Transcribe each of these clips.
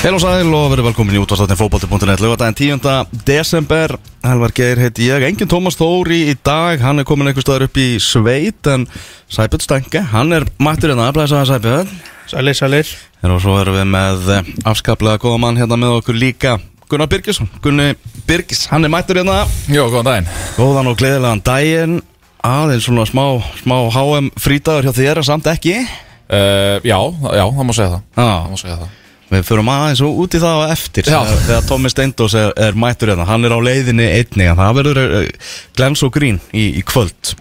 Heil og sæl og verið velkomin í útvarstáttinn fókbóti.net Lögadaginn 10. desember. Helvar Geir heiti ég, engin Tómas Þóri í dag Hann er komin einhver staðar upp í sveit En Sæbjörn Stenke, hann er mættur hérna Blæsaða Sæbjörn. Sælir, sælir. Og svo erum við með eh, afskaplega góða mann hérna með okkur líka Gunnar Birgisson, Gunni Birgis, hann er mættur hérna. Jó, góðan daginn. Góðan og gleðilegan daginn. Aðeins svona smá, smá HM frítagur hjá þér, samt ekki. Uh, Já, já, það má segja það. Já. Það má segja það Við förum aðeins og út í það á eftir Já. þegar, Tommy Steindós er, er mættur hérna Hann er á leiðinni einnig en Það verður uh, glens og grín í, í kvöld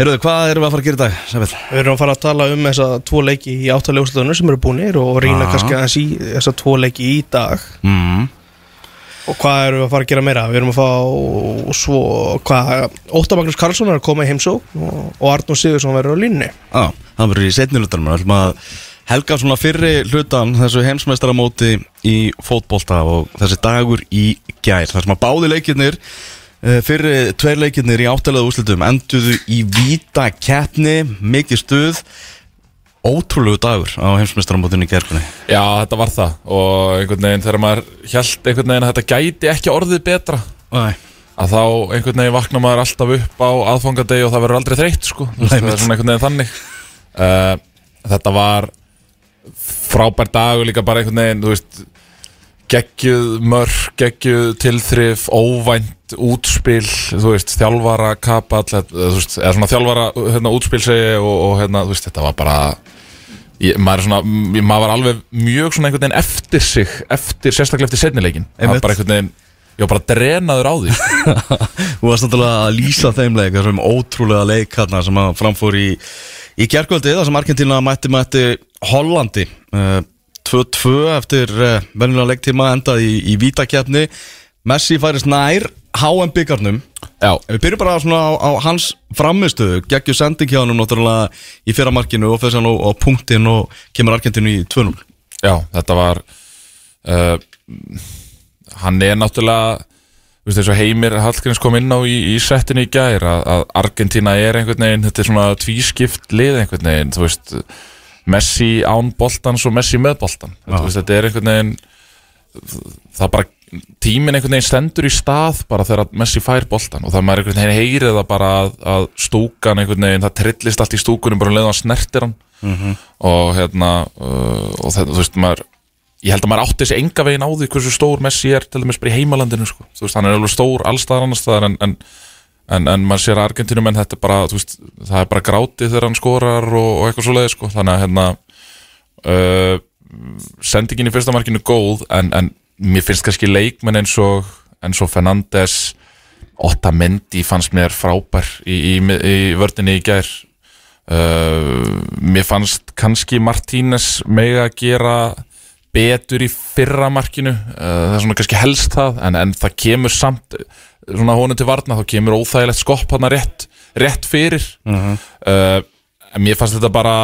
Heyrðu, hvað erum við að fara að gera í dag? Sæfell? Við erum að fara að tala um þessa tvo leiki í áttalegustöðunum sem eru búinir og rýna Já. kannski aðeins í þessa tvo leiki í dag Mm. og hvað erum við að fara að gera meira? Við erum að fá svo, hvað, Óttar Magnús Karlsson er að koma í heimsó og, Arnur Sigursson verður á línni Á, það verður í setni helga svona fyrri hlutan Þessu heimsmeistaramóti í fótbolta Og þessi dagur í gær Þar sem að báði leikirnir eh, Fyrri tveir leikirnir í áttalega úrslitum Enduðu í víta keppni Mikið stuð. Ótrúlegu dagur á heimsmeistaramótinu í gærkunni Já, þetta var það. Og einhvern veginn þegar maður held einhvern veginn að þetta gæti ekki orðið betra Æ. að þá einhvern veginn vaknar maður alltaf upp á aðfangadegi og það verður aldrei þreytt sko. Nei, það er svona einhvern veginn þannig. Uh, Þetta var frábær dag og líka bara einhvern veginn þú veist, geggjuð mörg, geggjuð tilþrif óvænt útspil þú veist, þjálfara kapall þú veist, eða svona þjálfara hérna, útspil segi og, og hérna, þú veist, þetta var bara ég, maður er svona, maður var alveg mjög svona einhvern veginn eftir sig eftir, sérstaklega eftir setnileikin það var bara einhvern veginn, ég var bara drenaður á því. Þú varst náttúrulega að lýsa þeim leik þessum ótrúlega leik hérna sem að framfór í, í kjærkvöldi þar sem Argentina mætti mætti Hollandi uh, 2-2 eftir uh, venjulega leiktíma endað í, í vítakefni Messi færist nær HM byggarnum já, Við byrjum bara á, á hans framistuðu geggju sending hjá hann náttúrulega í fyrramarkinu og hann á, á punktin og kemur Argentinu í 2-0 já, þetta var uh, hann er náttúrulega þú veist, eins og Heimir Hallgríms kom inn á í, í settinu í gær að, að Argentina er einhvern veginn, þetta er svona tvískipt lið einhvern veginn, þú veist Messi án boltans og Messi með boltan. Þetta, veist, þetta er einhvern veginn það bara tíminn einhvern veginn stendur í stað bara þegar Messi fær boltan og það maður einhvern veginn heyrið það bara að, að stúkan einhvern veginn, það trillist allt í stúkunum bara um leið og hann snertir hann. Og hérna uh, og þetta, þú veist, maður ég held að maður átti þessi enga veginn á því hversu stór Messi er til dæmis bara í heimalandinu sko. þú veist, hann er alveg stór allstaðar annars staðar en, en, en, en maður sér að Argentinum en þetta er bara, þú veist, það er bara grátið þegar hann skorar og, og eitthvað svoleiði sko. þannig að hérna uh, sendingin í fyrsta markinu góð en, mér finnst kannski leikmenn eins og og Fernandes Otamendi fannst mér frábær í, í, í vördinni í gær uh, mér fannst kannski Martínez mega að gera betur í fyrra markinu. Uh, það er svona kannski helst það en, en það kemur samt uh, svona honum til varna þá kemur óþægilegt skopp hann rétt, rétt fyrir. Uh, en mér fannst þetta bara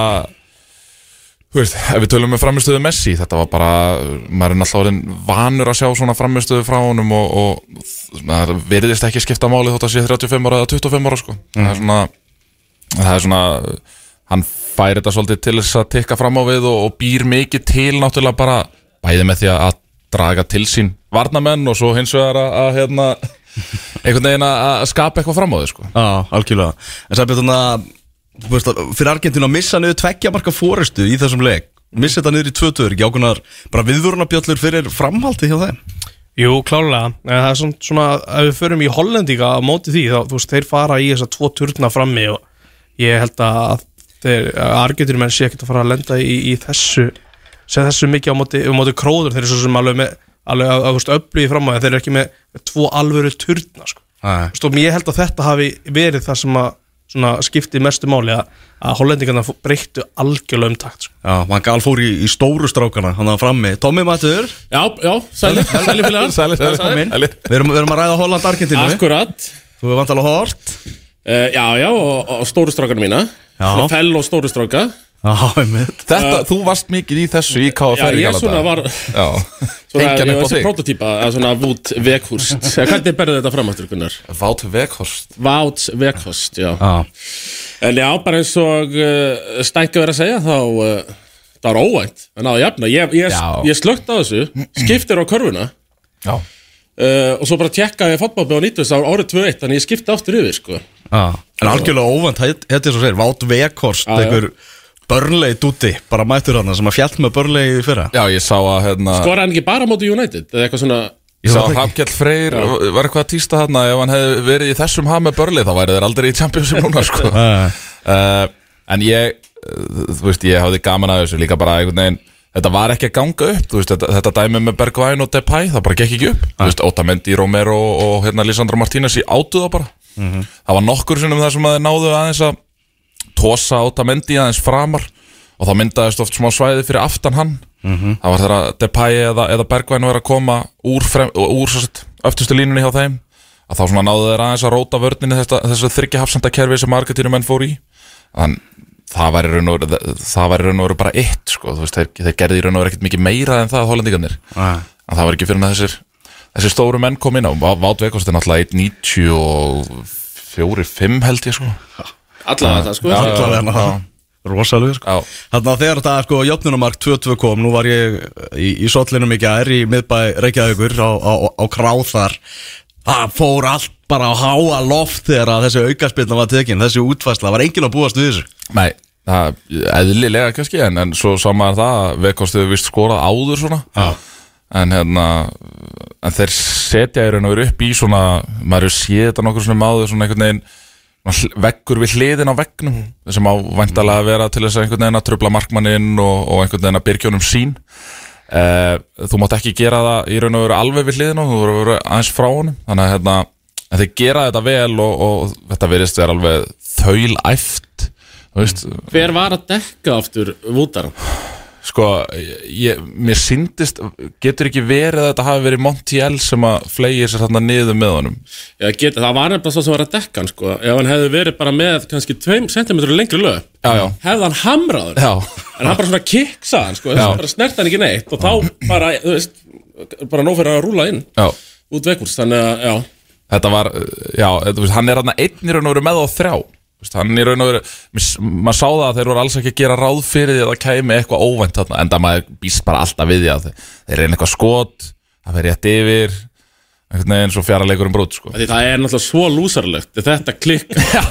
Þú veist, ef við tölum með framistöðu Messi, þetta var bara, maður er náttúrulega vanur að sjá svona framistöðu frá honum og, og veriðist ekki skipta máli þótt að sé 35 ára eða 25 ára sko. Það er svona, það er svona, hann fær þetta svolítið til þess að tekka fram á við og, og býr mikið til náttúrulega bara bæði með því að draga til sín varnamenn og svo hins vegar að, að hérna, einhvern veginn að skapa eitthvað fram á þau sko. Já, algjörlega. En sæpjum þannig að þú veist að fyrir Argentínu að missa niður tveggja marka fórestu í þessum leik missa þetta niður í tvö töður, ekki ákveðnar bara viðvörunarbjöllur fyrir framhaldi hjá þeim? Jú, klálega, en það er svona, svona ef við förum í Hollendíka á móti því þá, þú veist, þeir fara í þessa tvo turna frammi og ég held að þeir, argjötur menn sé ekkert að fara að lenda í, í þessu, segja þessu mikið á móti, á móti króður, þeir eru svo sem alveg með alveg öflugið fram á þeir eru ekki með tvo alvöru turna, sko. Og ég held að þetta hafi verið það sem að svona skipti mestu máli að, að hollendingarna breyttu algjörlega um takt, sko. Já, hann gal fór í, í stóru strákana hann að frammi, Tommy Matur? Já, já, sæli, sæli félagar. Sæli, sæli, Sælir. sæli. við erum, að ræða Holland-Argentínu Akkurat þú hefur vantalega hort uh, Já, já, og, og stóru strákar mína. Já. Svona fell og stóru stráka. Já, einmitt. Þetta, þú varst mikið í þessu í KFR Já, ég svona var Já, Svona, Hengjan ég upp á var þig. prototýpa að svona Vút Vekhurst Eh, Hvernig berðu þetta fram aftur, Gunnar? Vát Vekhorst Vát Vekhurst, já. Já, En já, bara eins og uh, stænka verið að segja þá uh, Það var óvænt, en náðu jafna. Ég, ég, ég slögt á þessu, skiptir á körfuna. Já. Uh, Og svo bara tjekkaði á 90 Það var árið 2-1, þannig ég skipti aftur yfir sko. En algjörlega óvænt, þetta er svo segir Vátt Vekhorst, já. einhver Börnlei dúti, bara mættur hann sem að fjall með Börlei í fyrra. Já, ég sá að hérna Skoraði hann ekki bara móti United Eða eitthvað svona Ég sá að. Hrafnkjell Freyr var eitthvað að týsta þarna ef hann hefði verið í þessum haf með börli þá væri þeir aldrei í Championship núna sko. uh, En ég uh, þú veist, ég hafði gaman að þessu líka bara einhvern veginn. Þetta var ekki að ganga upp þú veist, þetta, þetta dæmi með Bergvæn og Depay það bara gekk ekki upp. Þú veist, Otamendi, Romero og hérna Lisandro Martínez í átuða bara Það var nokkur sinnum það sem að þeir náðu aðeins að tosa Otamendi aðeins framar og þá myndaðist oft smá svæði fyrir aftan hann. Það var þegar Depay eða, eða Bergvæn var að koma úr, úr öftustu línunni hjá þeim að þá náðu þeir aðeins að róta vörninni þess, að þryggja hafsenda kerfi sem marketínumenn fór í. Þann það var í raun og veru bara eitt sko, þú veist, þeir, þeir gerði í raun og veru ekkert mikið meira en það hollendingarnir. Nei. að það var ekki fyrir að þessir þessir stóru menn kom inn á Vát Veikost er náttúrulega 1.94-5 held ég sko. Allavega það sko. Allavega það Rosalega sko. Þannig að þegar þetta sko jöfnunumark 2-2 kom Nú var ég í, í sotlinum í gær Í miðbæ Reykjavíkur á, á, á kráþar Það fór allt bara á háa loft Þegar að þessi aukaspilna var tekin. Þessi útfæsla, var enginn að búast við þessu? Nei, það eðlilega kannski en, en svo sá maður það að Veikost hefur vist skorað áður svona. Já. En hérna en þeir setja í raun og veru upp í svona maður hefur séð þetta nokkur svona áður svona einhvern veginn veggur við hliðin á veggnum sem á væntalega að vera til þess að einhvern veginn að tröfla markmanninn og, og einhvern veginn að byrgjónum sín uh, þú mátt ekki gera það í raun og veru alveg við hliðin á þú voru að vera aðeins frá honum. Þannig að hérna, þeir gera þetta vel og, og þetta verðist vera alveg þaulæft Hver var að dekka aftur Vútar? Sko, ég, mér syndist getur ekki verið að þetta hafi verið Montiel sem að flegir sér þarna niður með honum? Já, get, það var nefnilega svo sem var að dekka hann sko. Ef hann hefði verið bara með kannski 2 cm lengri lög Já, já. Hefði hann hamraður En hann bara svona kiksa hann sko. Bara snert hann ekki neitt Og þá bara, þú veist Bara nóg fyrir að rúla inn já. Út vekkurs, þannig að, já. Þetta var, já, þú veist, hann er þarna einn í raun og veru með á þrjá Þú í raun og veru, maður sá það að þeir voru alls ekki að gera ráð fyrir því að það kæmi eitthvað óvænt þarna En það maður býst bara alltaf við því að þeir, reyna eitthvað skot, það verið rétt yfir Einhvern veginn svo fjara leikur um brot, sko. Því það er náttúrulega svo lúsarlegt Þetta klikk Já,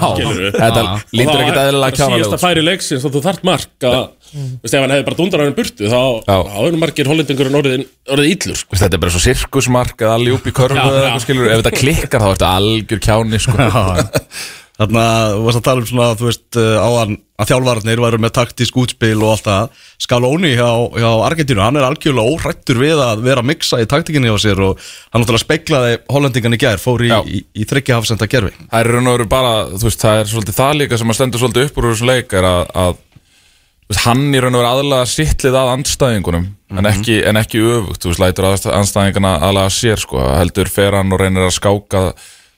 þetta lítur ekkert eðlilega Síðast kjánalega að færi leiksins og þú þarft mark að, Veist, ef hann hefði bara dundar hann burtu þá, er margir hollendingur orðið, orðið illur sko. Þetta er bara svo sirkusmark eða allir upp í körfu eða eitthvað skilur Ef þetta klikkar þá ertu algjör kjáni, sko Þannig að þú varst að tala um svona, þú veist, uh, áðan að þjálfarnir væru með taktísk útspil og allt það. Scaloni hjá, hjá Argentínu, hann er algjörlega óhrættur við að vera að mixa í taktíkinni á sér og hann náttúrulega speklaði hollendingan í gær, fór í, í, í þryggja hafsenda gerfi. Það er raun og veru bara, þú veist, það er svolítið það líka sem að stendur svolítið upp úr þessu leik er að, að veist, hann í raun og veru aðlaga sittlið að andstæðingunum en, ekki, en ekki öfugt, þú veist, lætur að andstæðingana aðlaga sér, sko, heldur fer hann og reynir að skáka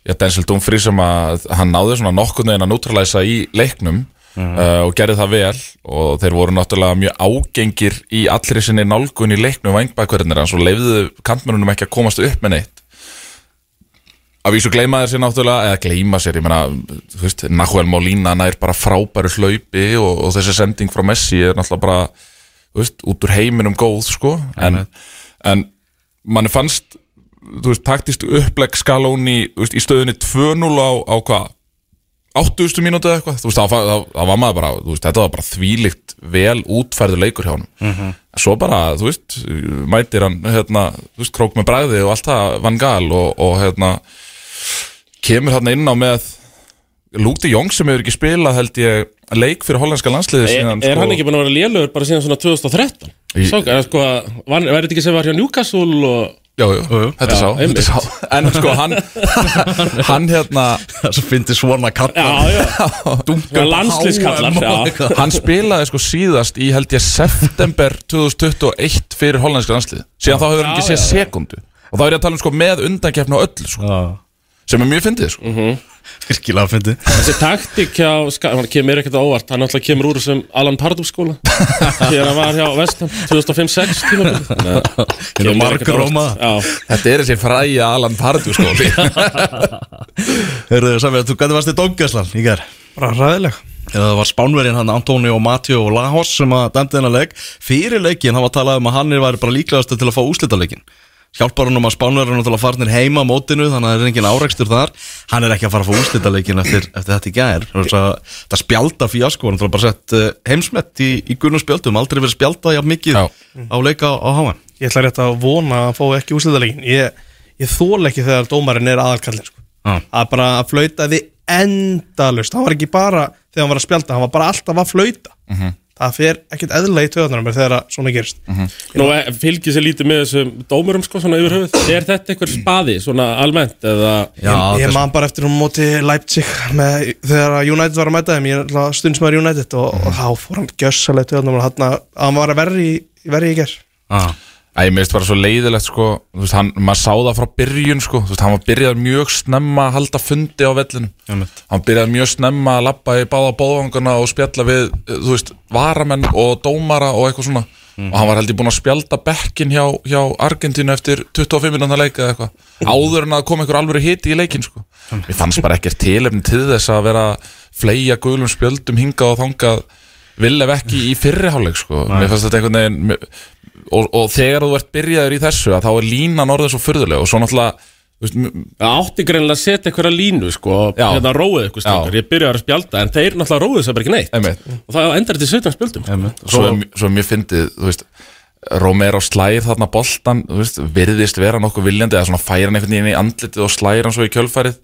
já, Denzel Dumfries sem að hann náði svona nokkurnu en að neutralæsa í leiknum uh, og gerði það vel. Og þeir voru náttúrulega mjög ágengir í allri sinni nálgun í leiknum vangbækverðinir, en svo leiðuðu kantmörunum ekki að komast upp með neitt. Að vísu gleyma þeir sér náttúrulega eða gleyma sér, ég meina þú veist, Nahuel Molina nær bara frábæru hlaupi og, og þessi sending frá Messi er náttúrulega bara þú veist, út úr heiminum góð sko. En, en manni fannst þú veist, taktist upplegg veist, í stöðunni 2-0 á, á hvað 80. mínútu eða eitthvað þú veist, það, það, það var maður bara, þú veist, þetta var bara þvílikt vel útfærðu leikur hjá hann Mhm. svo bara, þú veist, mætir hann hérna, þú veist, krók með bræði og allt það Van Gaal og, og hérna kemur hann inn á með de Jong sem hefur ekki spilað held ég leik fyrir hollandska landsliði Er, síðan, er sko, hann ekki búin að vera lélugur bara síðan svona 2013? Í- Svo, er, sko, var, var þetta ekki sem var hjá Newcastle og Jú, jú, þetta Já, sá, þetta sá. En sko, hann hann hérna Það sem fyndi svona kalla. Já, já, já. hann spilaði sko síðast í held ég september 2021 fyrir hollandska landslið síðan þá hefur hann ekki Já, séð já, já. sekundu. Og þá er ég að tala um sko með undankeppni og öllu sko, Já, sem er mjög fyndið sko. virkilega fyndi. Þessi taktík hjá, hann kemur ekkert á óvart Hann alltaf kemur úr þessum Alan Pardub skóla. Þegar hann var hjá Vestham 2005-06 tímabilið. Hinn og margur róma. Já, þetta er þessi fræja Alan Pardew skóli. Hörðu, Samir, þú gæti varst í Dongaslan í gær. Bara ræðileg Það var spánverinn hann Antonio Mateo Lajos sem að dæmdi þennan leik. Fyrir leikin hann var talað um að hann væri bara líklegastu til að fá úslitaleikin Hjálpar hann um að spánverinn til að farnir heima á mótinu Þannig að það er engin áreikstur þar. Hann er ekki að fara að fá úslitaleikin eftir, eftir þetta í gær. Það spjálta fíasko Hann er bara sett uh, heimsmett í, í gunum spjöldum Aldrei verið spjálta jafn mikið Já. á leika á háan Ég ætla rétt að vona að fá ekki úrslitaleikin Ég, ég þól ekki þegar dómarinn er aðalkallin sko. Að bara að flautaði endalust hann var ekki bara þegar hann var að spjálta hann var bara alltaf að flauta það fer ekkert eðlilega í töðunar þegar að svona gerist. Nú eh, fylgir sér lítið með þessum dómurum sko svona yfir höfuð. Er þetta eitthvað spaði svona almennt eða? Já, ég, ég man bara eftir um móti Leipzig með, þegar að United var að mæta þeim ég er stundsmaður United og, og þá fór hann gjössalega töðunar og hann, hann var að verri, verri í ger ah. Æ, ég meðist bara svo leiðilegt sko. Þú veist, hann, maður sá það frá byrjun sko. Þú veist, hann var byrjað mjög snemma að halda fundi á vellinu Einmitt. Hann byrjað mjög snemma að lappa í báða bóðvangana og spjalla við, þú veist, varamenn og dómara og eitthvað svona. Og hann var heldur búinn að spjalda bekkin hjá, hjá Argentínu eftir 25 minúna leika eða eitthvað. Áður en að koma einhver alvöru hiti í leikin sko. Mér fannst bara ekkert tilefni til þess að vera fleia gulum spjöldum hingað og þangað Villef ekki í fyrri hálfleik sko. Mér fannst þetta einhvern veginn mér- og, og þegar þú ert byrjaður í þessu þá er línan orðið svo furðulega og svo náttúrulega átti greinilega að setja eitthvað línu sko Já. hérna róið eitthvað strákar. Ég byrjaði að spjálta en þeir náttúrulega róið þess að bara ekki neitt. Einmitt, Og það endar til 17 spjöldum Einmitt. svo, svo mér fyndið þú veist, Romero slæðir þarna boltan veist, virðist vera nokkuð viljandi eða svona færa hann einhvern veginn í andlitið og slæðir hann svo í kjölfærið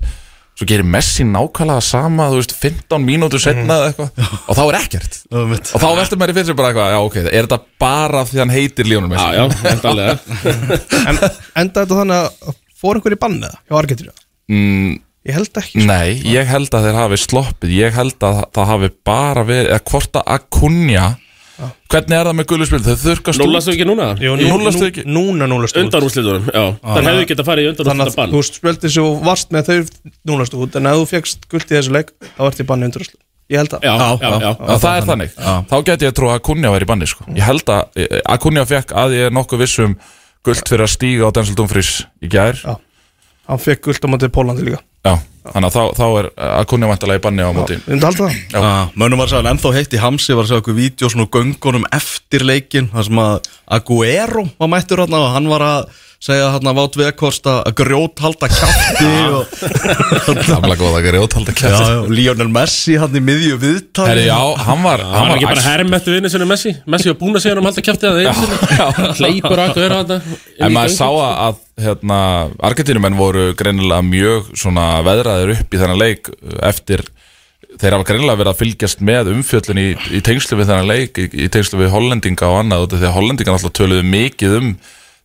svo gerir Messi nákvæmlega sama þú veist, 15 mínútur setna eða eitthvað. Og þá er ekkert. Og þá veldur maður í fyrir bara eitthvað já ok, er þetta bara því hann heitir Lionel Messi? Já, já, endalega en enda þetta þannig að fór einhver í banni það hjá Argentínu? Mm, ég held ekki sko. Nei, ég held að þeir hafi sloppið. Ég held að það hafi bara verið Eða hvort að Acuna Hvernig er það með gulluspil? Þau þurkast Núlastu ekki núna? Jú, nú, núllastu nú, ekki? núna núlastu út. Undanúrslitunum, já. Það hefði getað farið í þannig að undanúrslita bann. þú spjöldi svo varst með þau núlastu út. En ef þú fegst guld í þessu leik þá ert í banni undanúrslu ég held að Já, já, já, það er þannig. Þá geti ég trú að Acuna væri í banni sko. Ég held að eh, Acuna fekk að ég er nokkuð vissum Gullt fyrir að stíga á Denzel Dumfries í gær. Hann fekk guld á móti Pólandi líka. Já, þannig að þá, þá er Acuna vantilega í banni á móti. myndum halda það. Ah, Mönnum var að segja, ennþá heitt í Hamsi var að segja eitthvað vídeo svona göngunum eftir leikin þar sem að Aguero var mættur hérna og hann var að segja hérna Vátt Vekost að grjót halda kjátti og Gamla góða grjóthalda já, kæft já, Lionel Messi hann í miðju viðtali. Herri, já, hann var Það var ekki bara hermettu vinni sinni Messi. Messi var búin að segja hann um halda kæftið að þeir Hleypur að vera þetta En maður sá að, að hérna, Argentínumenn voru greinilega mjög svona veðraðir upp í þennan leik eftir þeir hafa greinilega verið að fylgjast með umfjöllun í, í tengslu við þennan leik í, í tengslu við hollendinga og annað því að hollendinga alltaf töluðu mikið um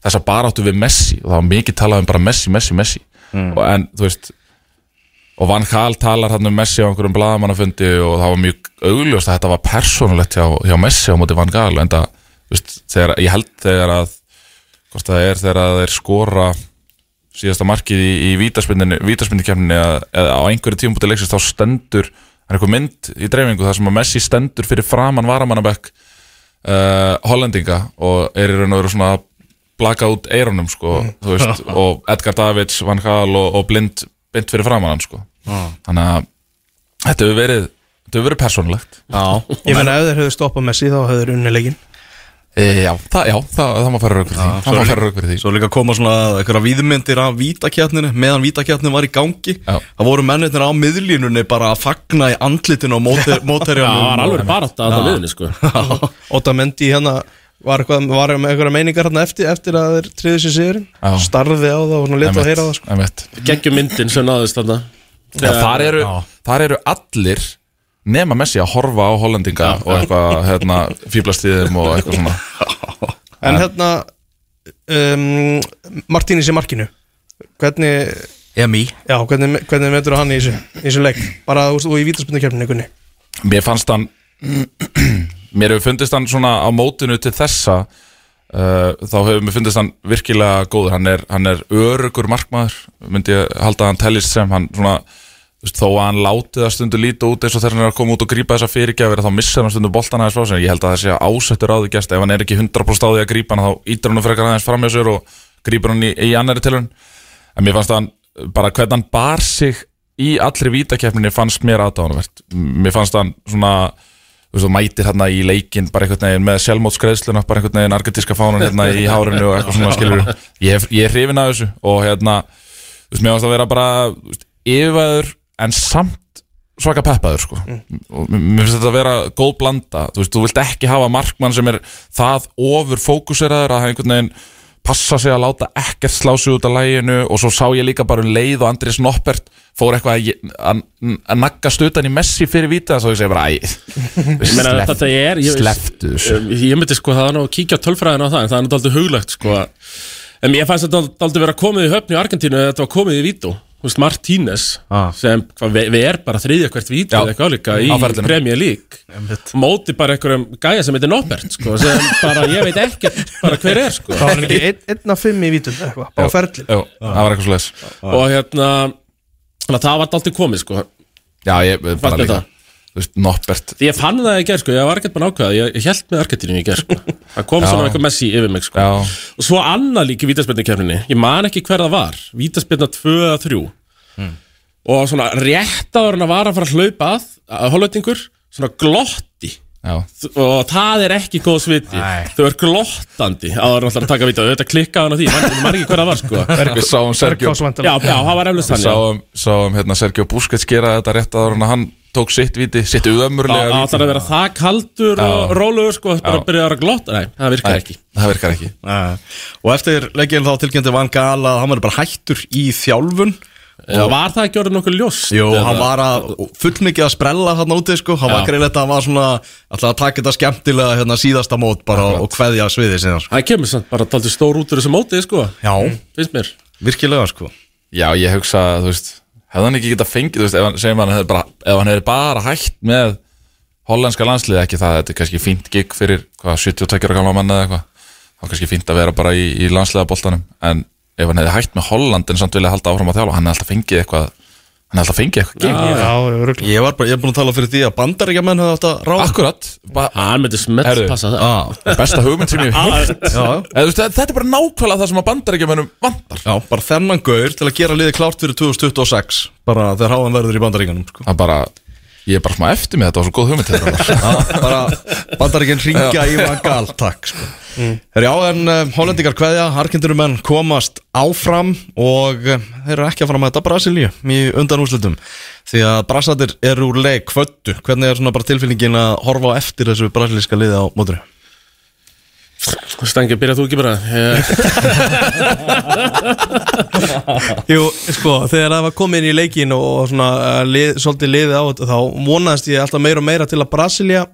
þessa baráttu við Messi og það var mikið talað um bara Messi, Messi, Messi. Og en þú veist og Van Gaal talar hann um Messi á einhverjum blaðamannafundi og það var mjög augljóst að þetta var persónulegt hjá, hjá Messi á móti Van Gaal en það, þú veist, þegar, ég held þegar að hvort það er þegar að þeir skora síðasta markið í, í vítaspindikefninni eða á einhverju tíum bútið leiksist þá stendur það er eitthvað mynd í dreifingu þar sem að Messi stendur fyrir framann varamannabekk uh, hollendinga og er í raun og veru svona að blaka út eyrunum sko, þú veist, og Edgar Davids, Van Gaal og, og blind, blind fyrir framann hann sko. Þannig að þetta hefur verið þetta hefur verið persónulegt. Já, ég meina ef þeir höfðu stoppað Messi þá höfðu þeir unni leikin e, já, það, já, það, það má fara rauk fyrir því. Það má fara rauk fyrir því. Svo líka koma svona einhverja víðmyndir af vítakjarninu meðan vítakjarninu var í gangi Já. Það voru mennirnir á miðlínunni bara að fagna í andlitinu á Já, móterjanum það var alveg bara þetta að það viðinni sko. Óta Mendi hérna var, eitthvað, var með einhverja meiningar hérna eftir, eftir að þeir triðu sér sigurinn? Já. starði á það og svona leta að heyra það sko. Geggjum myndin sem náðist þarna. Já, þar, eru, þar eru allir nema Messi að horfa á hollendinga og eitthvað hérna, fýblastíðum og eitthvað svona. En hérna um, Martínis í markinu. Hvernig Emi Já, hvernig, hvernig metur hann í þessu, í þessu leik? Bara þú veist, og í vítaspindakefninu, kunni Mér fannst hann Mér hefur fundist hann svona á mótinu til þessa uh, þá hefur mér fundist hann virkilega góður. Hann er, hann er örugur markmaður myndi ég halda að hann tellist sem. Hann svona veist, þó að hann láti það stundu líta út eins og þegar hann er að koma út og grípa þessa fyrirgjafir þá missar hann stundu boltan aðeins frá sér. Ég held að það sé ásettur á því gæst ef hann er ekki 100% á því að grípa hann þá ítir hann og frekar aðeins fram hjá sér og grípur hann í, í annari tilhörn en mér fannst að hann bara hvernig hann bar sig í allri vítakefninni fannst mér aðdánuvert Mér fannst hann svona Þú veist, mætir hérna í leikinn bara einhvern veginn með sjálfmótskreðsluna, bara einhvern veginn argentíska fánan hérna í hárinu og eitthvað svona skilur ég, ég er hrifin af þessu og hérna þú veist, mér fannst að vera bara yfirvæður en samt svaka peppaður sko. Og mér finnst þetta að vera góð blanda. Þú veist, þú vilt ekki hafa markmann sem er það ofur fókuseraður að hann einhvern veginn passa sig að láta ekkert slá sig út af læginu og svo sá ég líka bara um leið og Andrés Noppert fór eitthvað að, ég- að, að nagga stutan í Messi fyrir vítið þá ég segi bara æ Ég meina, þetta ég, sleftu þessu. Um, Ég myndi sko það að kíkja á tölfræðina á það en það er náttúrulega huglegt sko En ég fannst þetta aldrei vera komið í höfn í Argentínu þetta var komið í Vító veist, Martínez Ah. sem hvað, við, við er bara þriðja hvert Vító Já, eða eitthvað álíka í. Premier League. Móti bara einhverjum gæja sem heitir Norbert sko, sem bara ég veit ekkert bara hver er sko. Það var ekki einn, af fimm í bara á ferli. Jú, það var eitthvað svo leis og hérna það var aldrei komið sko. Já, ég bara líka. þetta? Þú veist, Noppert. Ég fann það í gerð sko, ég var ekkert að ákveða ég, held með Argentínu í gerð sko. Það kom svona eitthvað Messi yfir mig sko. Já, og svo annað líka í vítaspilnukefninni ég man ekki hver það var, vítaspilna 2 eða 3 og svona rétt áður en að var að fara að hlaupa að, að hollendingur, svona glotti já. Og það er ekki góð sviti. Þau er glottandi. Áður en alltaf að taka vita þetta klikkaði hann á því, man, man ekki hver það var sko. Við sáum Sergio já, já, það var eflust hann sáum, sáum hérna, Sergio Busquets gera þetta rétt áður en að hann tók sitt viti, sitt Það ömurlega það þarf að vera það kaldur og Já. rólegur sko, bara Já. byrja að glotta. Nei, það virkar Nei, ekki. Það virkar ekki. Og eftir leikinn þá tilkynnti Van Gaal að hann verður bara hættur í þjálfun Já, Var það ekki orðið nokkuð ljóst? Jú, eða? hann var að fullmikið að sprella hann úti sko, hann var Já. greiðilegt að hann var svona alltaf að taka þetta skemmtilega hérna, síðasta mót bara og kveðja sviðið sinna sko. Það kemur samt bara taldi stór út úr þessu móti sko, Já, finnst mér virkilega sko Já, ég hugsa, þú veist Hefði hann ekki getað fengið, þú veist, ef hann, segjum hann bara, ef hann hefði bara hætt með hollenska landslið, ekki það, þetta er kannski fínt gig fyrir, hvað, 72 ára er ef hann hefði hætt með Holland en samt vilja halda áfram að þjála, hann hefði alltaf fengið eitthvað hann hefði alltaf fengið eitthvað gig Já, örugglega. Ég var bara, ég er búin að tala fyrir því að bandaríkjamenn hefði átt að ráða. Akkurat, ba- Hann myndi smelt Herðu. passa það. Já, besta hugmynd sem ég hef heilt já, veist, Þetta er bara nákvæmlega það sem að bandaríkjumennum vantar. Já, bara þennan gaur til að gera liðið klárt fyrir 2026 bara þegar háðan verður í bandaríkanum sko. Það er bara, ég er bara smá eftir mig þetta var svo góð hugmynd þetta var. Já, bara bandaríkinn ringja í Van Gaal, takk sko. Herri, Já, en uh, hollendingar kveðja, Argenturumenn komast áfram og uh, þeir eru ekki að fara að mæta Brasilíu í undanúslutum því að Brasatir eru úr leik kvöttu, hvernig er svona bara tilfinningin að horfa á eftir þessu brasilíska liði á mótur? Stengi, byrjað þú ekki bara? Ég- Jú, sko, þegar það var komin í leikin og svona uh, lið, svolítið liðið á þetta þá vonaðist ég alltaf meira og meira til að Brasilia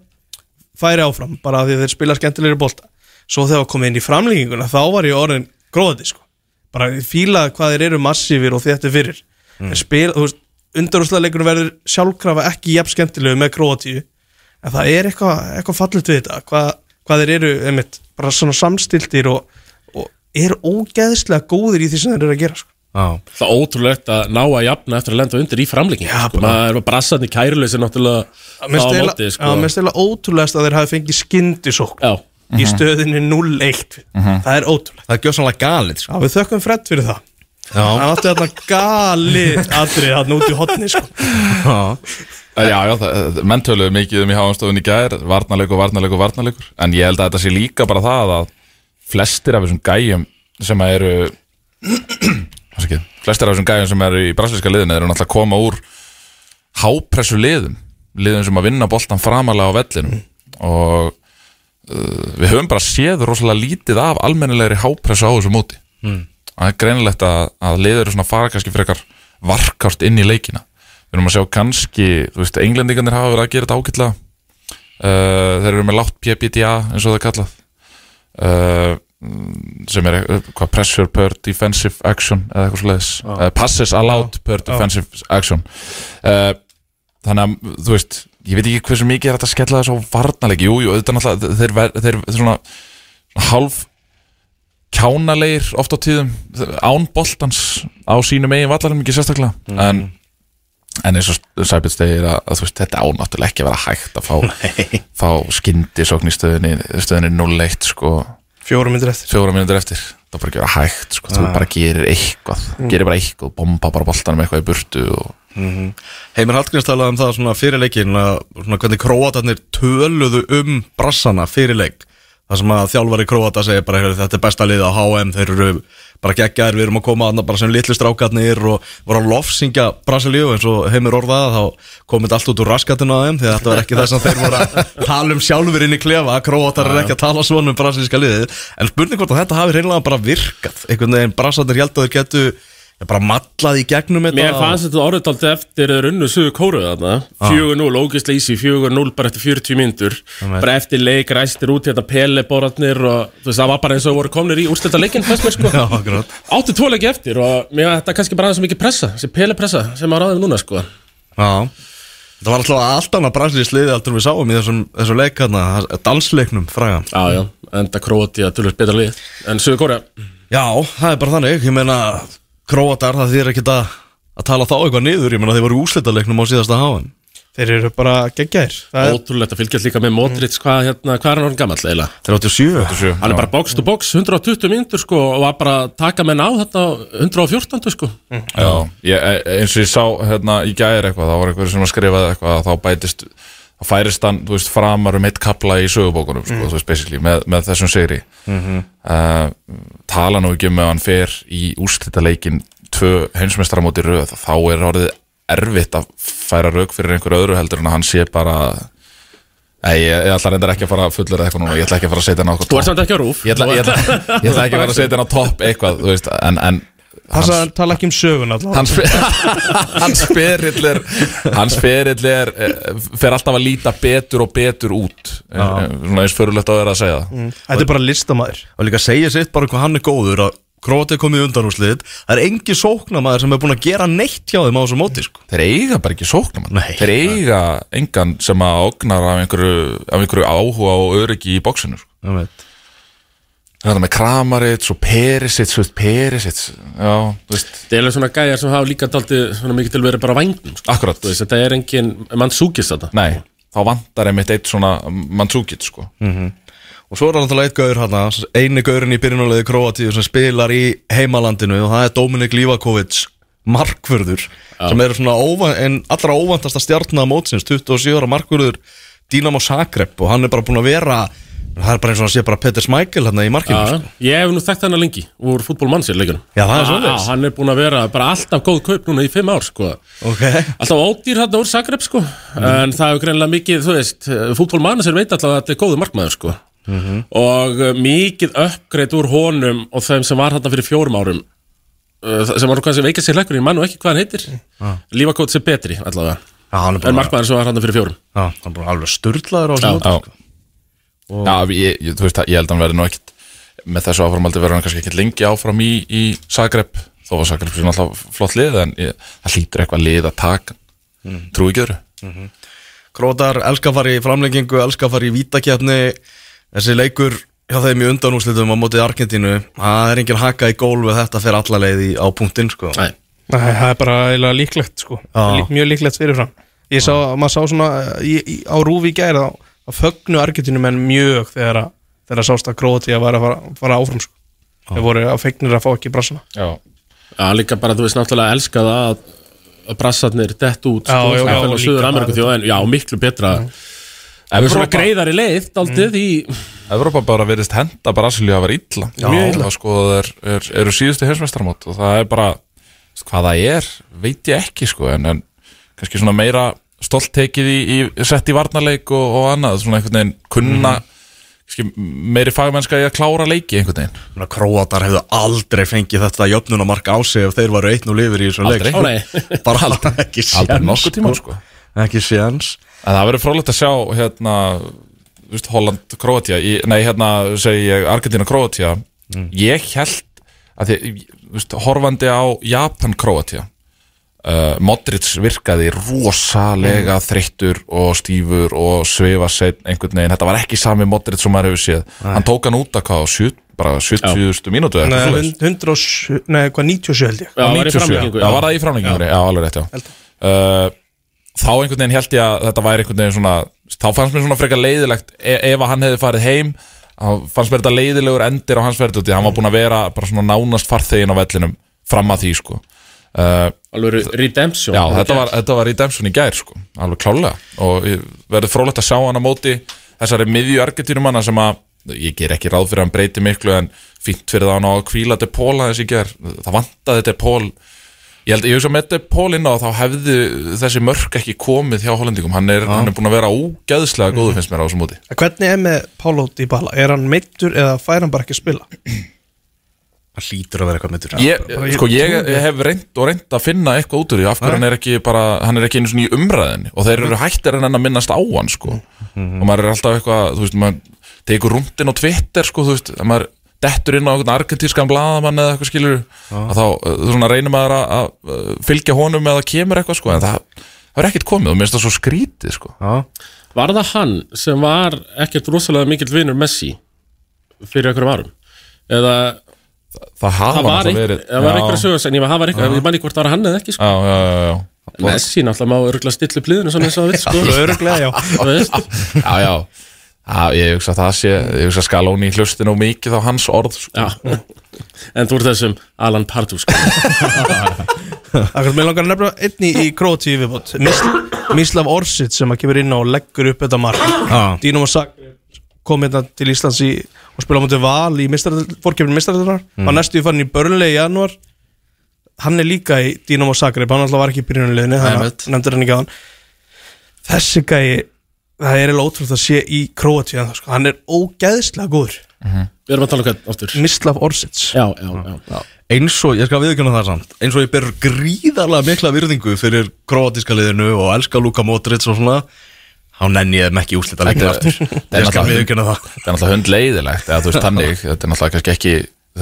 færi áfram bara af því þeir spila skemmtilegri bolta. Svo þegar það kom inn í framlýkinguna þá var ég orðin gróði sko. Bara ég fílaði hvað þeir eru massífir og þetta fyrir. Mm. spil, þú veist, undarúslega verður sjálfkrafa ekki jafn skemmtilegu með Króatíu. En það er eitthvað, eitthvað fallit við þetta hvað, hvað þeir eru, einmitt, bara svona samstiltir og, og eru ógeðslega góðir í því sem þeir eru að gera sko. Já, Það er ótrúlegt að ná að jafna eftir að lenda undir í framlíking Já, sko. bara- maður er brassandi kæruleysi náttúrulega Mér já, sko. ótrúlegast að þeir hafi fengið skyndisókn Já, í stöðinni 0-1 það er ótrúlegt það er gjössanlega galið sko. Já, við þökkum Fred fyrir það Já, hann átti þarna galið atrið hann út í hotni sko. já, Já, já, menn töluðu mikið um í háanstofun í gær Varnarleikur, varnarleikur, varnarleikur. En ég held að þetta sé líka bara það að Flestir af þessum gæjum sem eru ekki, Flestir af þessum gæjum sem eru í brasilíska liðinu eru náttúrulega að koma úr Hápressu liðum Liðum sem að vinna boltan framalega á vellinum. Og uh, Við höfum bara séð rosalega lítið af Almennilegri hápressu á þessu móti. Það er greinilegt að, að liður svona fara kannski frekar varkárt inn í leikina við erum að sjá kannski, þú veist, englendingarnir hafa verið að gera þetta ágætlega. Uh, þeir eru með látt PPDA eins og það er kallað. Uh, sem er uh, hvað, pressure per defensive action eða eitthvað svoleiðis. Uh, passes allowed per defensive action. Þannig að, þú veist ég veit ekki hversu mikið er þetta að skella þessu á varnalegi jú, jú, auðvitað náttúrulega þeir, þeir, þeir, þeir svona, hálf kjánalegir oft á tíðum án boltans á sínum eigin vallarum ekki sérstaklega. En, en eins og Sæbjörn stegir að, að veist, þetta ánáttúrulega ekki að vera hægt að fá, fá skyndi sókn í stöðinni, stöðinni 0-1 sko, fjórum myndir eftir. Fjóra mínútur eftir. Það bara gera hægt sko. þú bara gerir eitthvað. Gerir bara eitthvað, bomba bara boltanum eitthvað í burtu og Heimir Hallgríms talaði um það svona fyrir leikin að svona hvernig króatarnir töluðu um brassana fyrir leik. Það sem að þjálfari króata segir bara "Heyrðu, þetta er besta liðið á HM þeir eru bara geggjaðir, við erum að koma aðna bara sem litlu strákarnir og voru að lofsingja Brasilíu eins og Heimir orðaði þá komið allt út úr raskatinu á þeim því að þetta var ekki þess að þeir voru að tala um sjálfur inn í klefa, króatar er ekki að tala svona um brasilíska liðið, en spurning hvort að þetta hafi reynilega bara virkað, einhvern veginn brassarnir held að getu bara mallað í gegnum þetta. Mér fannst þetta orðið aldrei eftir þeir unnu suðu kóruð þarna. 4-0, ógeðslega easy, 4-0 bara eftir 40 myndur bara eftir leik, ræstir út hérna pele borðarnir og þú veist, það var bara eins og voru komnir í úrslita leikin fannst mér sko. Áttu tvo leiki eftir og mér þetta kannski bara aðeins mikið pressa þessi pele pressa sem maður ráðum núna sko. Já. Það var alltaf allt annað brasilísk liði alltaf við sáum í þessum, þessum leik hérna, dansleiknum fræga Já, já, enda Króati að það er Króatar, það þýr ekki að, að tala þá eitthvað niður, ég meina þeir voru í úrslitaleiknum á síðasta háin Þeir eru bara geggjaðir. Það er Ótrúlegt að fylgjast líka með Modric hvað hérna, hvað er hann gamall eiginlega? 37 Hann er bara box to box, 120 mínútur sko og var bara að taka menn á þetta 114 sko. Já, ég, e- eins og ég sá hérna í gæri eitthvað, það var eitthvað sem að skrifaði eitthvað að þá bætist, þá færist hann þú veist, framar um eitt kapla í sögubókunum sko, þú veist, basically, með, með þessum sigri. Uh, tala nú ekki um ef hann fer í úrslita leikin tvö heimsmeistara móti röð þá er orðið erfitt að færa rauk fyrir einhver öðru heldur en að hann sé bara Nei, ég, ég ætla reyndar ekki að fara fullur eða eitthvað núna, ég ætla ekki að fara að setja hann á eitthvað Þú ert samt ekki á rúf Ég ætla, ég, ætla, ég ætla ekki að fara að setja hann á topp eitthvað, þú veist, en, en Passa að tala ekki um sögun allavega hans, hans ferill er hans ferill er eh, fer alltaf að líta betur og betur út Eh, eh, svona eins förulegt að vera að segja það Þetta er bara listamæður Og líka segja sitt bara hvað hann er góður að Króatið komið undan úr slið Það er engi sóknamaður sem er búin að gera neitt hjá þeim á þessu móti sko. þeir eiga bara ekki sóknum Nei. þeir eiga engan sem að ognar af einhverju, af einhverju áhuga og öryggi í bóksinu sko. Ég veit. Þetta með Kramarits og Perisits Perisits já, Það er alveg svona gæjar sem hafa líka svona mikið til verið bara vængum sko. akkurat. Þetta er engin mann súkist þetta nei, þá vantar einmitt eitt svona mannsúkit sko. Og svo er hann alltaf eitt gaur hann Einu gaurinn í byrjunulegi Króatíu sem spilar í heimalandinu Og það er Dominik Livakovic Markvörður Sem er svona óvan, en allra óvantasta stjarnar mótsins 27 ára markvörður Dínamo Zagreb Og hann er bara búin að vera Það er bara eins og hann sé bara Peter Smækkel hann í markinu sko. Ég hef nú þekkt hann lengi úr fútbolmannsir leikunum Já, það er svoleiðis. Hann er búin að vera bara alltaf góð kaup núna í fimm ár sko. Ok. Alltaf ódýr hann úr Zagreb sko. En það hefur greinlega mikið, þú veist Fútbolmannsir veit alltaf að þetta er góðu markmaður sko. Og uh, mikið uppgreitt úr honum Og þeim sem var hann fyrir fjórum árum. Uh, Sem var sem veikast sér lekkur Ég man nú ekki hvað hann heitir. Lífakótt sem betri allavega. Já, hann er En markmaður sem var hann fyrir fjórum. Já, já ég, ég, þú veist, ég held að hann verði nú ekkit með þessu áframaldi verður hann kannski ekkit lengi áfram í, í Zagreb. Þó var Zagreb sem alltaf flott lið en ég, það hlýtur eitthvað lið að taka. Mm. trú ekki öðru. Krótar elska að fara í framlengingu, elska að fara í vítakjarni Þessi leikur hjá þeim í undanúslitum á mótið Argentínu Það er engin haka í gól við þetta fyrir alla leið í, á punktinn sko. Nei. Nei, það er bara eiginlega líklegt sko. Mjög líklegt fyrirfram. Ég sá, maður sá svona í, í, á rúfi í gæri þá að fögnu argetinu menn mjög þegar að þegar að sást að Króti að fara, fara, fara áfram sko. Þeir voru að fegnir að fá ekki brassana. Já, Já, líka bara, þú veist, náttúrulega elska það að, að brassarnir dett út Já, sko, já, já, já, og Suður Ameríku bara- þjóð en já, miklu betra. Það er svona Evrópa- greiðari leið, daldið í Evrópa bara verðist henda Brasilíu að vera illa. Já. Mjög illa. það sko er, er, eru síðustu heimsmeistaramót og það er bara veist, hvað það er, veit ég ekki sko en, en kannski svona meira stolt tekið í, í sett í varnarleik og, og annað, svona einhvern veginn kunna kannski meiri fagmennska í að klára leiki einhvern veginn. Króatar hefðu aldrei fengið þetta jöfnunamark á sig ef þeir varu einn og lifir í þessum leik Aldrei. Nei. Bara aldrei. ekki séns aldrei nokkuð tíma sko. Ekki séns. En það verður frólægt að sjá hérna, þú veist, Holland, Kroatia í, nei, hérna, segi ég, Argentina, Kroatia ég held að því, veist, horfandi á Japan, Kroatia uh, Modric virkaði rosalega þreyttur og stífur og svifa seitt einhvern veginn, þetta var ekki sami Modric sem maður hefur séð, hann tók hann út að hvað, á sjö- bara 70. mínútu eða eitthvað. 100, nei, hvað 97 held ég. Já, var í 97, framlengingu, já, var það í framlengingu, já, alveg rétt, já. Uh, Þá einhvern veginn held ég að þetta væri einhvern veginn svona þá fannst mér svona frekar leiðilegt e ef að hann hefði farið heim hann fannst mér þetta leiðilegur endir á hans í hann var búin að vera bara svona nánast farþegin á vellinum fram að því sko uh, Alveg re- redemption Já, þetta var, þetta var Redemption í gær sko, alveg klálega og verður frólægt að sjá hann á móti þessari miðju argentínumanna sem að ég ger ekki ráð fyrir að hann breyti miklu en fínt fyrir það hann á að kvíla De Paul aðeins í gær, það vantaði De Paul. Ég held, ég hugsa með De Paul inn á þá hefði þessi mörk ekki komið hjá hollendingum, hann er, hann er búin að vera ógæðslega góður finnst mér á þessum móti. Hvernig er með Pálo Dybala? Er hann meittur eða fær hann bara ekki að spila? Það hlýtur að vera eitthvað myndur Ég, sko, ég, ég hef reynd og reynd að finna eitthvað út úr því af hverju hann er ekki bara, hann er ekki einu svona í umræðinni og þeir eru hættir en enn að minnast á hann sko. og maður er alltaf eitthvað þú veist, maður tekur rúndin á Twitter sko, þú veist, að maður dettur inn á einhvern argentískan blaðamann eða eitthvað skilur að þá uh, svona reynir maður að, að uh, fylgja honum eða kemur eitthvað sko, en það, það er ekkert komið og mér finnst það svo skrítið sko. Já, Var það hann sem var ekkert rosalega mikill vinur Messi fyrir einhverjum árum? Eða það hafa það var, einhverja sögurs en ég var ekki hvort það var hann eða ekki sko. já, já, já, já. Messi náttúrulega má örgulega stilla upp liðinu svona eins og vil sko. Öruglega, já já, já. Já, ég hugsa að það sé, ég hugsa að Skalóni hlustin og mikið á hans orð sko. Já. En þú ert þessum Alan Pardew sko. Akkur, mér langar að nefna einni í Króti viðbót Mislav Orsic sem að kemur inn og leggur upp þetta mark Já. Dínum og Zagreb kom hérna til Íslands í, og spila á mútið val í fórkjöfnum mistaræðunar mm. var næstu í farin í Börnlegi í janúar. Hann er líka í Dínum og Zagreb hann alltaf var ekki í byrjunarliðinu þannig að nefndir hann ekki á hann þessi gæi það er eiginlega ótrúlega að sé í Króti sko. hann er ógeðslega góður. Við erum að tala um hvað aftur. Mislav Orsic. Já, já, já, já. eins og, ég skal viðkjöna það samt eins og ég ber gríðarlega mikla virðingu fyrir kroatíska liðinu og elska Luka Modric og svona þá nenni ég þeim ekki úslita leikin aftur. þetta er ég skal viðkjöna það. það er náttúrulega hundleiðilegt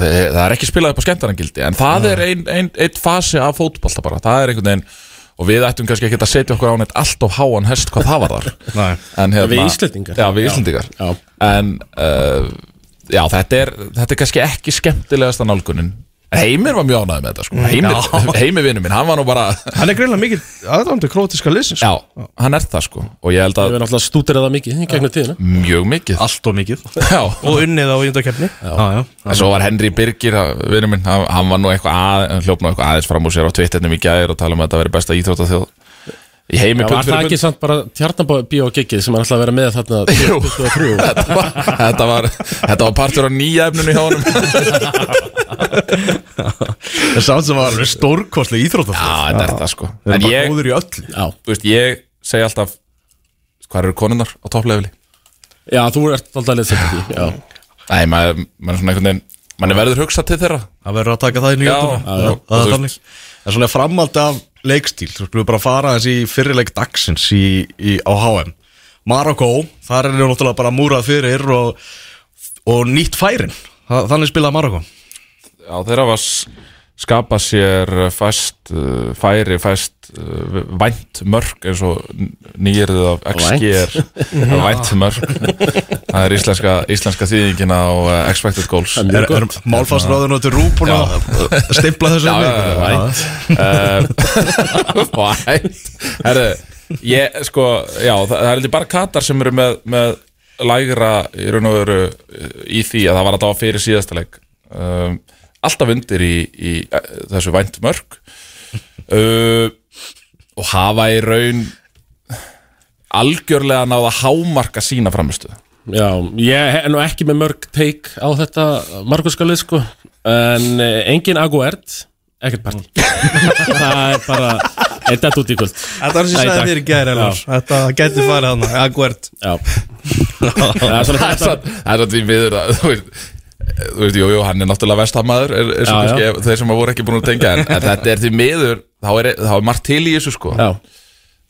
er það er, ekki spilað upp á skemmtarangildi en það er einn ein, ein fasi af fótbolta bara, það er einhvern veginn og við ættum kannski ekki að setja okkur á neitt allt of háan hest hvað það var þar Nei. en, hérna, Við Íslendingar. já, við Íslendingar. Já. en uh, já, þetta er, þetta er kannski ekki skemmtilegasta nálgunin. En Heimir var mjög ánægð með þetta sko. Heimir, Heimir vinnu minn, hann var nú bara hann er greinlega mikið aðdándu krótiska liðsins já, hann er það sko. Og ég held Við að erum náttúrulega stútir það mikið í gegnum tíðina. Mjög mikið. Allt og mikið. Já, og unnið á já. En svo var Henry Birgir, vinur minn, hann, var nú eitthvað að, hann hljóp nú eitthvað aðeins fram úr sér á Twitternum í gæðir og tala um að þetta veri besta íþrótt þjóð í heimi Já, var það ekki samt bara tjarnabíó giggið sem er alltaf að vera með þarna Jú. 23 Þetta var, þetta var, þetta var partur á nýja efninu hjá honum. Það er samt sem var alveg stórkostlega íþrótt Já, þetta er það sko. Það er En bara ég, góður í öllu. Já, þú veist, ég segi alltaf Hvað eru konunnar á topplefili? já þú ert alltaf þetta Já, Nei, maður, maður er svona einhvern veginn Mann er verður hugsað til þeirra. Það verður að taka það í Og er þannig. það er svona framald af leikstíl þú skulum bara fara þessi fyrirleik dagsins í, í, á HM Marokko, þar er náttúrulega bara múrað fyrir og, og nýtt færin. Þa- þannig spilaði Marokko. Já, þeirra var skapa sér fæst uh, færi, fæst uh, vænt mörg eins og nýjirðið af XG er. Vænt mörg það er íslenska, íslenska þýðingin á uh, expected goals. Er er, málfarsráðun og til rúpun að stimpla þessu vænt vænt. Herru, ég sko já, það, það er heldur bara Katar sem eru með, með lægra í raun og veru í því að það var að var fyrir síðasta leik. Um, alltaf undir í, í uh, þessu vænt mörg uh, og hafa í raun algjörlega náða hámarka sína framistu Já, ég er nú ekki með mörg teik á þetta marguskalið sko En eh, engin aguert, ekkert partí. Það er bara Eitt dætt út í kvöld. Þetta var sem ég sagði þér í Elvar. Þetta gæti farið hann Aguert Já. Það er svona er þetta er því miður að þú veist, þú veist, jú, jú, hann er náttúrulega vestamæður þeir sem voru ekki búin að tengja en, en þetta er því miður, þá er, þá er margt til í þessu sko, Já,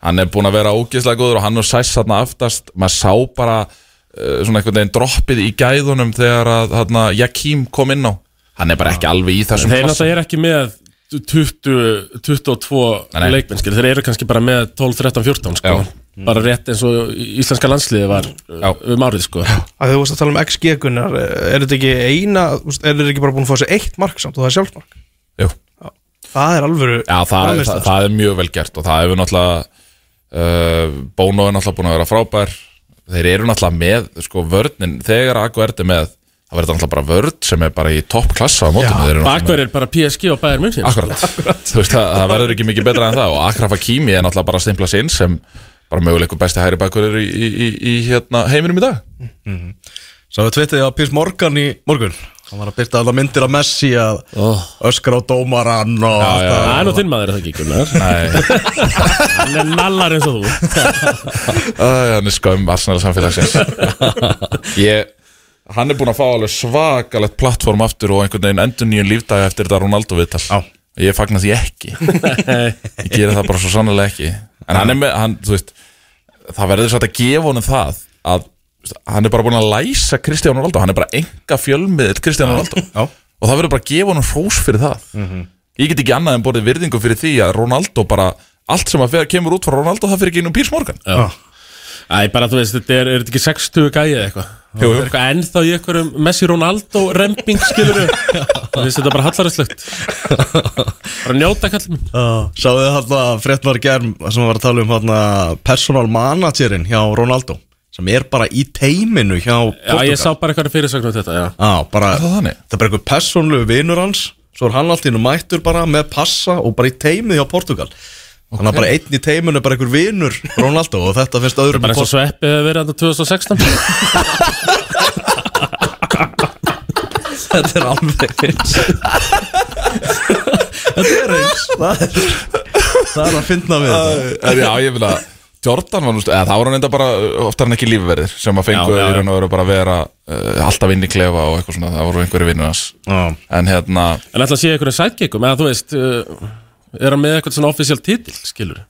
hann er búin að vera ógeðslega góður og hann og sæs þarna aftast. Maður sá bara uh, svona einhvern veginn droppið í gæðunum þegar að þarna Jakim kom inn á. Hann er bara ekki alveg í þessum þeir náttúrulega er ekki með 20, 22 Nei, nei. leikmenn skil, þeir eru kannski bara með 12, 13, 14 sko. Já. Bara rétt eins og íslenska landsliði var Já. uh, um árið sko. að þú varst að tala um XG Gunnar er þetta ekki eina er þetta ekki bara búin að fá sér eitt mark samt og það er sjálfsmark? Jú. það er alvöru Já, það, það, frammistaða, það, er mjög vel gert og það hefur náttúrulega uh, Bono er náttúrulega búin að vera frábær. Þeir eru náttúrulega með sko vörnin, þegar Aguerd er með það verður náttúrulega bara vörn sem er bara í topp klassa á með- Bakverð er bara PSG og Bayern München Akkurat, þú veist það, það verður ekki mikið betra en það og Akraf Hakimi er náttúrulega bara að bara möguleikum besti hægri bakur í, í, í, í hérna, heiminum í dag. Svo við tvittiði á Piers Morgan í morgun. Hann var að byrta alveg myndir af Messi að oh. öskra á dómarann og Já, já, það. Er nú þinn maður er það ekki Gunnar? Nei, Hann er nallar eins og þú. Hann er skömm Arsenal samfélagsins. Ég, Hann er búinn að fá alveg svakalegt plattform aftur og einhvern veginn endur nýjum lífdagi eftir þetta Ronaldo viðtal. Ég fagnar því ekki. Ég gera það bara svo sannlega ekki En hann er með, hann, þú veist Það verður svo að gefa honum það að veist, hann er bara búinn að læsa Kristján Ronaldo, hann er bara enga fjölmiðl Kristján Ronaldo. Já. og það verður bara að gefa honum hrós fyrir það. Ég get ekki annað en borðið virðingu fyrir því að Ronaldo bara allt sem að kemur út frá Ronaldo það fyrir ekki innum Pírs Morgan. Já. Æ, bara þú veist, þetta er, er þetta ekki 60 gæði eða eitthvað? Jú, jú. Það er eitthvað ennþá í einhverjum Messi Ronaldo remping skilur Það finnst þetta bara hallaræslegt Bara njóta kallum Sáðu þið hérna fréttnar germ sem var að tala um hérna personal managerinn hjá Ronaldo sem er bara í teiminu hjá Já, Portugal ég sá bara eitthvað fyrirsögn um þetta, já. Já, bara, það það er bara einhver persónlegu vinur hans Svo er hann alltaf innu mættur bara með passa og bara í teimið hjá Portugal Þannig að bara einn í teiminu er bara einhver vinur Ronaldo og þetta finnst öðrum Bara eins og Sveppi hefur verið hann 2016 Þetta er alveg eins. Þetta er eins. Það er, það er að finna við þetta. Já, ég vil að Jordan var nú, eða það voru hann enda bara uh, oftar en ekki lífverðir sem að fengu í raun og veru bara að vera uh, alltaf inn í klefa og eitthvað svona, það voru einhverju vinnur hans. Já. en hérna, En ætla að sé einhverjum sætgeikum eða þú veist uh, Er hann með eitthvað svona official titil, skilur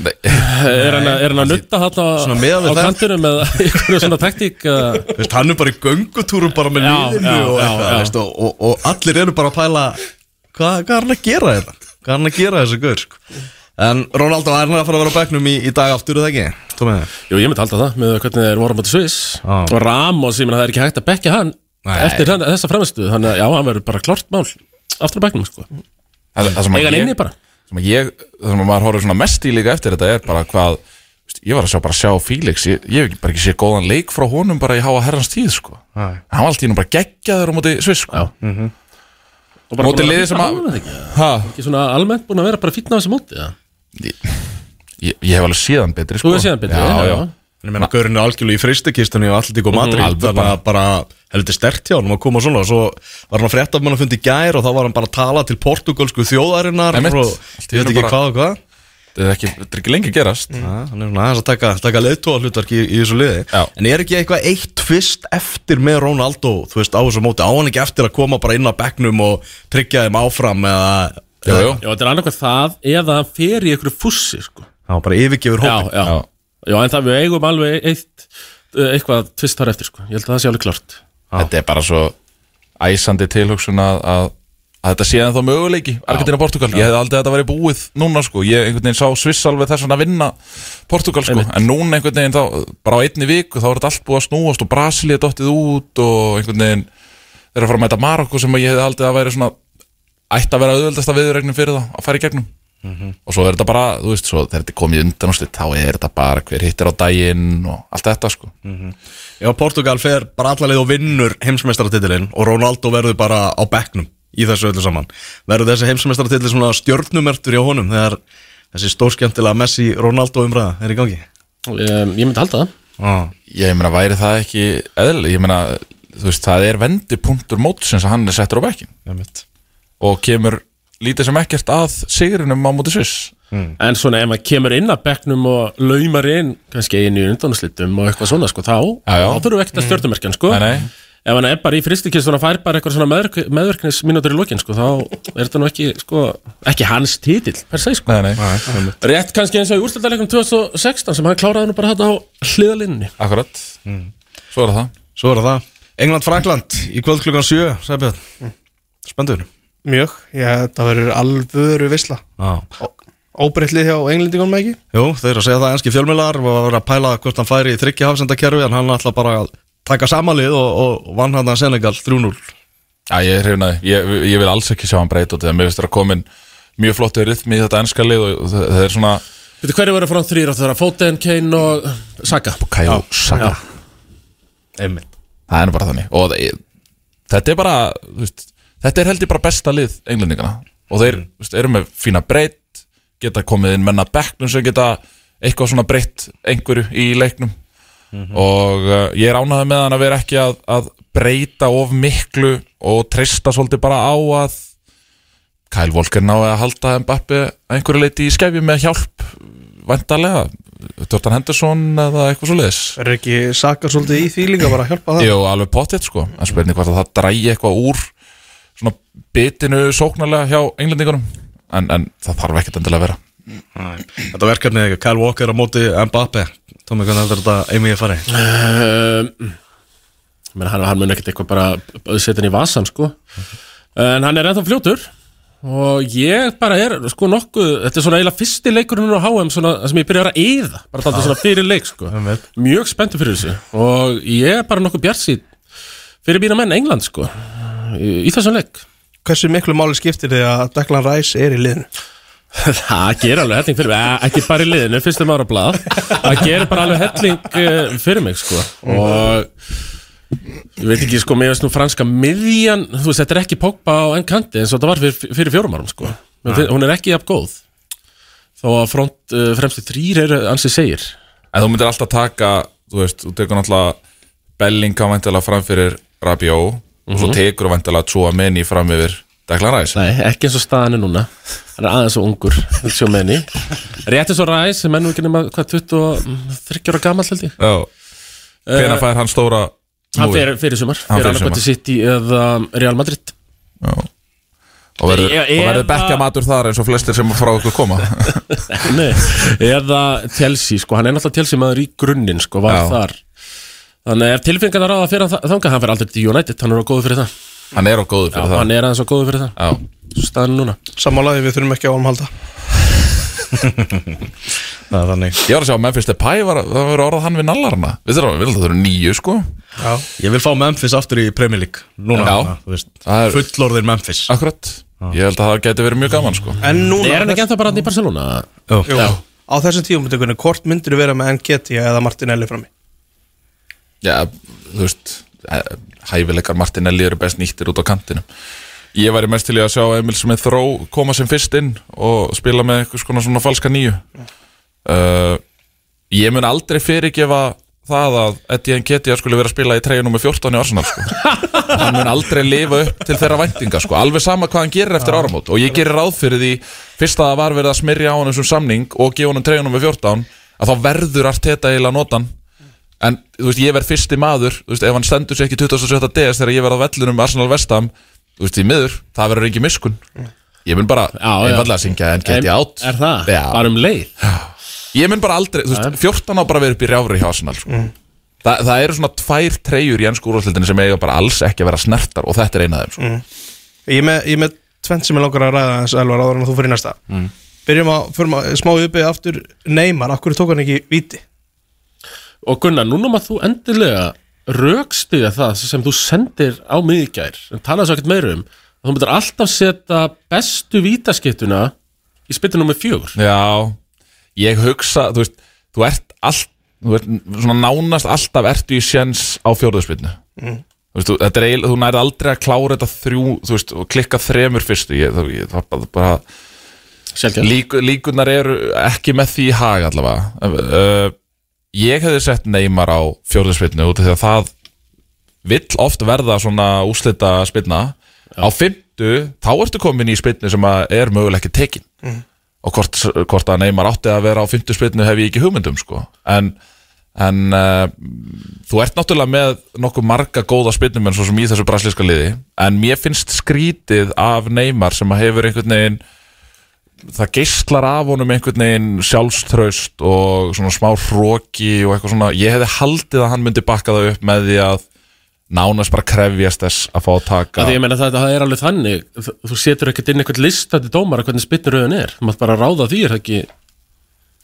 nei, Er hann, að- er hann að nutta hann á, kantinum með einhverjum svona taktík Veist, hann er bara í göngutúrum bara með já, og, eitthvað, og, og, og allir eru bara að pæla hvað, hvað er hann að gera þetta? Hvað er hann að gera þessu gaur? Sko? En Ronaldo er hann að fara að vera á bekknum í, í dag aftur, það ekki? Tómið? Jú, ég myndi halda það með hvernig þeir voru á móti Sviss Já. og Ramos, ég meina það er ekki hægt að bekka hann Nei. eftir hann, þessa framistu þannig að já, hann verður bara klart mál aftur á bekknum, sko Eiga inni bara. sem að ég það sem að maður horfður svona mest í líka eftir þetta er bara hvað, veist, ég var að sjá bara sjá Felix, ég, ég hef bara ekki sé góðan leik frá honum bara í háa herrans tíð, sko. Nei. hann var alltaf í nú bara geggjaður á móti Sviss, sko. Já. Og bara Móti liði sem að- ekki? ha, Ekki svona almennt búin að vera bara fítna á þessu móti, já ég, ég, ég hef alveg séðan betri, sko Þú hefur síðan betri, já, já, Ég meina, gaurinn er algjörlega í fristukistunni og allt ykkur Madrid Alveg Þannig að bara heldur stert hjá hann að koma svona. Og Svo var hann að frétta mann að fundi gær og þá var hann bara að tala til portugalsku þjóðarinnar Einmitt. og Allt ég veit ekki bara- hvað og hvað. Þetta er ekki, þetta er ekki lengi gerast. Ja, hann er svona aðeins að taka, taka leiðtóa hlutverk í, í þessu liði. Já. En er ekki eitthvað eitt tvist eftir með Ronaldo Þú veist á þessu móti, á hann ekki eftir að koma bara inn á bekknum og tryggja þeim áfram eða Jú, jú. Já, þetta er annarkvæð það eða hann fer í einhverju fussi, sko. Já, bara yfirgefur Já, hópin já, Já. já, en það við eigum alveg eitt uh, eitthvað tvist þar eftir, sko. Ég held að það sé alveg klart Þetta er bara svo æsandi tilhugsun að, að, að þetta sé ennþá möguleiki. Argentina Portugal, ég hefði aldrei að þetta væri búið núna sko, ég einhvern veginn sá Sviss alveg þess að vinna Portugal sko, Einmitt. en núna einhvern veginn þá, bara á einni viku þá er þetta allt búið að snúast og Brasilía dottið út og einhvern veginn þeir eru að fara að mæta Marokko sem að ég hefði aldrei að væri svona ætti að vera auðveldasta viðurregnum fyrir það að fara í gegnum og svo er þetta bara, þú veist, svo þegar þetta er komið undan og slitt, þá er þetta bara hver hittir á daginn og allt þetta sko. Já, Portugal fer bara allarleið og vinnur heimsmeistaratitilinn og Ronaldo verður bara á bekknum í þessu öllu saman. Verður þessi heimsmeistaratitil svona stjörnumertur hjá honum þegar þessi stórskemmtilega Messi-Ronaldo umræða er í gangi? Um, Ég myndi halda það. Ah. Ég meina, væri það ekki eðlileg, ég meina, þú veist, það er vendipunktur mótsins að hann er settur á bekkin og kemur lítið sem ekkert að sigrinum á móti Sviss. En svona ef maður kemur inn að bekknum og laumar inn kannski einu í undanúslitum og eitthvað svona sko, þá, þá þurfum við ekkert að stjórnumerkjan sko. Nei, nei. Ef hann er bara í fristikist og fær bara eitthvað svona meðverk, meðverknismínútur í lokin sko, þá er þetta nú ekki, sko, ekki hans títill per se sko. Nei, nei, Rétt kannski eins og í úrstöldarleikum 2016 sem hann kláraði nú bara þetta á hliðalinni akkurat. Svo er það. Svo er það. England-Frakland í kvöld klukkan 7 Sæbjörn Spendur Mjög, ég, þetta verður alvöru visla ah. Óbreytlið hjá englendingunum ekki? Jú, þeir eru að segja það enski fjölmiðlar og að vera að pæla hvort hann færi í þryggja hafsendakerfi en hann ætla bara að taka samanlið og, og vann hann að Senegal 3-0 Já, ég er hrifnaði, ég, ég vil alls ekki sjá hann breyta út þegar mér finnst það að komin mjög flottu rytmi í þetta ennska lið og það það er svona Veitu hverju verður frá þrýr Það er Foden, Kane og Saka. Kajo Saka. Einmitt. Það er nú bara þannig. Og það- þetta er bara þú veist, Þetta er heldur bara besta lið englendingana Og þeir þú veist, eru með fína breytt Geta komið inn menna bekknum sem geta Eitthvað svona breytt einhverju í leiknum. Og uh, ég er ánægði með hann að vera ekki að, að breyta of miklu Og treysta svolítið bara á að Kyle Walker náði að halda Mbappi einhverju leiti í skefju með hjálp Væntalega Jordan Henderson eða eitthvað svo leiðis Er ekki sakar svolítið í líka bara að hjálpa það? Jú, alveg potið sko. En spurning hvort að það drægi eitthvað úr Svona bitinu sóknarlega hjá englendingunum. En, en það þarf ekkert endilega að vera. Nei. Þetta verkefni ekki, Kyle Walker á móti Mbappe Tómi, hvernig heldur þetta Amy að fara í? um, menn, hann, hann mun ekkert eitthvað bara setja hann í vasan sko. En hann er ennþá fljótur. Og ég bara er sko nokkuð þetta er svona eiginlega fyrsti leikurinn á HM svona, sem ég byrja að vera að eyða. Bara þátt svona fyrir leik sko. Mjög spenntur fyrir þessu. Og ég er bara nokkuð bjart síð fyrir býna menn England sko í, í þessum leik. Hversu miklu máli skiptir þið að Declan Rice er í liðinu? Það gerir alveg helling fyrir mig, Eh, ekki bara í liðinu, fyrstum ára blað. Það gerir bara alveg helling eh, fyrir mig, sko. Og Ég veit ekki, sko, mér veist nú franska miðjan Þú veist, þetta er ekki Pogba á enn kanti eins og þetta var fyrir, fyrir fjórum árum, sko. Men þi- Hún er ekki jafn góð. Þó að front, uh, fremstu þrýr eru ansi segir. En þú myndir alltaf taka Þú veist, þú tekur náttúrulega Bellingham væntalega fram fyrir Rabiot Og svo tekur þú væntalega Chouameni fram yfir Declan Rice. Nei, ekki eins og staðan er núna. Hann er aðeins og ungur, sjó menni Rétt eins og ræs, sem ennú ekki nema Hvað, 23 ára gamall held ég. Já. Hvena fær hann stóra Hann smúið? fyrir, fyrir sumar, Hann fyrir annarkvæmti City eða Real Madrid. Já. Og verður, og bekkja matur þar eins og flestir sem frá okkur koma. Nei, eða Chelsea, sko, hann er náttúrulega Chelsea maður í grunninn, sko, var Já. þar Þannig ef tilfengan að ráða fyrir hann þa- þangað, hann fyrir aldrei til United, hann er á góðu fyrir það. Hann er á góðu Já, fyrir það. hann er aðeins á góðu fyrir það, Já. Svo staðan er núna. Sammálaði við þurfum ekki á hann halda. Það er þannig. Ég var að sjá að Memphis Depay var, það var orðað hann við nallarna Við þurfum að það eru nýju sko. Já, Ég vil fá Memphis aftur í Premier League Núna, Já. na, þú veist Það er- Fullorðir Memphis. Akkurat. Ég held að það geti verið mjög gaman sko. En núna Er hann ekki ennþá bara hann í Barcelona? Jú. Jú, á þessum tíum hvort myndir þú vera með Enketia eða Martinelli frammi? Já, þú veist eh, Hæfileikar Martinelli eru best nýttir út á kantinum. Ég væri mest til að sjá Emil Smith Rowe koma sem fyrst inn og spila með eitthvað svona, svona falska nýju. Uh, Ég mun aldrei fyrirgefa það að Eddie Nketiah skulle vera að spila í treyjunum með 14 í Arsenal sko. hann mun aldrei lifa upp til þeirra væntinga sko. alveg sama hvað hann gerir eftir áramót. Og ég gerir ráð fyrir því fyrst að það var verið að smyrja á hann sem samning og gefa hann treyjunum með 14 að þá verður allt þetta eiginlega notan en þú veist, ég verð fyrsti maður þú veist, ef hann stendur sér ekki 27. DS þegar ég verð á vellunum Arsenal Vestam þú veist, í miður, það verður ekki miskun ég mun bara Já, já. einfallega að syngja en geti átt Er það? Já. Bara um leið? Ég mun bara aldrei, þú veist, 14 á bara vera upp í rjáfri hjá Arsenal sko. Þa, Það eru svona tvær treyjur í ennsku úrvarsleildinni sem eiga bara alls ekki að vera snertar og þetta er eina af þeim sko. Ég er með, ég er með tvent sem ég langar að ræða þess Elvar áður en þú fyrir næsta Byrjum að, förum að smá uppið aftur Neymar, hverju tók hann ekki víti? Og Gunnar, núna maður þú endilega rökstiga það sem þú sendir á miðgjær en talaði svo ekkert meira um að þú myndir alltaf setja bestu vítaskittuna í spyttu nummer fjögur. Já, ég hugsa, þú veist, þú ert allt þú ert svona nánast alltaf ertu í sjens á fjórðarspilnu Þú veist, þú, þetta er eiginlega, þú nærið aldrei að klára þetta þrjú, þú veist, og klikka þremur fyrstu, ég, það, ég, það bara, bara Lík, líkunar eru ekki með því í hag allavega. Uh, ég hefði sett Neymar á fjórðarspilnu út af því að það vill oft verða svona úslita spilna. Á fymtu, þá ertu komin í spilnu sem er mögulega ekki tekin. Og hvort, hvort að Neymar átti að vera á fymtu spilnu hef ég ekki hugmyndum sko. en, en uh, þú ert náttúrulega með nokkuð marga góða spilnum en svo sem í þessu braslíska liði. En mér finnst skrítið af Neymar sem hefur einhvern veginn það geislar af honum einhvern veginn sjálfströst og svona smá hróki og eitthvað svona, ég hefði haldið að hann myndi bakka það upp með því að nánast bara krefjast þess að fá að taka Því ég meina það, það er alveg þannig. Þú, setur ekkert inn einhvern lista til dómara hvernig spytnuröðun er, þú mátt bara ráða því er það ekki?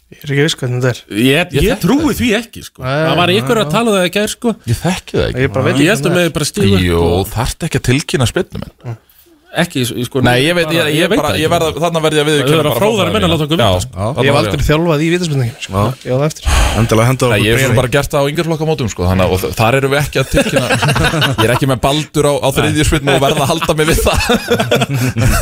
Ég er ekki viss hvernig þetta er. Ég, ég, þekki trúi því ekki sko. Nei, Það var einhver að tala um það ekki sko. ég þekki það Ég ekki bara veit Ég held að með bara stígu Jú, þarft ekki að tilkynna spilnum minn Ekki, sko Nei, ég veit, ég, ég, veit bara, það ég ekki. verð, þarna verð ég að Þau viðurkenna eru að bara fróðari framfæri menn að láta okkur Já, þarna Ég hef aldrei þjálfað í vítaspendingin sko. Ég á það eftir. Endilega henda Nei, okkur ég hef bara gert það á yngjörflokka mótum sko, þannig, að- þar erum við ekki að tilkynna Ég er ekki með baldur á, á þriðju spilnu og verða að halda mig við það.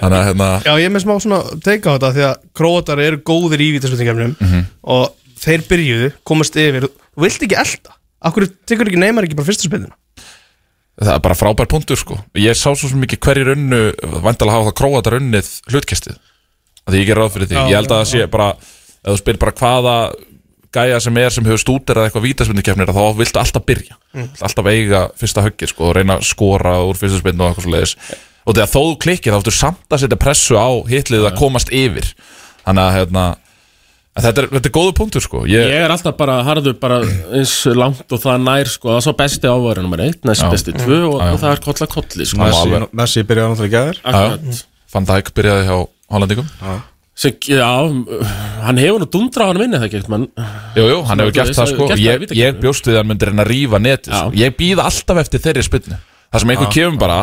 Þannig að hérna Já, ég er með smá svona teika á þetta því að króatar eru góðir í vítaspendingkefnum Mhm. og þeir byrjuðu, komast yfir. Vilt ekki elda Akkur tekur ekki neymar ekki bara fyrsta spendina Það er bara frábær punktur sko. Ég sá svo mikið hverjir unnu Vandalega hafa það króatar unnið hlutkestið Því ég ger ráð fyrir því. Ég held að það sé bara Ef þú spyr bara hvaða gæja sem er sem hefur stúderað eitthvað vítaspindikefnir þá viltu alltaf byrja. Viltu alltaf eiga fyrsta höggið sko og reyna að skora úr fyrsta spindu og eitthvað svo leiðis og þegar þó þú klikkir þá ertu samt að setja pressu á hitlið að komast yfir. Þannig að hérna þetta er, þetta er góðu punktur sko ég, Ég er alltaf bara harður bara eins langt og það nær sko, það er svo besti ávara nummer 1, næst Já. besti 2 og, Já, og það er kolla kolli sko. Messi, alveg. Messi byrjaði náttúrulega í gæðir Akkurat. það ekki byrjaði hjá Hollandingum Sem, já, hann hefur nú dundra á hann minni það ekki mann, Jú, jú, hann hefur þú gert veist, það sko gert það í Ég, vítakeppni. ég bjóst við að hann myndir reyna að rífa netið sko. Ég býð alltaf eftir þeirri spilnu Það sem einhver kemur bara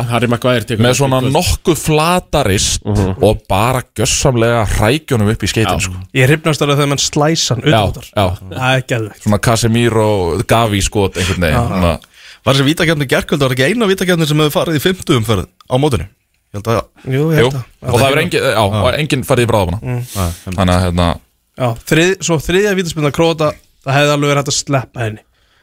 með svona nokkuð flatarist Mhm. og bara gjössamlega hrækjunum upp í skeitin sko. Ég hrifnast alveg þegar mann slæsan já, já, Það er geðveikt. Svona Casemiro Gavi skot einhvern veginn svona, Var þessi vítakefni gerkvöld, var ekki eina vítakefni sem hefur farið í fymtu umferð á mótinu? Ég held að Jú, ég Jú, held að og það er engin, já, og engin farið í bráðabana Þannig að hérna Já, þrið, svo þriðja vítaspinna króta það hefði alveg verið hægt að sleppa henni.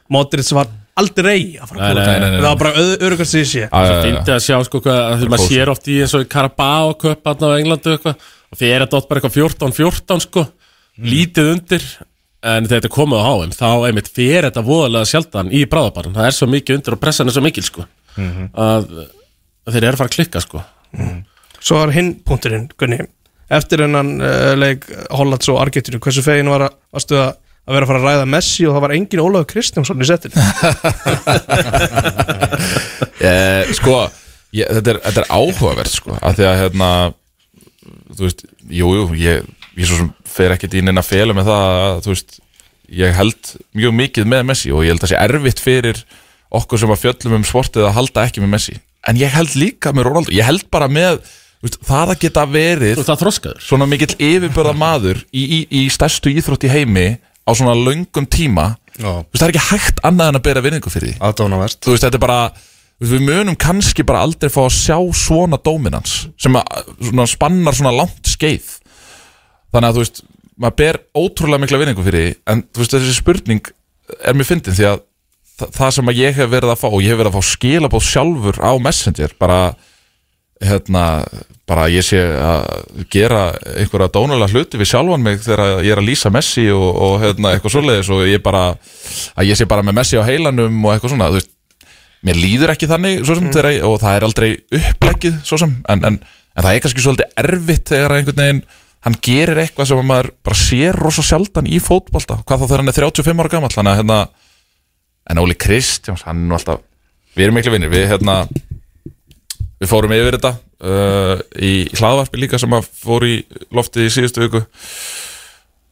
Modric var aldrei að fara að nei, nei. Það var bara örugast því sé. Já, já. Fyndi að sjá sko hvað, að því maður sér oft í eins og í Carabao Cup á Englandu eitthvað. Og því er þetta oft bara eitthvað 14-14 sko. Lítið undir. En þegar þetta komið á HM þá einmitt fyrir þetta voðalega sjaldan í bráðabarn það er svo mikið undir og pressan er svo mikil sko. Að, að þeir eru að fara að klikka sko. Svo var hinn punkturinn, Gunni. Eftir hennan uh, leik Hollands og Argentínu Hversu fegin var að, varstu að, að vera að fara að ræða Messi og það var engin Ólafur Kristjánsson í setin Eh, sko, ég, þetta, er, þetta er áhugavert sko, af því að hérna, þú veist, jú, jú, ég, ég svo sem fer ekkert inn inn að fela með það að, þú veist, ég held mjög mikið með Messi og ég held að það sé erfitt fyrir okkur sem að fjöllum um sportið að halda ekki með Messi, en ég held líka með Ronaldo, ég held bara með, veist, það að geta verið og það þroskaður. svona mikill yfirbörða maður í, í, í stærstu íþrótt í heimi á svona löngum tíma, Já, þú veist, það er ekki hægt annað en að bera vinningu fyrir því. Aðdánaverst þú veist, þetta er bara við munum kannski bara aldrei fá að sjá svona dominans sem að, svona, spannar svona langt skeið. Þannig að þú veist, maður ber ótrúlega mikla vinningu fyrir því, en þú veist, þessi spurning er mér fyndin því að þa það sem að ég hef verið að fá og ég hef verið að fá skilabóð sjálfur á Messenger bara hérna, bara ég sé að gera einhverja dónulega hluti við sjálfan mig þegar ég er að lýsa Messi og, og hérna, eitthvað svoleiðis og ég bara að ég sé bara með Messi á heilanum og eitthvað svona, þú veist mér líður ekki þannig sem mm. þeirra, og það er aldrei uppleggið svo sem, en, en, en það er kannski svolítið erfitt þegar einhvern veginn hann gerir eitthvað sem maður bara sér rosa sjaldan í fótbolta, hvað þá þegar hann er 35 ára gammal, þannig að hérna en Óli Kristjáns, hann er nú alltaf við erum miklu vinnir, við hérna við fórum yfir þetta uh, í hlaðvarpi líka sem að fór í loftið í síðustu viku.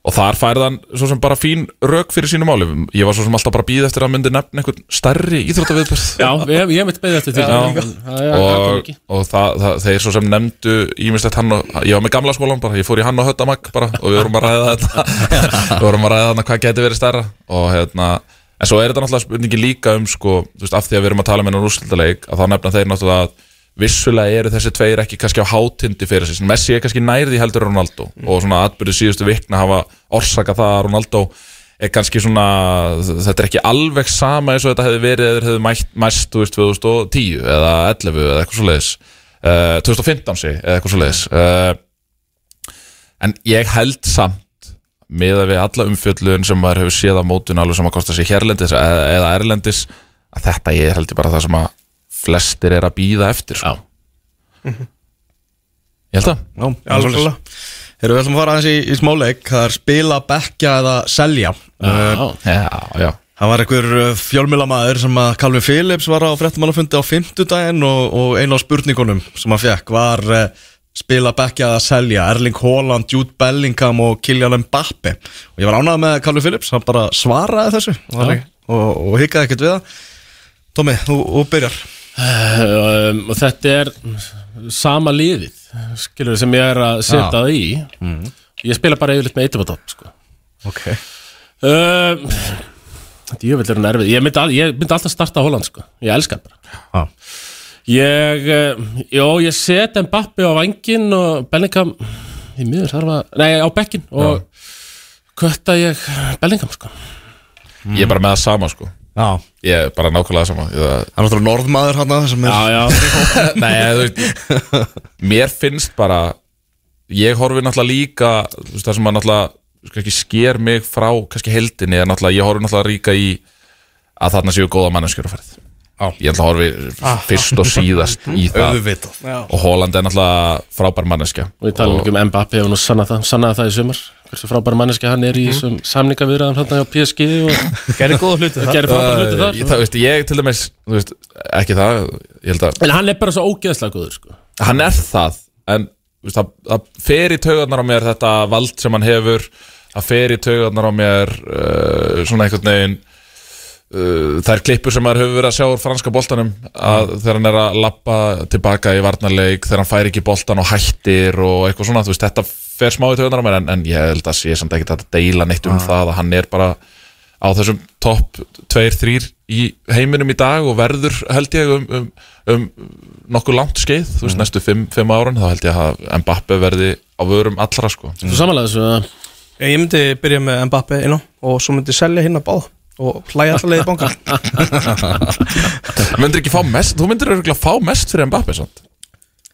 Og þar færði hann svo sem bara fín rök fyrir sínu máli ég var svo sem alltaf bara að býða eftir að myndi nefna einhvern stærri íþróttaviðbörð Já, ég, ég mitt beðið eftir því. Það það og, og það, það, þeir svo sem nefndu ímislegt hann og, ég var með gamla skólan bara, ég fór í hann og höttamag bara og við vorum að ræða þetta. Við vorum að ræða þarna hvað geti verið stærra. Og hérna, en svo er þetta náttúrulega spurningi líka um sko, þú veist, af því að við erum að tala með hennar úrslutaleik, að þá nefna þeir náttúrulega að vissulega eru þessi tveir ekki kannski á hátindi fyrir sig, Messi er kannski nærði heldur Ronaldo og svona atbyrðu síðustu vikna hafa orsaka það að Ronaldo er kannski svona, þetta er ekki alveg sama eins og þetta hefði verið eða hefði mætt, mæst, þú veist, 2010 eða 11 eða eitthvað svo leiðis uh, 2015 sig, eða eitthvað svo leiðis uh, en ég held samt með að við alla umfjöllun sem maður hefur séð á mótun alveg sem að kosta sér hérlendis eða erlendis að þetta ég held ég bara það sem að flestir er að býða eftir sko. ég held Já, Algjörlega. Erum við ætlum að fara aðeins í, í smáleik Það er spila, bekka eða selja. Uh, Já, já, já, Það var einhver fjölmjölamæður sem að Calvin Phillips var á fréttamannafundi á fimmtudaginn og, og einu af spurningunum sem hann fekk var uh, spila, bekka eða selja Erling Haaland, Jude Bellingham og Kylian Mbappe. Og ég var ánægð með Calvin Phillips, hann bara svaraði þessu. Og, og, og hikaði ekkert við það. Tómi, þú, þú byrjar um, og þetta er sama liðið skilur sem ég er að setja það í. Ég spila bara yfirleitt með eitt upp á topp sko. Ok. Um, Djöfull er hún erfið. Ég myndi, al, ég myndi alltaf starta Holland sko. ég elska hann bara. Já. ég, uh, jó, ég set Mbappi á vangin og Bellingham. Í miður þarf að, nei á bekkin og kötta ég Bellingham sko. Ég er bara með það sama sko Já. Ég er bara nákvæmlega sama. Það er náttúrulega norðmaður hann sem er já, já, Nei, þú veist Mér finnst bara Ég horfi náttúrulega líka þú veist, Það sem að náttúrulega sker mig frá kannski heldinni er Ég horfi náttúrulega líka í að þarna séu góða manneskjur að ferð Ég ætla að horfi fyrst og síðast í það. Auðvitað. Og Holland er náttúrulega frábær manneskja. Og ég tala ekki um Mbappi og nú sannað það, sannaði það í sumar hversu frábæra manneski hann er í þessum samningaviðræðum hérna á PSG og Gerði góða hluti frábæra hluti þar. ég, það, veist, ég til dæmis, þú veist, ekki það Ég held að en hann er bara svo ógeðslega góður sko. hann er það en veist, það, það fer í taugarnar á mér þetta vald sem hann hefur það fer í taugarnar á mér uh, svona einhvern veginn uh, þær klippur sem maður hefur verið að sjá úr franska boltanum að þegar hann er að lappa tilbaka í varnarleik þegar hann fær ekki boltan og hættir og eitthvað svona, þú veist, þetta fer smá í taugarnar á mér en, en ég held að sé samt ekki að deila neitt um það að hann er bara á þessum topp 2-3 í heiminum í dag og verður held ég um, um, um nokkuð langt skeið, þú veist, næstu 5 árun þá held ég að Mbappe verði á vörum allra sko. Þú samanlega þessu að Ég myndi byrja með Mbappe inn og svo myndi selja hinn að báða og hlæja alltaf leiði banka Þú myndir ekki fá mest, þú myndir örgulega fá mest fyrir Mbappe sant?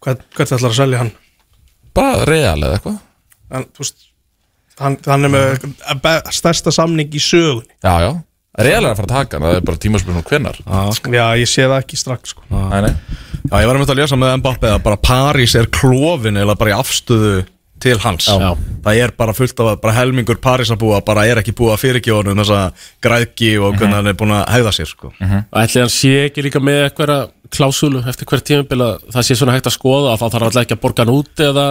Hvern, Hvert ætlar að selja hann? bara real eða eitthvað. Hann, þú veist, hann, hann er með be- stærsta samning í sögunni. Já, já, real er að fara að taka hann það er bara tímaspilnum hvenar Já, ég sé það ekki strax sko. Nei, nei. Já, ég var um að lesa með Mbappe að bara París er klófin eða bara í afstöðu til hans. Já. Það er bara fullt af að bara helmingur Parísabúa bara er ekki búið að fyrirgjóða honum þessa græðki og hvernig hann er búin að hegða sér sko. og ætli hann sé ekki líka með eitthvað klásúlu eftir hver tímabil að það sé svona hægt að skoða að þá þarf alltaf ekki að borga hann út eða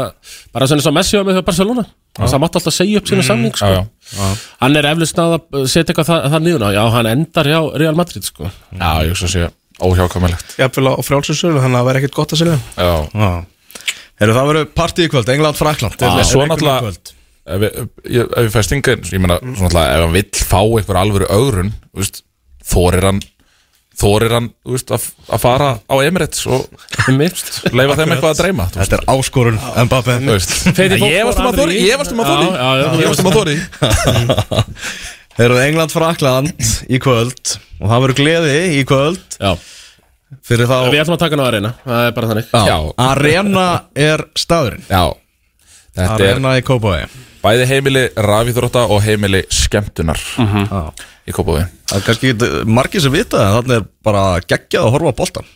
bara svona eins og Messi var með hjá Barcelona. Það mátti alltaf segja upp sína samning sko. Já, já, hann er eflust að setja eitthvað það, það niður á já, hann endar hjá Real Madrid sko. já, ég svo sé óhjákvæmilegt Heru, það verður partí í kvöld, England-Frakland Já, svo náttúrulega- ef við, ég- ef við fæst stinga ég meina, svona alltaf, ef hann vill fá einhver alvöru ögrun, þú veist, þorir hann þorir hann, þú veist, að, að fara á Emirates og leifa þeim eitthvað að dreyma Þetta er áskorun Mbappe þú veist. Feiti fólk ég varst um að þóri ég varst um að um að þóri Heru, England-Frakland í kvöld og það verður gleði í kvöld. Já. Fyrir þá Við ætlum að taka hann á arena, það er bara þannig. Já. Arena er staðurinn. Já, þetta er Arena í Kópavæði bæði heimili rafíþrótta og heimili skemmtunar Já. í Kópaví Það er kannski ekki margir sem vita það Þannig er bara geggjað að horfa á boltan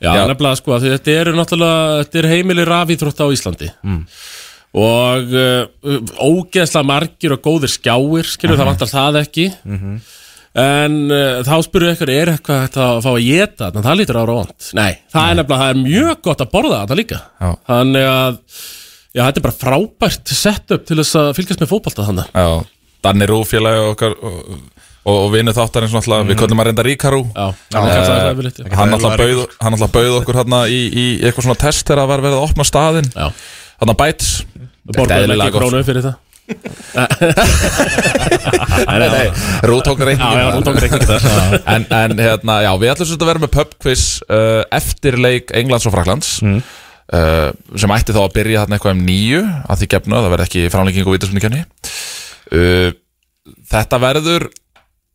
Já, Já. nefnilega sko, af því þetta eru náttúrulega þetta er heimili rafíþrótt á Íslandi. Og uh, ógeðslega margir og góðir skjáir skilur það vantar það ekki en uh, þá spyrir ykkur er eitthvað hægt að fá að geta þannig það lítur ára vant Nei, það er nefnilega, það er mjög gott að borða þetta líka. Já. þannig að já, þetta er bara frábært setup til þess að fylgjast með fótbolta þannig já, Danni Rú félagi okkar og, og, og vinnu þáttarins náttúrulega, við köllum að reynda Ríkarú. Já, hann kallar það yfirleitt, já. hann alltaf bauð, hann alltaf bauð okkur hérna í, í eitthvað svona test þegar það var verið að opna staðinn. Já, hann að bæts við borgaðum ekki krónu fyrir það nei, nei, nei, Rú tók Já, já, reikningin hún tók reikning það en, en hérna, já, við ætlum svolítið að vera með pubquiz uh, eftir leik Englands og Fraklands uh, sem ætti þá að byrja þarna eitthvað um nýju að því gefnu að það verði ekki framlenging og vítaspunni uh, þetta verður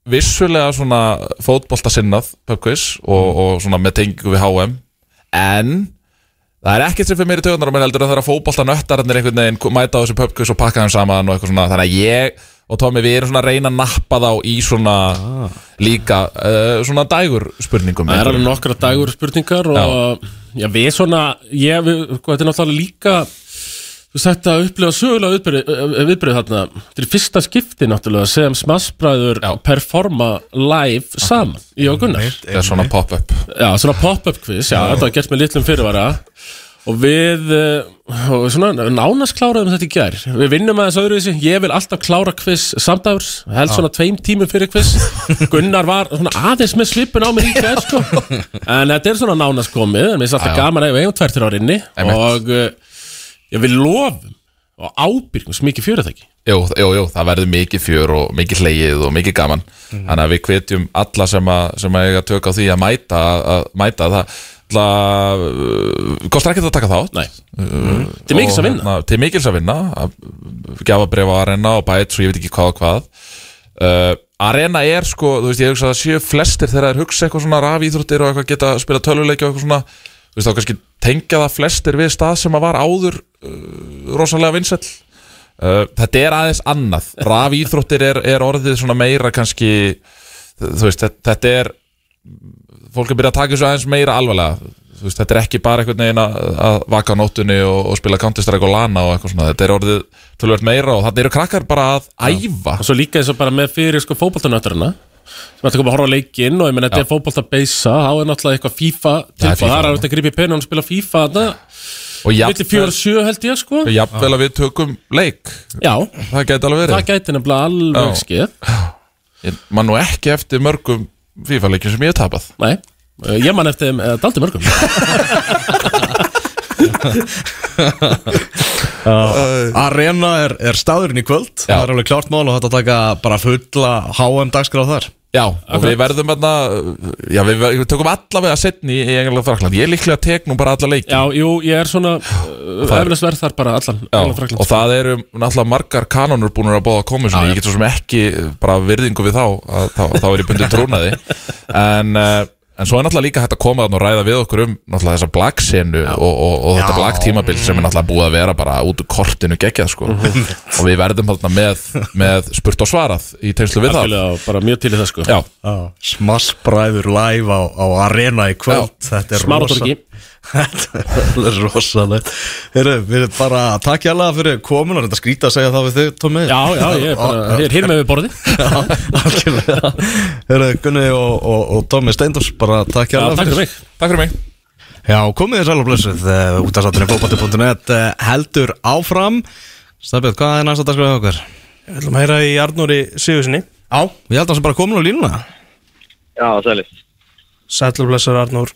vissulega svona fótboltasinnað pubquiz og, og svona með tengingu við HM en það er ekkert sem fyrir mér í tögunar og mér heldur að það er að fótbolta nöttararnir einhvern veginn mæta á þessu pubquiz og pakka þeim saman og eitthvað svona. Þannig að ég og Tómi við erum svona að reyna að nappa þá í svona líka uh, svona dægur spurningum Það er alveg nokkra dagur spurningar og já, við svona, ég, við, hvað, þetta er náttúrulega líka þú sagt að upplifa sögulega viðbröð, viðbröð þarna, þetta er fyrsta skipti náttúrulega sem smassbræður performa live saman. Í og Gunnar. Það er svona pop-up. Já, svona pop-up quiz, já, þetta var gert með litlum fyrirvara. Og við uh, og svona nánast kláraðum þetta í gær. Við vinnum aðeins öðruvísi, ég vil alltaf klára quiz samdægurs, held svona tveim tímum fyrir quiz, Gunnar var svona aðeins með svipun á mér í gær sko. en þetta er svona nánast komið. En við erum alltaf gaman að við uh, ég vil lofum og ábyrgum svo mikið fjörðæki Jú, jú, jú, það verður mikið fjör og mikið hlegið og mikið gaman. Þannig að við hvetjum alla sem að, sem að eiga tök á því að mæta, að mæta það. Það uh, kostar ekkert að taka þátt. Nei. Til mikils að vinna. Hérna, Til mikils að vinna að Gjafa brefa arena og bæt Svo ég veit ekki hvað og hvað. Uh, Arena er sko, þú veist, ég hugsa að það séu flestir Þegar þeir hugsa eitthvað svona rafíþróttir Og eitthvað geta að spila tölvuleiki og eitthvað svona Þú veist, þá kannski tengja það flestir við stað Sem að var áður uh, rosalega vinsæll. Uh, þetta er aðeins annað. Rafíþróttir er, er orðið svona meira kannski þú veist, þetta, þetta er fólk er byrjað að taka þessu aðeins meira alvarlega. Þú veist, þetta er ekki bara einhvern veginn að, að vaka á nóttunni og, og spila Counter-Strike og lana og eitthvað svona, þetta er orðið tölvöld meira og þetta eru krakkar bara að æfa. Og svo líka eins og bara með fyrir sko fótboltanötturina sem ætti að koma að horfa á leikinn og ég menn þetta er fótbolta beisa þá er náttúrulega eitthvað FIFA Það FIFA, það er já. að grípa í penun og spila FIFA og Vilti fjóra sjö held ég sko. Jafnvel að við tökum leik. Já, það geti alveg það verið gæti nefnilega alveg Já. skeið ég man nú ekki eftir mörgum FIFA-leikjum sem ég hef tapað. Nei, ég man eftir daldi mörgum Arena er, er staðurinn í kvöld. Já. Það er alveg klárt mál og þetta taka bara fulla HM dagskráð þar. Já, og við verðum hérna Já, við, við tökum allavega setni í England Frakland. Ég er líklega að tek nú bara alla leiki. Já, jú, ég er svona uh, efnast verð þar bara allan Já, England, Frakkland. og það eru náttúrulega margar kanonur búin að bóða að koma svona, ég get svo sem ekki bara virðingu við þá, að, þá, þá er ég bundin trúnaði. En, uh, en svo er náttúrulega líka hægt að koma þarna og ræða við okkur um náttúrulega þessa blacksenu og, og, og þetta Já. black tímabil sem er náttúrulega búið að vera bara út úr kortinu geggjað sko. Og við verðum þarna með, með spurt og svarað í tengslu við það. Bara mjög til í það sko. Já, Smassbræður live á, á Arena í kvöld. Þetta er Smáratorgi. Þetta er rosalegt. Við erum bara að takja alveg fyrir komunar Þetta skrýta að segja það við þig, Tómi Já, já, ég er bara, ég er hér með við borði Já, Heyrðu, Gunni og, og, og Tómi Steindors bara takja Já, alveg takk fyrir mig. Takk fyrir mig. Já, komið þér sæl og blessuð uh, út af sattunni fókbóti.net uh, heldur áfram. Stafbjörn, hvað er næsta dagskráðið okkar? Við ætlum að heyra í Arnóri Sigursinni Já, ég held að það sem bara komin á línuna. Já, sælis. Sætluflessar Arnór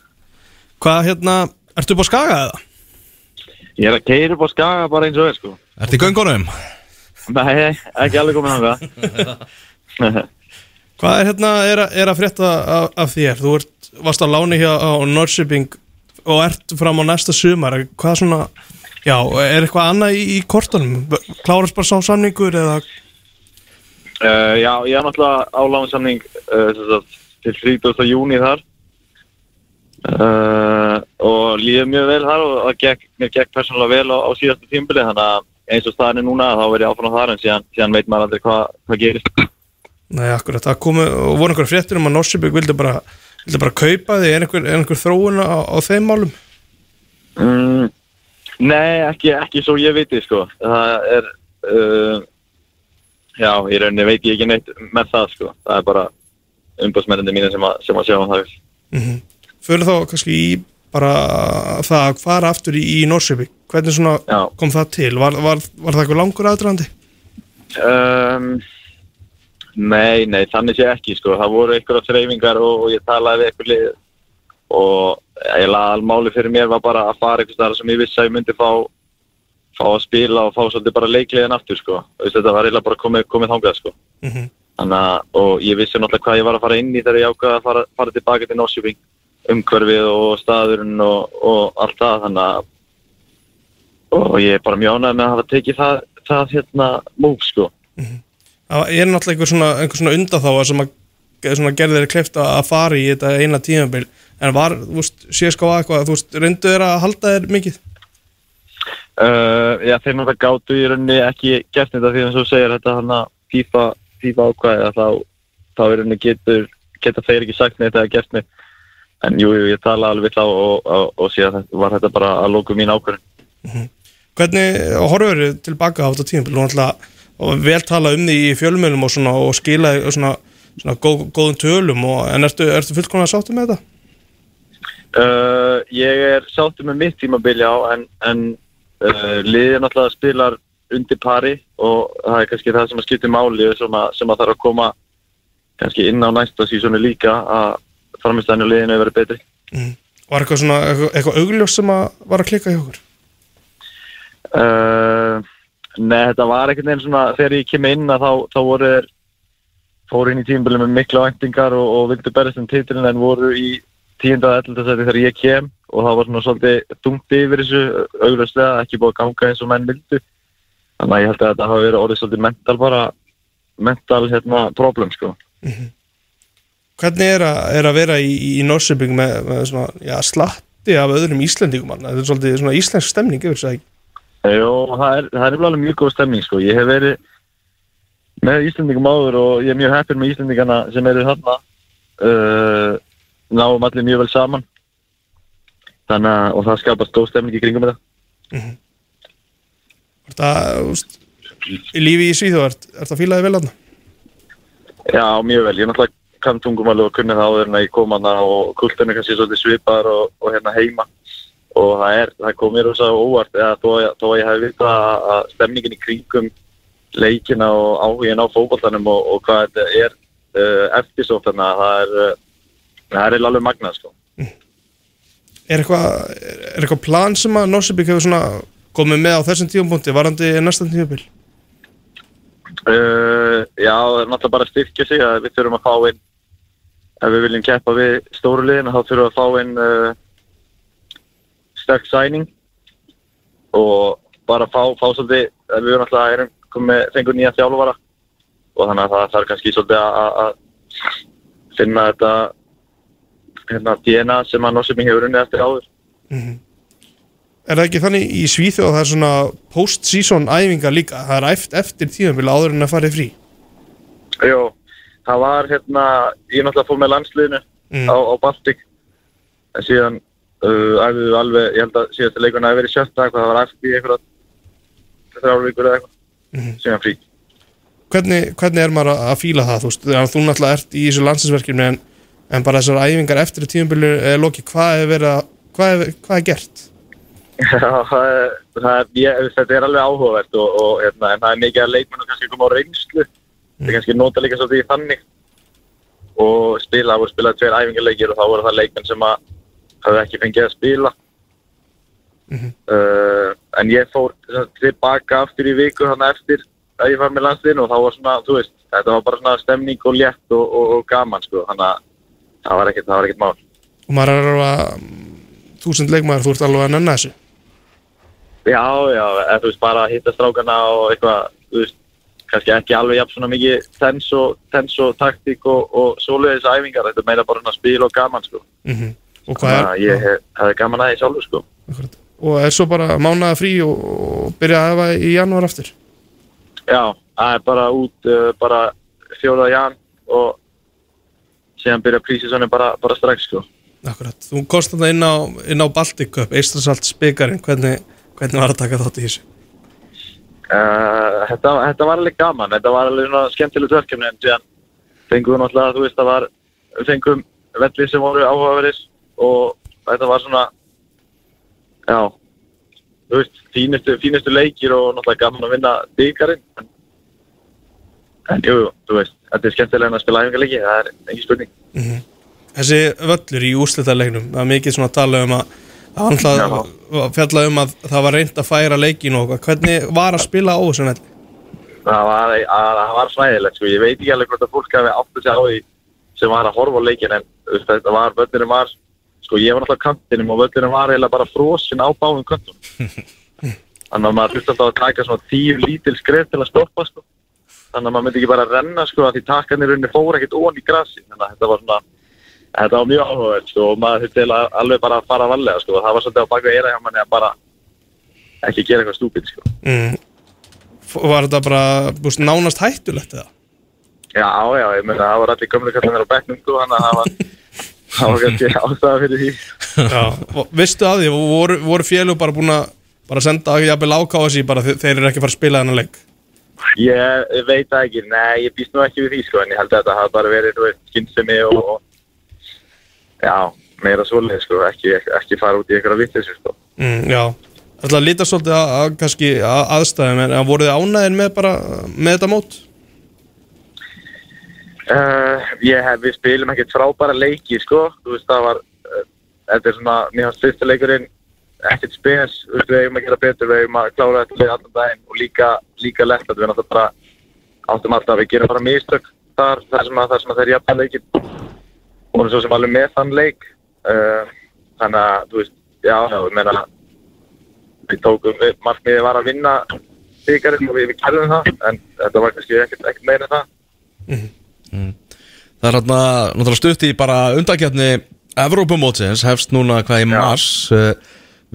Hvað hérna, ertu upp á skaga eða? Ég er að keira upp á skaga bara eins og er, sko. Ertu í göngunum? Nei, ekki alveg komin hanga. Hvað er hérna, er, er að frétta af, af þér? Þú ert, varst að láni hér á Norrköping og ert fram á næsta sumar Hvað svona, já, er eitthvað annað í, í kortunum? Klárast bara sá samningur eða uh, já, ég er náttúrulega á láginsamning uh, sem sagt, til 30. júni þar. Uh, og líður mjög vel þar og gekk, mér gekk persónulega vel á, á síðastu tímbili þannig að eins og staðan er núna þá verð ég áfram á þar en síðan, síðan veit maður aldrei hvað hva gerist. Nei, akkurat, það komu og voru einhver fréttur um að Norrköping vildi bara, vildi bara kaupa þig, er einhver, er einhver þróun á, á þeim málum? Mm, nei, ekki, ekki svo ég veit sko. Það er, uh, já, í rauninni veit ég ekki neitt með það sko. Það er bara umbúrsmennandi mínu sem, að- sem að sjá um það. Fyrir þá kannski í bara það að fara aftur í, í Norrköping, hvernig svona Já. kom það til? Var, var, var það eitthvað langur aðdraðandi? Um, nei, nei, þannig sé ekki sko. Það voru einhverja þreyfingar og, og ég talaði við einhver lið og eiginlega almáli fyrir mér var bara að fara staðar sem ég vissi að ég myndi fá fá að spila og fá svolítið bara leikliðin aftur sko. Þetta var eiginlega bara komið, komið þangað sko. Mhm. Þannig að, og ég vissi náttúrulega hvað ég var að fara inn í þegar ég ákvaði að fara, fara tilbaka til Norrköping umhverfið og staðurinn og, og allt það þannig að og ég er bara mjög ánægð með að hafa tekið það, það hérna múk sko. Það er náttúrulega einhver svona, svona undanþáa sem að gerði þeir kleift að fara í þetta eina tímabil. En var, þú veist, CSKA eitthvað þú veist, reyndu þeir að halda þeir mikið? Uh, Já, þeir náttúrulega gátu í rauninni ekki gert þetta því og þú segir þetta hann að FIFA, FIFA ákvæði að þá, þá í rauninni getur geta þeir ekki sagt neitt eða gert neitt en jú, jú, ég tala alveg þá og, og, og síðan var þetta bara að lóku mín ákvörðin Hvernig horfur þau tilbaka á þetta og vel tala um því í fjölmjölum og og skila svona, svona góð, góðum tölum og, en ertu, ertu fullkomlega sáttu með þetta? Uh, ég er sáttur með mitt tímabil já en, en uh, liðið náttúrulega spilar undir pari og það er kannski það sem að skiptir máli sem að, sem að þarf að koma kannski inn á næsta sísónu líka að framistæðinu liðinu verið betri Var eitthvað svona, eitthvað, augljós sem að var að klikka hjá okkur? uh, Nei, þetta var einhvern veginn svona þegar ég kem inn að þá, þá voru þeir fóru inn í tímabili með mikla væntingar og, og vildu berist um titilin en voru í tíunda og 11. seti þegar ég kem og það var svona svolítið þungt yfir þessu augljóslega, ekki búið að ganga eins og menn vildu þannig að ég held að þetta hafi verið orðið svolítið mental bara mental hérna problem sko Hvernig er að, er að vera í, í Norsöping með, með svona, já, slatti af öðrum Íslendingum mann? Þetta er svolítið svona íslensk stemning Jó, það er, það er alveg mjög góð stemning sko. Ég hef verið með Íslendingum áður og ég er mjög heppin með Íslendingana sem eru þarna uh, náum allir mjög vel saman þannig að og það skapast góð stemning í kringum þetta Þetta, úst, í lífi í Svíþjóð, ert, ert að fílaði vel aðna? Já, mjög vel. Ég náttúrulega kann tungumáli og kunni það áður en að ég kom hana og kulturinn er kannski svolítið svipar og, og hérna heima og það er, það kom mér rosa óvart eða þó, að ég hef vitað að, stemningin í kringum leikina og áhugin á fókbaltanum og, og hvað þetta er uh, eftirsótt þannig að það er uh, það er alveg magnað sko. Er eitthvað, er, eitthvað plan sem að Norsöping hefur svona komið með á þessum tíumpunkti, varandi næstan tíubil? Uh, já, það er náttúrulega bara styrkja sig að við þurfum að fá inn ef við viljum keppa við stóru liðin þá þurfum við að fá inn uh, sterk sæning og bara fá, fá svolítið við náttúrulega erum komið fengur nýja þjálfara og þannig að það þarf kannski svolítið að, finna þetta hérna, DNA sem að Norsiping hefur unnið eftir áður Er það ekki þannig í Svíþjóð að það er svona post-season æfinga líka? Það er eft, eftir tíumbil áður en að fara í frí? Jó, það var hérna, ég náttúrulega fór með landsliðinu Mm. á, á Baltic en síðan uh, æfðu við alveg, ég held að síðastu leikun hafi verið sjötta eitthvað, það var eftir í eitthvað þrjár vikur eða eitthvað Mhm. síðan frí. Hvernig, hvernig er maður að, fíla það? Þú, veist, þú náttúrulega ert í þessu landsinsverkefni en, en bara þessar æfingar eftir tíumbilu er loki, hvað er verið að, hvað er, hvað er gert? Já, það er, það er, ég, þetta er alveg áhugavert og, og hérna, en það er mikið að leikmennu kannski koma á reynslu það kannski nota líka svolítið í þannig og spila, það voru spilað tveir æfingarleikir og þá voru það leikmenn sem að hafði ekki fengið að spila. Uh, en ég fór tilbaka aftur í viku þannig eftir að ég var með landsliðinu og þá var svona, þú veist, þetta var bara svona stemning og létt og, og, og gaman sko, þannig að það var ekkert, það var ekkert mál. Og maður er alveg að þúsund leikmaður, þú ert alveg að nenna þessu? Já, já, þú veist bara að hitta strákana og eitthvað, þú veist, kannski ekki alveg jafn svona mikið tens og, tens og taktík og, og svoleiðis æfingar, þetta meira bara spil og gaman, sko. mm Og Þannig að er, ég hef, hefði gaman að því sjálfur, sko. og er svo bara mánaða frí og, og byrja að hefa í janúar aftur Já, það er bara út, uh, bara fjóða jan og síðan byrja prísisonni bara, bara strax, sko. Akkurat, þú komst þarna inn á, á Baltic Cup, Eistrasalt spikarinn hvernig, hvernig var að taka þátt í þessu? Uh, þetta, þetta var alveg gaman, þetta var alveg svona skemmtilegt verkefni en síðan fengum við náttúrulega, þú veist, það var, við fengum vellir sem voru áhugaverðis og þetta var svona, já, þú veist, fínustu, fínustu leikir og náttúrulega gaman að vinna byggarinn. En, en jú, þú veist, þetta er skemmtilega en að spila æfingarleiki, það er engin spurning. Þessi völlur í úrslitaleiknum það er mikið svona að tala um að það var náttúrulega fjalla um að það var reynd að færa leikinu og hvernig var að spila á þessu velli? það var, var svæðilegt sko. ég veit ekki alveg hvort að fólk hafi átt að segja á því sem var að horfa á leikin en þetta var, völlurinn var sko ég var náttúrulega á kantinum og völlurinn var eiginlega bara frosin á báðum kantum þannig að maður þurfti alltaf að taka svona tíu lítil skref til að stoppa sko. þannig að maður myndi ekki bara renna sko að því takkanir rauninni fór ekkert ón í grassi þannig að þetta var svona þetta var mjög áhugavert sko, og maður þurfti alveg bara að fara varlega sko. það var svolítið á baka eira hjá manni að bara ekki gera eitthvað stúpid sko. Mm. Var þetta bara búst, nánast hættulegt eða? Já, já, ég meina það var allir gömlu kallanir á bekknum sko, þannig að það var, það var kannski ástæða fyrir því. Já. Og Veistu að því, voru, voru félug bara búin að bara senda jafnvel ákáða sér bara þe- þeir eru ekki að fara að spila þennan leik? Ég, veit ekki, nei, ég býst nú ekki við því sko, en ég held að þetta hafa bara verið, skynsemi og, og já, meira svoleið sko, ekki, ekki fara út í einhverja vittleysu sko. mm, Já, ætla að líta svolítið að, að kannski að, aðstæðum en að voruð þið ánæðin með bara með þetta mót? Uh, ég hef, við spilum ekkert frábæra leiki sko, þú veist það var uh, þetta er svona, mér hans fyrsta leikurinn ekkert spes, við eigum að gera betur við eigum að klára þetta leið allan daginn og líka, líka lett að við náttúrulega bara áttum alltaf að við gerum bara mistök þar, þar sem að, þar sem að þeir jafna leikin og svo sem alveg með þann leik. Uh, þannig að, þú veist, já, ég meina við tókum, við, markmiðið var að vinna byggarinn og við, við kærðum það en þetta var kannski ekkert, ekkert meira það. Það er hérna náttúrulega stutt í bara undakjarni Evrópumótsins hefst núna hvað í mars. Uh,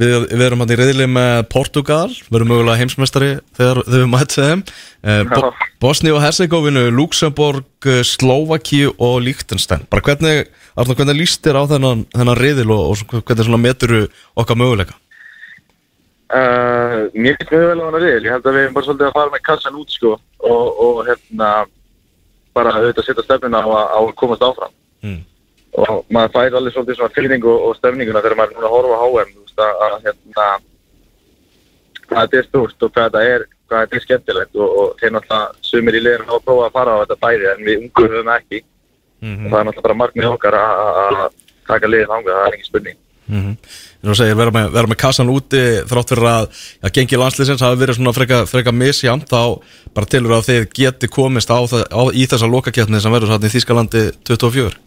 við, við erum hann í reyðli með Portugal við erum mögulega heimsmeistari þegar, þegar við mættum þeim. Uh, Bo. Bosni og Herzegovinu, Luxemburg uh, Slovaki og Liechtenstein. Bara hvernig, Arnar, hvernig líst þér á þennan, þennan reyðil og, og hvernig meturu okkar möguleika? Uh, mér finnst mjög vel að hana við ég held að við erum bara svolítið að fara með kassan út sko og, og hérna bara auðvitað setja stefnina á að, á að komast áfram. Mm. Og maður fær alveg svolítið svona fylgning og, stefninguna þegar maður er núna að horfa á HM þú veist að, að hérna hvað þetta er stúrt og hvað þetta er hvað þetta er skemmtilegt og, og þeir náttúrulega sumir í liðinu hafa prófað að fara á þetta bæri en við ungu höfum ekki. Og það er náttúrulega bara markmið okkar að- að að taka liðið ánga, það er engin spurning. Mm -hmm. Þú segir vera með, vera með kassan úti þrátt fyrir að, að gengi landslýsins hafi verið svona freka, freka misjamt þá bara tilur að þið geti komist á, á í þessa lokakjarni sem verður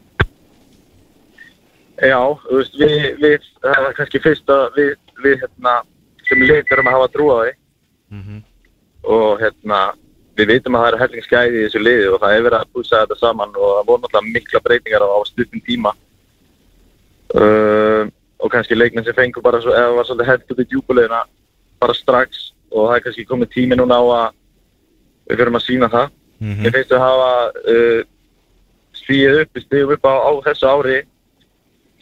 Já, þú veist, við, við, það er kannski fyrst að við, við hérna, sem lið erum að hafa trú á því. Og hérna, við vitum að það eru hellingsgæði í þessu liði og það er verið að púsa þetta saman og það voru náttúrulega mikla breytingar á, á stuttum tíma. Uh, og kannski leikmenn sem fengur bara svo, eða var svolítið held út í djúbulegina bara strax og það er kannski komið tími núna á að við fyrir að sína það. Mér finnst við hafa uh, svíið upp, við stíðum upp á, á þessu ári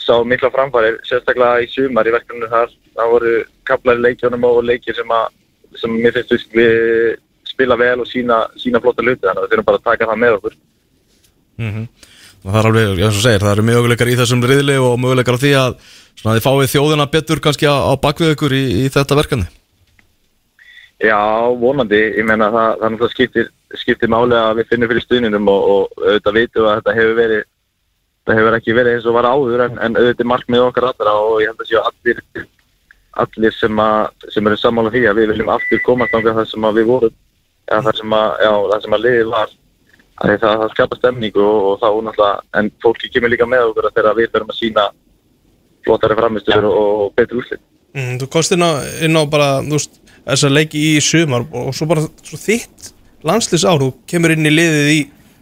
sá mikla framfærir, sérstaklega í sumar í verkefninu þar. Það voru kaplar í leikjónum og leikir sem, að, sem mér finnst við, spila vel og sína, sína flotta luti þannig að við þurfum bara að taka það með okkur. og það er alveg, eins og segir, það eru möguleikar í þessum riðli og möguleikar á því að þið fáið þjóðina betur kannski á, bakvið ykkur í, í þetta verkefni Já, vonandi. Ég meina það, það skiptir, skiptir máli að við finnum fyrir stuðninum og, og auðvitað vitum að þetta hefur verið það hefur ekki verið eins og var áður en, en auðvitað markmið okkar allra og ég held að séu allir, allir sem, að, sem eru sammála því að við viljum aftur komast á það sem við vorum eða það sem að, það að liðið var að það, það skapa stemning og, og þá náttúrulega, en fólki kemur líka með okkur þegar við verum að sína flottari framistöður og, betri úrslit. Mm, þú komst inn á, inn á bara veist, þessa leiki í sumar og svo bara svo þitt landslýs ár þú kemur inn í liðið í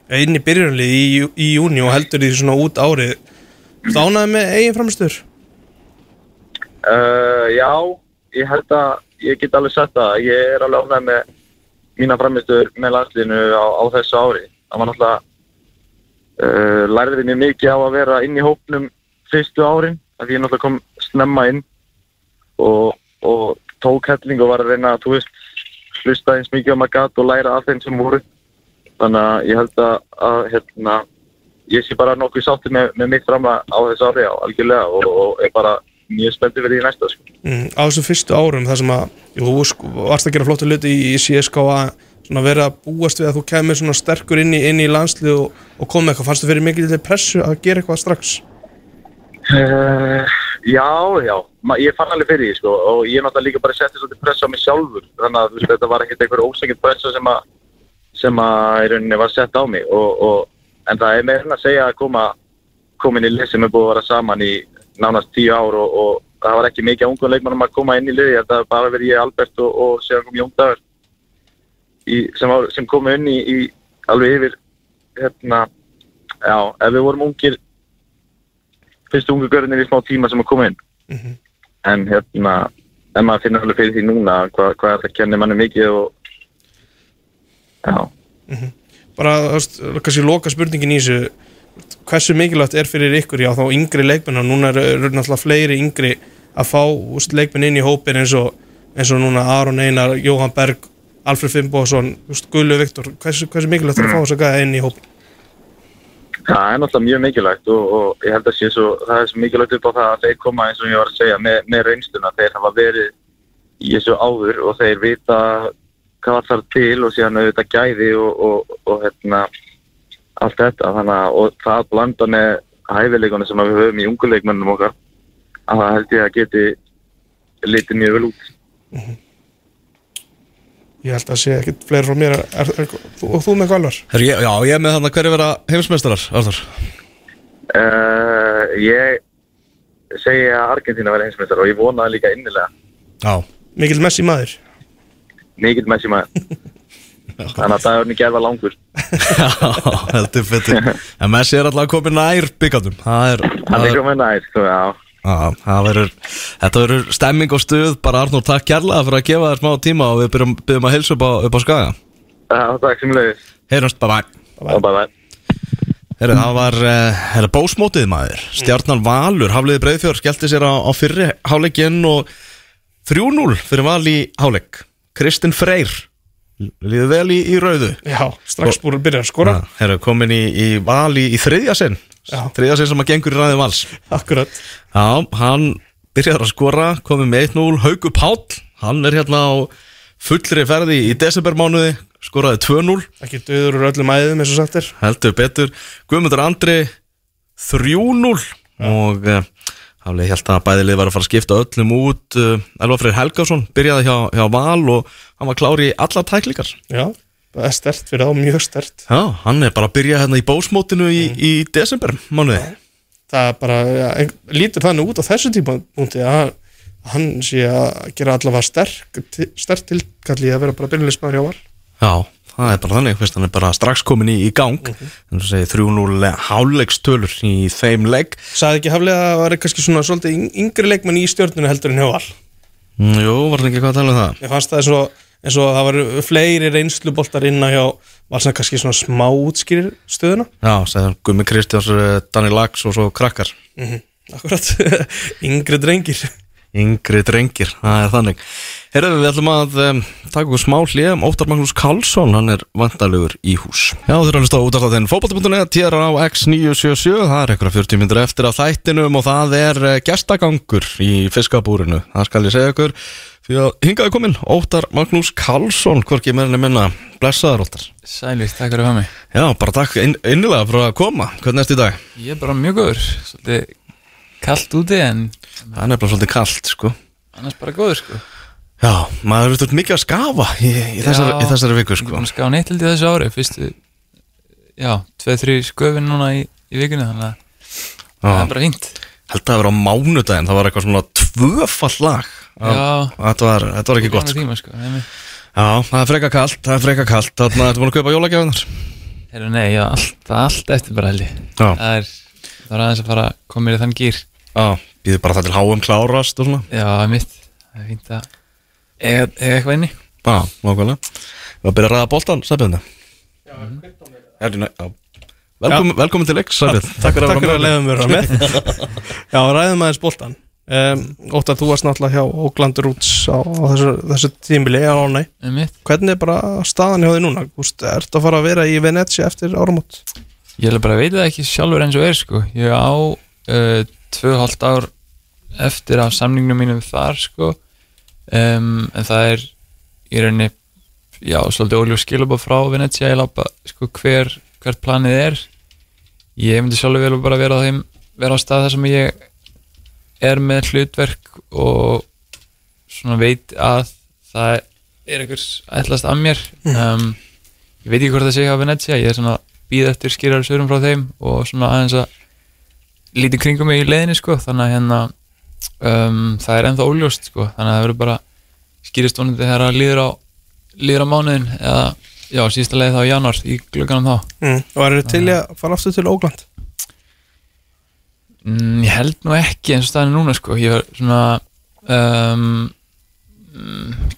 inn í byrjunarlið í, í júni og heldur því svona út árið stánaði með eigin framistur Uh, já, ég held að ég get alveg sagt það. Ég er alveg ánægð með mína framistur með landslinu á, á þessu ári. Það var náttúrulega uh, lærði mér mikið á að vera inn í hópnum fyrstu árin. Því ég náttúrulega kom snemma inn og, og tók helling og var að reyna að, hlusta eins mikið á maður gatt og læra af þeim sem voru. Þannig að ég held að, að hérna, ég sé bara nokkuð sátti með, með mitt fram á þessu ári á algjörlega og, og er bara mjög spenntið fyrir því næsta sko. mm, á þessum fyrstu árum þar sem að þú varst að gera flottu hluti í, í CSK að vera að búast við að þú kemur svona sterkur inn í, inn í landslið og, og kom með eitthvað, fannst þú fyrir mikið til pressu að gera eitthvað strax? Uh, já, já, Ma, ég fann alveg fyrir því sko og ég náttúrulega líka bara setti svolítið pressa á mig sjálfur. Þannig að veist, þetta var ekkert einhver ósækjent pressa sem að sem að í rauninni var sett á mig og, og, en það er meira en að segja að koma komin í lið sem er búið að vera saman í nánast tíu ár og, og það var ekki mikið ungum leikmannum að koma inn í liði þetta var bara verið ég, Albert og, og séðan kom Jón Dagur sem, sem komu inn í, í alveg yfir hérna, já, ef við vorum ungir fyrstu ungu görðinir í smá tíma sem að koma inn. En hérna en maður finnur alveg fyrir því núna hvað, hvað er það kennir manni mikið og já, bara, þú veist, kannski loka spurningin í þessu. Hversu mikilvægt er fyrir ykkur já þá yngri leikmenn? Og núna eru er náttúrulega fleiri yngri að fá úst, leikmenn inn í hópin eins og, eins og núna Aron Einar, Jóhann Berg Alfred Fimboðsson, Gullu Viktor. Hversu, hversu mikilvægt er að fá þess að gæða inn í hópin Það er náttúrulega mjög mikilvægt og, og ég held að sé svo, það er svo mikilvægt upp á það að þeir koma eins og ég var að segja með, með reynsluna, þeir hafa verið í þessu áður og þeir vita hvað þarf til og síðan auðvitað gæði og, og, og hérna allt þetta, þannig að og það blanda með hæfileikunum sem við höfum í unguleikmennum okkar að það held ég að geti litið mjög vel út. Ég held að sé ekkit fleiri frá mér. Er, er, er, þú, Og þú með Galvar já, ég er með þannig hverju vera heimsmeistarar, Arþór Uh, ég segi að Argentina verði heimsmyndar og ég vona það líka innilega. Já. Mikil Messi maður Mikill Messi maður. Þannig að dagurinn í gerð var langur. Já, heldur betur En Messi er alltaf komin nær byggandum Það er, Hann er komið nær, já. Já, það verður, þetta verður stemming og stuð, bara Arnór takk kærlega fyrir að gefa þér smá tíma og við byrjum, byrjum að heilsa upp á, upp á skaga. Já, takk sem leiðis. Heyrjumst, bye bye. Bye bye. Herru, það var, uh, bósmótið maður, Stjarnan Valur, Hafliði Breiðfjörð, skellti sér á, á fyrri háleikinn og 3-0 fyrir val í háleik. Kristinn Freyr, líður vel í, í rauðu. Já, strax búin að byrja að skora. Ja, herru, komin í, í val í, þriðja sinn, þriðja sinn sem að gengur í ræði vals. Akkurat. Já, hann byrjar að skora, komið með 1-0, Hauku Páll, hann er hérna á fullri ferði í desembermánuði, skoraði 2-0, Ekki döður úr öllum æðum eins og sagt er. Heldur betur, Guðmundur Andri 3-0 og uh, haflega held að bæðilið var að fara að skipta öllum út, uh, Elva Freyr Helgason byrjaði hjá, hjá Val og hann var klári í alla tæklingar. Já, það er stert fyrir þá, mjög stert Já, hann er bara að byrja hérna í bósmótinu í, í desembermánuði. Það er bara, ja, lítur þannig út á þessu tíma punkti að hann sé að gera allavega sterk sterk tilkalli að vera bara byrjulegismæður hjá Val Já, það er bara þannig, fyrst hann er bara strax komin í, í gang. En þú segir 3-0 háleikstölur í þeim legg Saði ekki haflega að það var kannski svona svolítið yng- yngri leikmenn í stjórnunu heldur en hjá Val? Mm, Jú, var það ekki eitthvað að tala um það? Mér fannst það eins og, eins og það var fleiri reynsluboltar inna hjá Val sem kannski svona smá útskýrir stöðuna. Já, segðan Gummi Kristjáns, eh, Danni Lags og svo krakkar. Akkurat, yngri drengir. Yngri drengir, það er þannig Herðu, við ætlum að um, taka okkur smá hlið Óttar Magnús Karlsson, hann er vandalugur í hús. Já, þú erum að stáða út af þenn fótbolti.net, tér á X977 Það er eitthvað 40 myndir eftir að þættinum og það er uh, gestagangur í fiskabúrinu. Það skal ég segja ykkur Fyrir að hingaði komin, Óttar Magnús Karlsson. Hvorki meðinni minna, blessaður Óttar. Sælir, takk fyrir að hafa mig. Já, bara takk inn, innilega fyrir að koma. Hvernig ertu í dag? Ég er bara mjög góður. Svolítið Já, maður er mikið að skafa í, í, þessari, þessari viku, Ég sko búin að ská neitt held í þessu ári Fyrstu, já, tveið, þrý sköfin núna í, í vikunni Þannig að það er bara fínt. Held að það vera á mánudaginn, það var eitthvað svona tvöfall lag þetta var, var ekki gott sko. tíma, sko. Já, það er freka kallt, það er freka kallt Þannig að þetta búin að kaupa jólagjafinar Heru, nei, já, allt, allt eftir bara held ég. Það er, það er aðeins að fara mér í þann gýr já, býður bara það til háum klárast og svona. Já, mitt Það er fínt að eiga eitthvað inni? Já, nákvæmlega. Við að byrja að ræða boltan, Sæbjörn. Já, velkomin, velkomin til X, Sæbjörn. Takk fyrir að Takk fyrir að vera mér að með. Já, ræðum aðeins boltan um, Óttar, þú varst náttúrulega hjá Oakland Roots á, á þessu, þessu tímili á mitt Hvernig er bara staðan hjá þig núna? Úst, ertu að fara að vera í Venetia eftir áramót? Ég hef bara veit það ekki sjálfur eins og er sko. Ég á uh, og hálft ár eftir af samningnum mínum þar sko um, En það er í rauninni Já, svolítið óljó skilabóð frá Venetia Ég lápa sko hver, hvert planið er. Ég myndi sjálfur vel bara vera á þeim Vera á stað þar sem ég er með hlutverk Og svona veit að það er einhvers ætlast að mér. Um, Ég veit ekki hvort það sé hjá Venetia Ég er svona býð eftir skýrar svörum frá þeim og svona aðeins að lítið kringum mig í leiðinni sko. Þannig að hérna um, það er ennþá óljóst sko þannig að það verður bara skýrist vonandi þegar að líður á líður á mánuðin eða já, síðasta leið þá í januar í glögganum þá Mm. Og eru til í að fara aftur til Oakland? mm, Ég held nú ekki eins og staðinu núna sko ég var svona um, mm,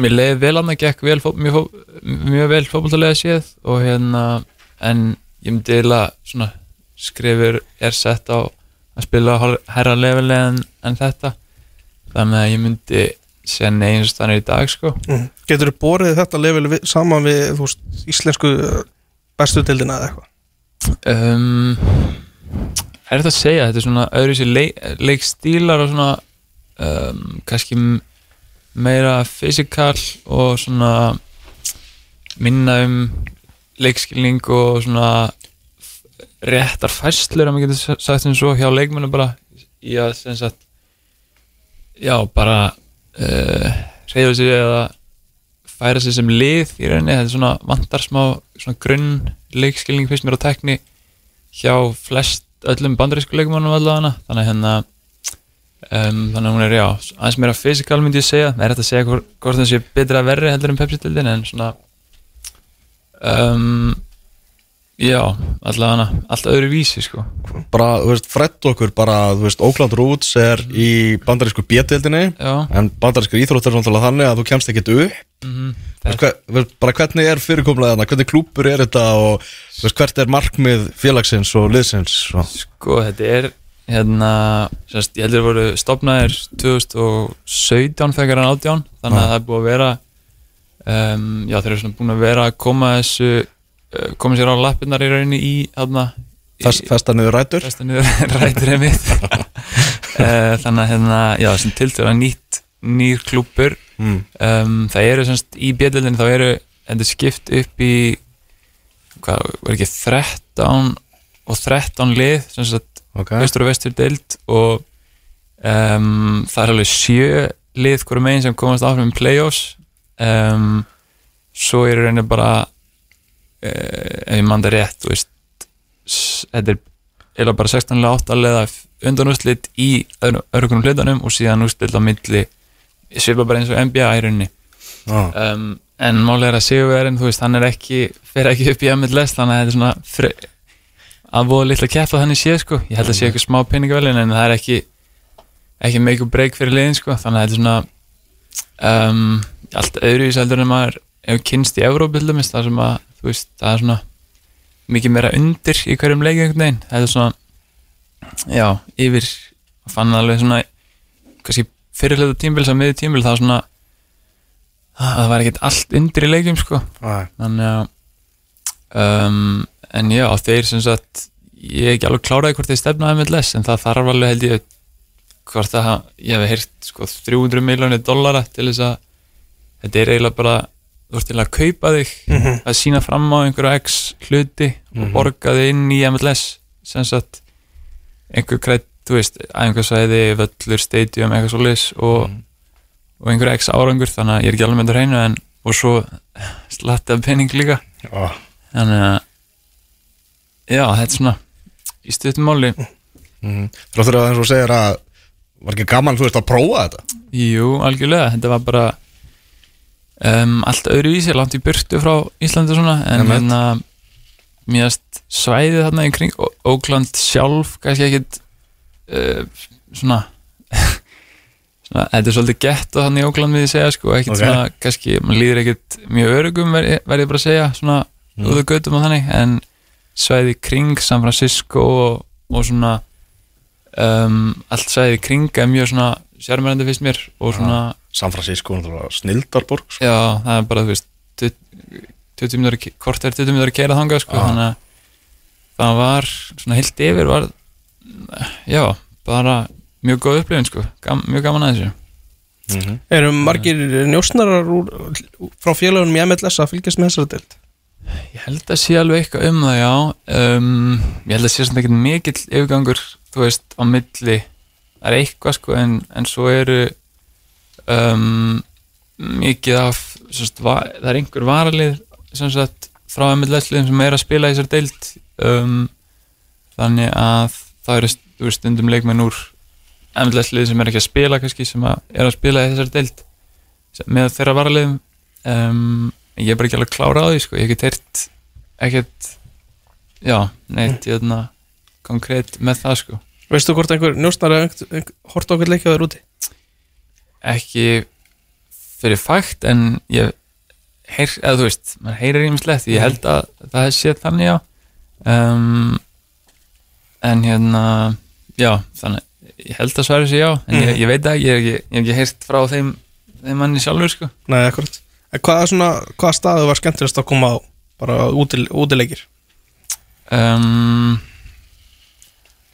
Mér leiði vel annað gekk vel, mjög, fó, mjög vel fótboltalega séð og hérna en ég myndi svona skrifur er sett á að spila herra leveli en, en þetta þannig að ég myndi segja nei eins og staðinu í dag sko Mm. Getur þú borið þetta level við, saman við veist, íslensku uh, bestu deildina eða eitthvað? um, Er þetta að segja Þetta er svona öðru sér leik, leikstílar og svona um, kannski meira fysikal og svona minna um leikskilning og svona réttar fæslur að maður getur sa- sagt sem svo hjá leikmennu bara í að sem sagt já bara uh, reyða sig eða færa sig sem lið í rauninni, þetta er svona vantar smá svona grunn leikskilning fyrst mér á tekni hjá flest öllum bandarísku leikmannum allavega. Þannig að hérna um, þannig að hún er já, aðeins meira fysikal myndi ég segja, það er hægt að segja hvort, það sé betra að verri heldur en Pepsi-dildin en svona um, já, allavega allt öðru vísi sko. Bara, þú veist, frett okkur bara, þú veist, Oakland Roots er í bandarísku B-deildinni já, en bandarísku íþróttur er náttúrulega þannig að þú kemst ekkert upp. Mm Þú veist, hver, bara hvernig er fyrirkomlega þarna, hvernig klúpur er þetta og þú veist, hvert er markmið félagsins og liðsins og, Sko, þetta er hérna, sérst, ég heldur að voru stopnaðir 2017 þegar hann átján þannig að Já. það er búið að vera um, já, þeir eru svona búin að vera að koma þessu uh, koma sér á lappirnar í rauninni í hérna í- fest, festa niður rætur. Festa niður rætur einmitt. Uh, þannig að hérna, já, sem tiltöra nýtt nýr klúpur mm. um, það eru semst í bjöldin þá eru er skipt upp í hvað, var ekki 13 og 13 lið sem sagt ok, vestur og vestur deild og um, það er alveg sjö lið hverju megin sem komast áfram í play-offs. Um, svo er rauninni bara ef ég rétt þú veist, s- þetta er eða bara 16 lega 8 leða undan úrslit í öðru- öðrukunum hlutanum og síðan úrslit á milli svipa bara eins og NBA í rauninni. Ah. um, en málega er að Sigurverðin þú veist, hann er ekki, fer ekki upp í MLS þannig að þetta er svona fre, að voða litla keppa þannig sé sko. Ég held að sé eitthvað smá peningavelin en það er ekki ekki make or break fyrir liðin sko. Þannig að þetta er svona um, allt öðruvís heldur en maður ef kynst í Európa til dæmis það sem að þú veist, það er svona mikið meira undir í hverjum leik einhvern veginn. Það er svona já, yfir fann alveg svona kannski fyrirlega tímbil sem miður tímbil það er svona að það var ekkert allt undir í leikjum sko. Þannig að um, en já, þeir sem sagt ég er ekki alveg kláraði hvort þeir stefna MLS en það þarf alveg held ég hvort það, ég hef heyrt sko 300 miljónir dollara til þess að þetta er eiginlega bara þú ert til að kaupa þig að sína fram á einhverju x hluti og borga þig inn í MLS sem sagt einhver krætt, þú veist, æfingarsvæði völlur, stadium, eitthvað svoleiðis og, og einhver x árangur þannig að ég er ekki alveg með þetta hreinu en og svo slatti af penning líka. Ah. þannig að já, þetta er svona í stuttum máli. Mm. Þráttur að eins og segir að var ekki gaman, þú veist, að prófa þetta? Jú, algjörlega, þetta var bara um, allt öðruvísi langt í burtu frá Íslandi svona en Einmitt. hérna mjögast svæðið þarna í kring Ókland sjálf, kannski ekkit uh, svona svona, þetta er svolítið gett og þannig í Ókland við segja sko, ekkit Ok. svona, kannski, mann líður ekkit mjög örugum verð verð ég bara að segja, svona mm. af göttum og þannig, en svæðið í kring San Francisco og, og svona um, allt svæðið í kring er mjög svona sérmærandi fyrst mér og svona, San Francisco, snildarborg sko. já, það er bara, þú veist 20 20 mínútur, hvort er 20 mínútur að keira þangað, sko, Já. þannig að það var, svona heilt yfir var, já, bara mjög góð upplifin, sko, Gam, mjög gaman að þessu mm Eru margir njósnarar úr, frá félagunum í MLS að fylgjast með þessari deild? Ég held að sé alveg eitthvað um það, já um, Ég held að sé svona ekkert mikill yfirgangur, þú veist, á milli Það er eitthvað, sko, en, en svo eru um, mikið af sérst, va, það er einhver varalið sagt, frá MLS-liðum sem er að spila í þessar deild um, þannig að það eru stundum leikmenn úr MLS-lið sem er ekki að spila kannski, sem að er að spila í þessar deild sem- með þeirra varaliðum um, ég er bara ekki alveg klára á því sko. ég hef ekki teirt ekkert já, neitt jötna, konkrétt með það sko Veistu hvort einhver njósnara horta okkur leikja þér úti? ekki fyrir fakt en ég heyr, eða þú veist, maður heyrir ímislegt ég held að það er séð þannig já. Um, en hérna já, þannig ég held að sværi sig já, en ég, ég veit ekki, ég hef ekki, hef ekki heyrt frá þeim þeim manni sjálfur sko. Nei, akkurat. En hvaða, svona, hvaða staðu var skemmtilegast að koma á bara útil, útileikir? um,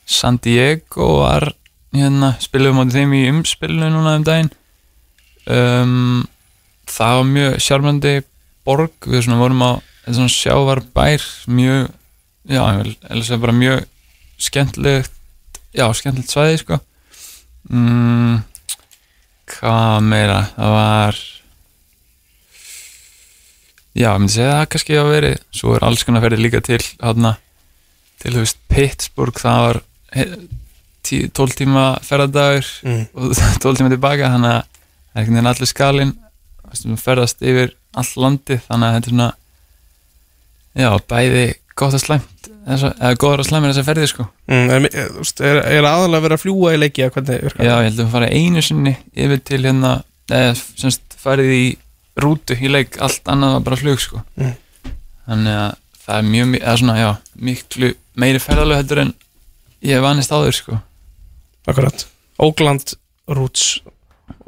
San Diego var hérna, spilum á þeim í umspilinu núna um daginn. Um, það var mjög sjálfmyndi borg. Við svona vorum á svona sjávar bær mjög, já, bara mjög skemmtilegt já, skemmtilegt svæði sko. Mm, hvað meira? Það var já, ég myndi segja að það kannski hafa verið svo er alls konar ferði líka til hátna, til þú veist Pittsburgh það var 12 tíma ferðadagur Mm. og 12 tíma tilbaka þannig að það er einhvern veginn allir skalinn þú ferðast yfir all landi þannig að þetta er svona já, bæði gott að slæmt eða góður að slæmir þessa ferði sko mm, er, er, veist, er, aðalega verið að fljúa í leiki eða hvernig virkar Já, ég held að við farið einu sinni yfir til hérna eða semst farið í rútu í leik, allt annað var bara flug sko. Mm. þannig að það er mjög, eða svona, já, miklu meiri ferðalög heldur en ég vanist áður sko. Akkurat Oakland Roots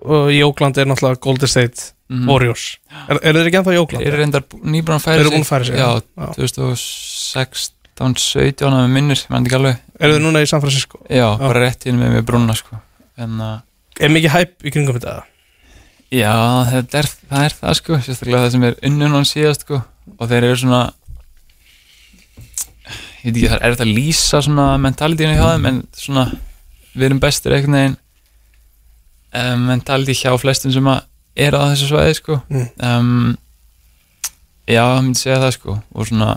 og í Oakland er náttúrulega Golden State Mhm. Warriors Er, er þeir ekki ennþá í Oakland? Þeir eru reyndar nýbúin að færa Þeir eru búin að færa sig, Já, já. 2016, 17 að með minnur, ég menn ekki alveg Er þeir núna í San Francisco? Já, bara rétt inn með mér brúna sko. en að Er mikið hæp í kringum þetta? Já, þetta er, það er það sko sérstaklega það sem er unnun hann síðast sko og þeir eru svona ég veit ekki, það er þetta að lýsa svona mentalitíinu hjá þeim en svona við erum bestir einhvern veginn um, mentality hjá flestum sem að er á þessu svæði sko Mm. um, Já, ég myndi segja það sko og svona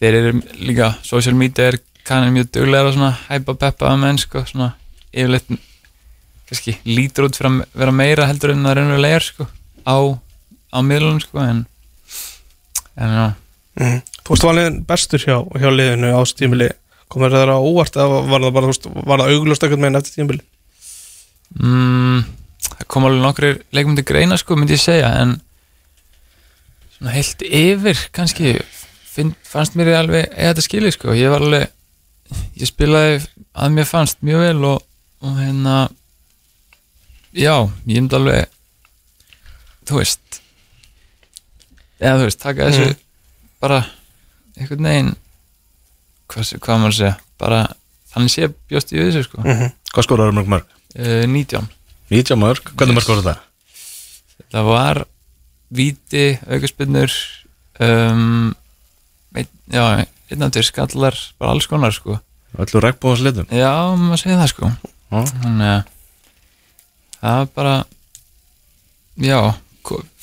þeir eru líka, social media er kannski mjög duglega að svona hæpa peppa að menn sko, svona yfirleitt kannski lítur út fyrir að vera meira heldur en það er sko á, á miðlunum sko en en já, Mm. Þú veist valin bestur hjá, hjá liðinu á þessu tímili Komur það á óvart eða var það bara, þú veist, var það auglust ekkert meginn eftir tímili? mm, það kom alveg nokkri leikmyndi greina sko myndi ég segja en svona heilt yfir kannski finn, fannst mér alveg eða þetta skilið sko, ég var alveg ég spilaði að mér fannst mjög vel og, og hérna já, ég myndi alveg þú veist eða þú veist, taka þessu bara einhvern veginn hvað, hvað maður að segja bara þannig sé bjóst við þessu sko. Mm Hvað skoraður mörg mörg? uh, 19 90 mörg, hvernig mörg skoraður það? það var víti, aukaspinnur um, ein, já, einn af tveir skallar bara alls konar sko. Öllu regnbóðans litum? Já, maður segir það sko. Já. þannig að það var bara já,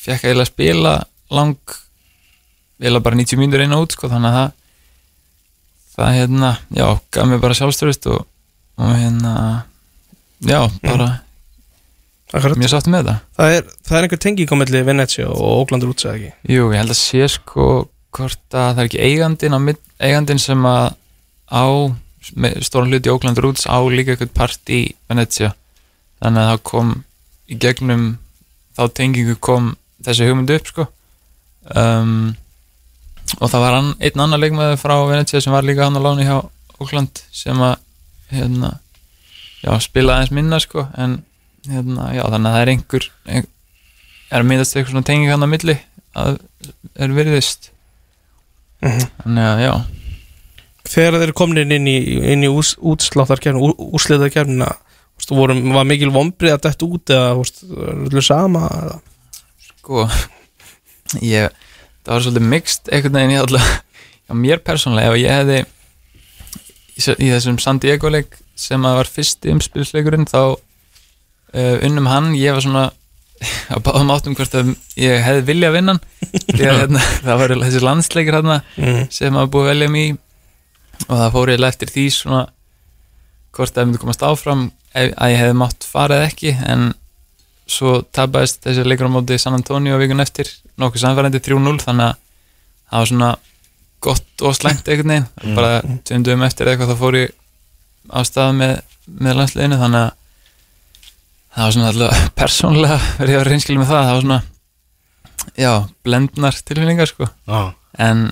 fekk að spila lang eiginlega bara 90 mínútur einu út sko, þannig að það það hérna, já, gaf mér bara sjálfstörust og, og hérna já, bara Akkurat. mjög sátti með þetta Það er, það er einhver tenging á milli Venetia og Roots eða ekki? Jú, ég held að sé sko hvort að það er ekki eigandinn á mitt, eigandinn sem að á stóran hluti Oakland Roots á líka eitthvað part í Venezia. Þannig að það kom í gegnum þá tengingu kom þessi hugmynd upp sko. Um, og það var einn annar leikmaður frá Venezia sem var líka hann á láni hjá Oakland sem að hérna, já, spila aðeins minna sko en hérna, já, þannig að það er einhver, einhver er að myndast eitthvað svona tenging hann á milli að er virðist Mhm. þannig að já Þegar þeir komin inn í, inn í ús, útsláttarkefni, úrsliðarkefnina vorum, var mikil vombrið að detta út eða er öllu sama eða? sko ég, það var svolítið mixt einhvern veginn ég alltaf já, mér persónlega ef ég hefði í, í þessum San Diego leik sem að var fyrsti umspilsleikurinn þá uh, unnum hann. Ég var svona að báðum áttum hvort að ég hefði vilja að vinna að hérna, það var þessi landsleikir hérna Mm. sem að búið að velja í. Og það fór ég eftir því svona hvort það myndi komast áfram ef, að ég hefði mátt farið ekki. En svo tapaðist þessi leikur á móti San Antonio vikun eftir nokkuð samfærandi 3-0 þannig að það var svona gott og slæmt einhvern veginn. Bara tveimdum eftir eitthvað þá fór ég á stað með, með landsleginu þannig að það var svona alltaf persónlega verið að reynskili með það. Það var svona já, blendnar tilfinningar sko. Já, en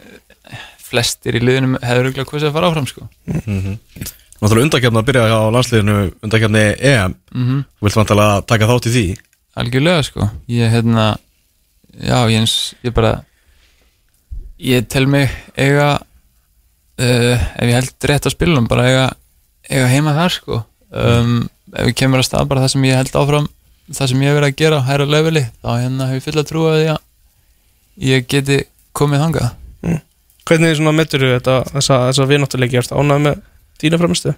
eh, flestir í liðunum hefur auðvitað hvað að fara áfram sko náttúrulega undakefna að byrja á landsliðinu undakefni EM. Mm Þú vilt vantilega taka þátt í því? Algjörlega sko. Ég hérna já ég, eins, ég bara ég tel mig eiga uh, ef ég held rétt á spilunum bara eiga, eiga heima þar sko. Um, ef ég kemur að stað bara það sem ég held áfram það sem ég hef verið að gera á hæra leveli þá hérna hef ég fulla trú að því að ég geti komið þangað. Hvernig svona metur þetta þessa, þessa vináttuleiki ertu ánægð með þína framistu?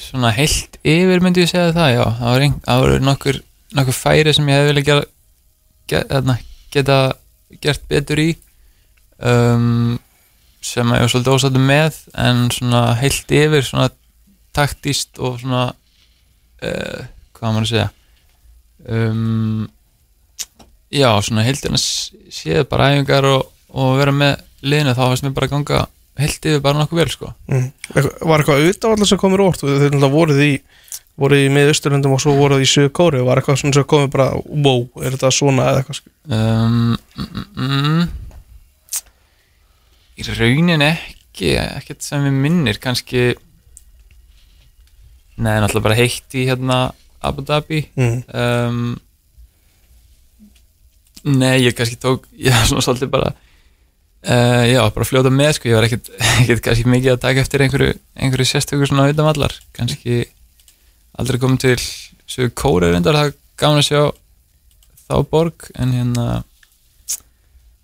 svona heilt yfir myndi ég segja það já, það ein, það var nokkur, nokkur færi sem ég hef vilja gera, geta, geta gert betur í um, sem ég var svolítið ósættu með en svona heilt yfir svona taktíst og svona uh, hvað maður að segja um, já, svona heilt yfir séð bara æfingar og, og vera með liðinu þá fannst mér bara ganga heilt yfir bara nokkuð vel sko Mm. Var eitthvað auðvitað sem komur órt? Þeir náttúrulega voruð í voruð í miðausturlundum og svo voruð í Suðu Kóri var eitthvað svona sem komið bara wow, er þetta svona eða eitthvað sko? um, mm, mm, í raunin ekki ekkert sem við minnir kannski neða náttúrulega bara heitt í hérna Abu Dhabi Mm. um, nei ég kannski tók ég var svona svolítið bara uh, já bara fljóta með sko ég var ekkert, ekkert kannski mikið að taka eftir einhverju, einhverju sérstökur svona utan allar kannski aldrei komið til Suður Kóri reyndar það gaman að sjá þá borg en hérna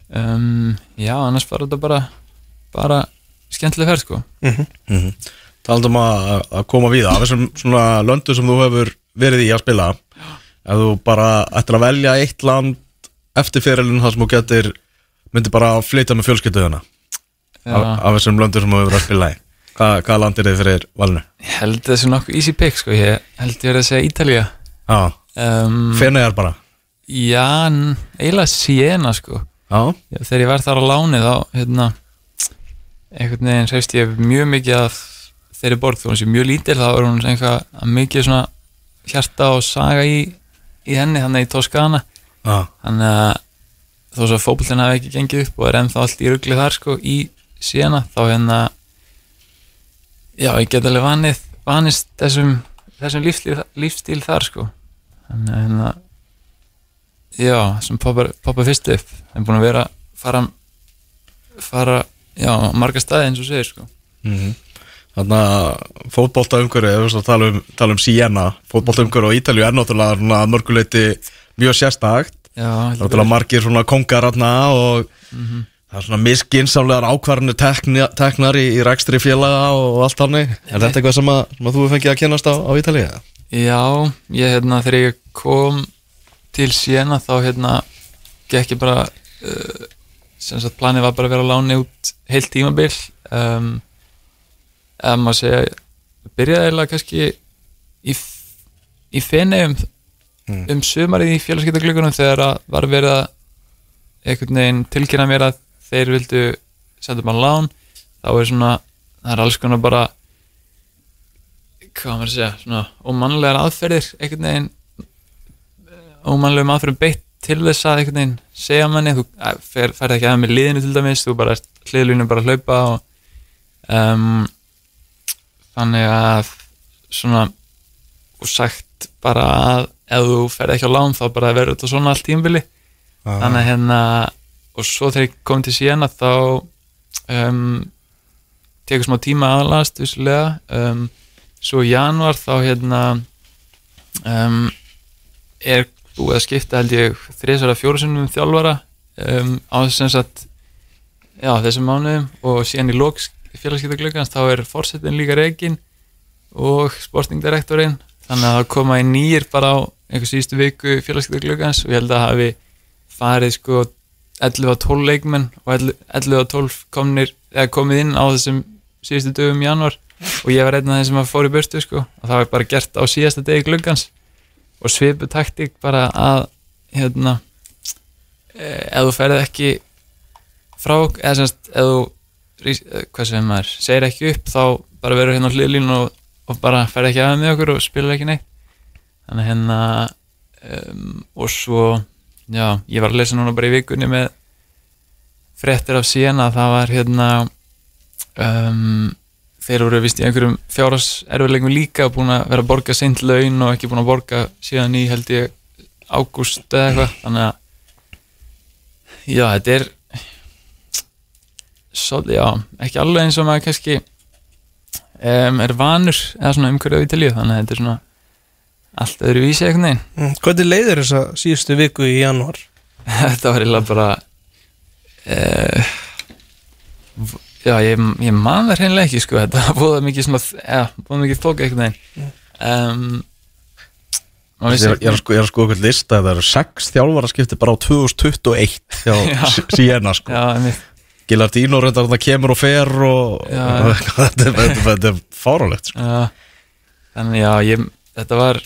um, já annars var þetta bara bara skemmtileg ferð sko. Talandum að, að koma við af þessum svona löndu sem þú hefur verið í að spila ef þú bara ættir að velja eitt land eftir fyrirlun þar sem þú getur myndi bara flytja með fjölskylduðuna af, af þessum löndu sem þú hefur að spila í Hva, Hvað land er þið fyrir valinu? ég held þessi nokkuð easy pick sko. Ég held ég verið að segja Ítalía. Já, um, Feneyjar bara? Já, eiginlega Siena sko. Já, Já, þegar ég var þar á láni þá hérna, einhvern veginn hreifst ég mjög mikið af þeirri borg þó hún sé mjög lítil þá er hún einhvað mikið svona hjarta og saga í, í henni þannig í Toskana. Þannig að þó svo fótboltin hafi ekki gengið upp og er ennþá allt í rugli þar sko í síðana þá hérna já ég get alveg vanið vanist þessum, þessum lífstíl, lífstíl þar sko. Þannig að hérna já sem poppar, fyrst upp. Það er búin að vera fara fara já á marga staði eins og segir sko. Þannig að fótboltaumhverju, ef við tala um, um Siena, fótboltaumhverju og Ítalju er náttúrulega að mörguleiti mjög sérstakt. Það er náttúrulega margir svona kongar aðna og það er svona miskinsamlegar ákvarðinu tekni, teknar í, í rekstri félaga og allt hannig. Er þetta eitthvað sem, að, sem að þú fengið að kynast á, á Ítalju? Já, ég hérna þegar ég kom til Siena þá hérna gekk ég bara uh, sem sagt planið var bara að vera að láni út heilt tímabil um, eða maður segja byrjaði eiginlega kannski í, í fenni um, um sumarið í félagskiptaglökunum þegar að var verið að einhvern veginn tilkynna mér að þeir vildu senda maður lán. Þá er svona, það er alls konar bara hvað á maður að segja, svona ómannlegar aðferðir einhvern veginn ómannlegum aðferðum beitt til þess að einhvern veginn segja manni. Þú eh, fer, ferð ekki að með liðinu til dæmis þú bara hliðlunum bara að hlaupa og um, þannig að svona og sagt bara að ef þú ferð ekki á lán þá bara verður þetta svona allt tímbili þannig að hérna og svo þegar ég kom til síðana þá um, tekur smá tíma aðalast vissulega. Um, svo í januar þá hérna um, er búið að skipta held ég þriðsvara fjórusunum um þjálfara um, á þess að já, þessum mánuðum. Og síðan í lóks félagskiptaglöggans þá er fórsetin líka reikin og sportingdirektorinn. Þannig að það koma í nýjir bara á einhver síðustu viku félagskiptaglöggans og ég held að hafi farið sko 11 og 12 leikmenn og 11 11 og 12 komnir, eða komið inn á þessum síðustu dögum í januar og ég var einn af þeim sem fór í burtu sko. Og það var bara gert á síðasta degi gluggans. Og svipu taktík bara að hérna ef þú ferð ekki frá, eða semst rís- eh, hvað sem maður, segir ekki upp þá bara verður hérna á hliðlínu og, og bara ferð ekki aðeins með okkur og spilar ekki neitt þannig hérna um, og svo já, ég var að lesa núna bara í vikunni með fréttir af síðan að það var hérna um, þeir voru vist í einhverjum fjárhás erfiðleikum líka búin að vera að borga seint laun og ekki búin að borga síðan í held ég ágúst eða eitthvað. Þannig að já, þetta er svolítið, já, ekki alveg eins og maður kannski um, er vanur eða svona umhverju á Ítalíu. Þannig að þetta er svona allt öðru vísi einhvern veginn Mm, Hvernig leiðir þessa síðustu viku í janúar? þetta var eiginlega bara uh, já, ég, ég man það hreinlega ekki sko, þetta búið mikið svona já, búið mikið einhvern veginn um, Ég er, ég er að sko, ég er að sko okkur lista það eru sex þjálfara skipti bara á 2021 hjá Já. S- Siena sko já, reyndar þetta kemur og fer og Já. þetta, er- er fárálegt sko. Já, þannig já, ég, þetta var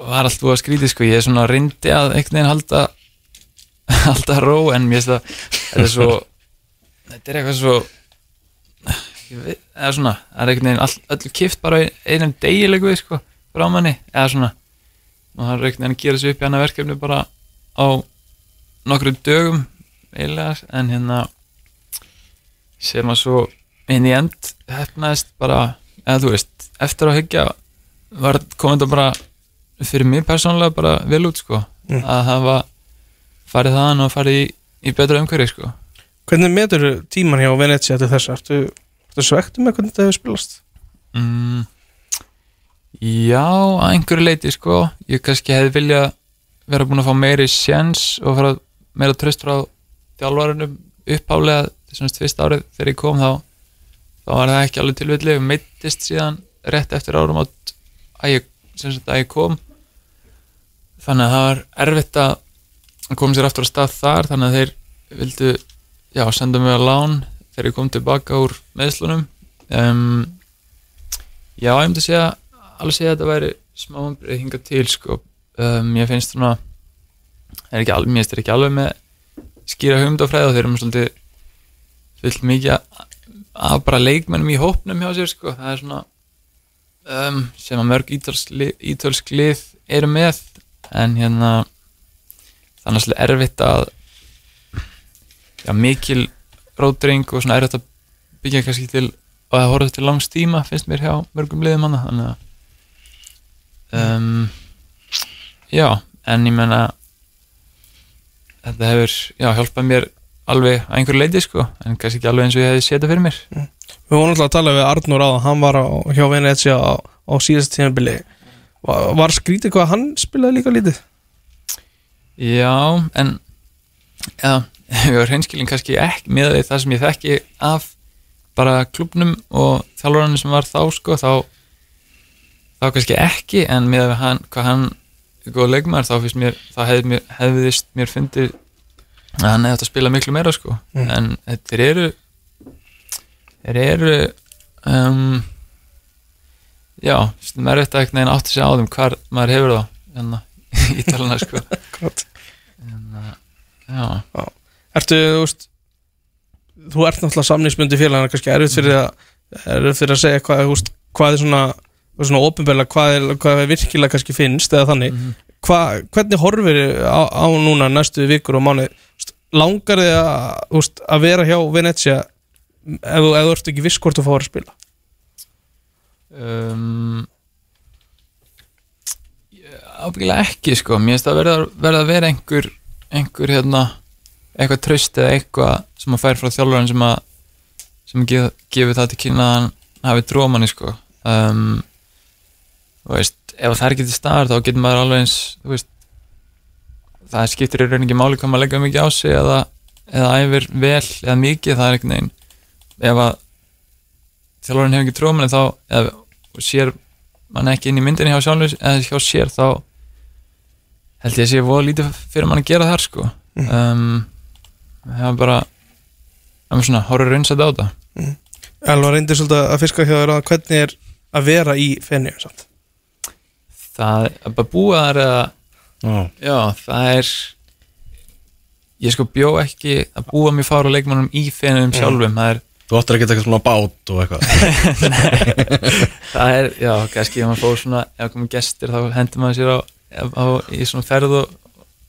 var allt búið að skrítið sko, ég er svona reyndi að einhvern veginn halda halda ró en mér finnst það þetta er svo þetta er eitthvað svo veit, eða svona, það er einhvern veginn all, öllu kift bara einum degilegu sko, frá manni, eða svona. Og það er einhvern veginn að gera sér upp í hana verkefni bara á nokkru dögum eiginlega, en hérna sem að svo inn í end hefnaðist bara, eða þú veist eftir að hyggja var komið þetta bara fyrir mig persónulega bara vel út sko Mm. að hafa farið þaðan og farið í, í betra umhverfi sko Hvernig metur tíman hjá Venetia til þess? Ertu, ertu svektu með hvernig þetta hefur spilast? mm, Já, að einhverju leiti sko ég kannski hefði vilja vera búin að fá meiri sjens og fara meira tröst frá þjálfarunum uppálega þessumst fyrst árið þegar ég kom þá þá var það ekki alveg tilvillig og meittist síðan rétt eftir árum átt að ég, að ég kom þannig að það var erfitt að koma sér aftur á stað þar þannig að þeir vildu já, senda mig að lán þegar ég kom tilbaka úr meðslunum um, já, ég myndi segja alveg segja að þetta væri smá umbreyð hingað til sko. Um, ég finnst svona mér finnst þeir ekki alveg með skýra hugmyndafræði og þeir eru með svolítið full mikið að- bara leikmennum í hópnum hjá sér sko, það er svona um, sem að mörg ítölsk lið eru með en hérna það er náttúrulega erfitt að já, mikil rótring og svona erfitt að byggja kannski til og það horfður til langs tíma finnst mér hjá mörgum liðum hana þannig að um, já, en ég menna þetta hefur já, hjálpað mér alveg að einhverju leiti sko, en kannski ekki alveg eins og ég hefði setjað fyrir mér. Við vorum alltaf að tala við Arnur á hann var á, hjá Venetia á, á síðast tímabili var, var skrítið hvað hann spilaði líka lítið? Já, en já, hreinskilin kannski ekki með því það sem ég þekki af bara klubnum og þjálfurinn sem var þá sko, þá þá kannski ekki, en með hann hvað hann er góð leikmaður þá finnst mér, þá hefði mér, hefðist mér fundið að hann hefði átt að spila miklu meira sko, Mm. en þeir eru þeir eru um, já, stundum er þetta einhvern veginn átt að segja á þeim hvar maður hefur þá en í talana sko. En, uh, já, Ertu, þú veist þú ert náttúrulega samningsbundi félagana kannski erfitt fyrir að erfitt fyrir að segja hvað, veist, hvað er svona svona ofinbeglega hvað er, hvað er virkilega kannski finnst eða þannig. Mhm. Hva, hvernig horfir á, á núna næstu vikur og mánu langar þið að, að vera hjá Venetia ef, þú- ef þú ert ekki viss hvort þú fáir að spila um, ábyggilega ekki sko, mér finnst að verða, verða að vera einhver einhver hérna eitthvað traust eða eitthvað sem að fær frá þjálfurinn sem að sem gef, gefur það til kynna að hann hafi drómanni sko. Um, þú veist, ef það er til staðar þá getur maður alveg eins veist, það skiptir í rauninni máli hvað maður leggja mikið á sig eða, eða æfir vel eða mikið það er einhvern veginn. Ef að þjálfurinn hefur ekki drómanni þá eða og sér mann ekki inn í myndinni hjá sjálfur eða hjá sér þá held ég að sé voða lítið fyrir mann að gera þar sko. Um, það er bara það er svona horfður raunsætt á þetta. Elva reyndir svolítið að fiska hjá þér að hvernig er að vera í fenni samt. það er bara búa þar eða Já. já það er ég sko bjó ekki að búa mér fára leikmannum í fenum sjálfum. Það er, Þú áttir að geta eitthvað svona bát og eitthvað. Það er já kannski ef maður fór svona ef komið gestir þá hendur maður sér á, á í svona ferð og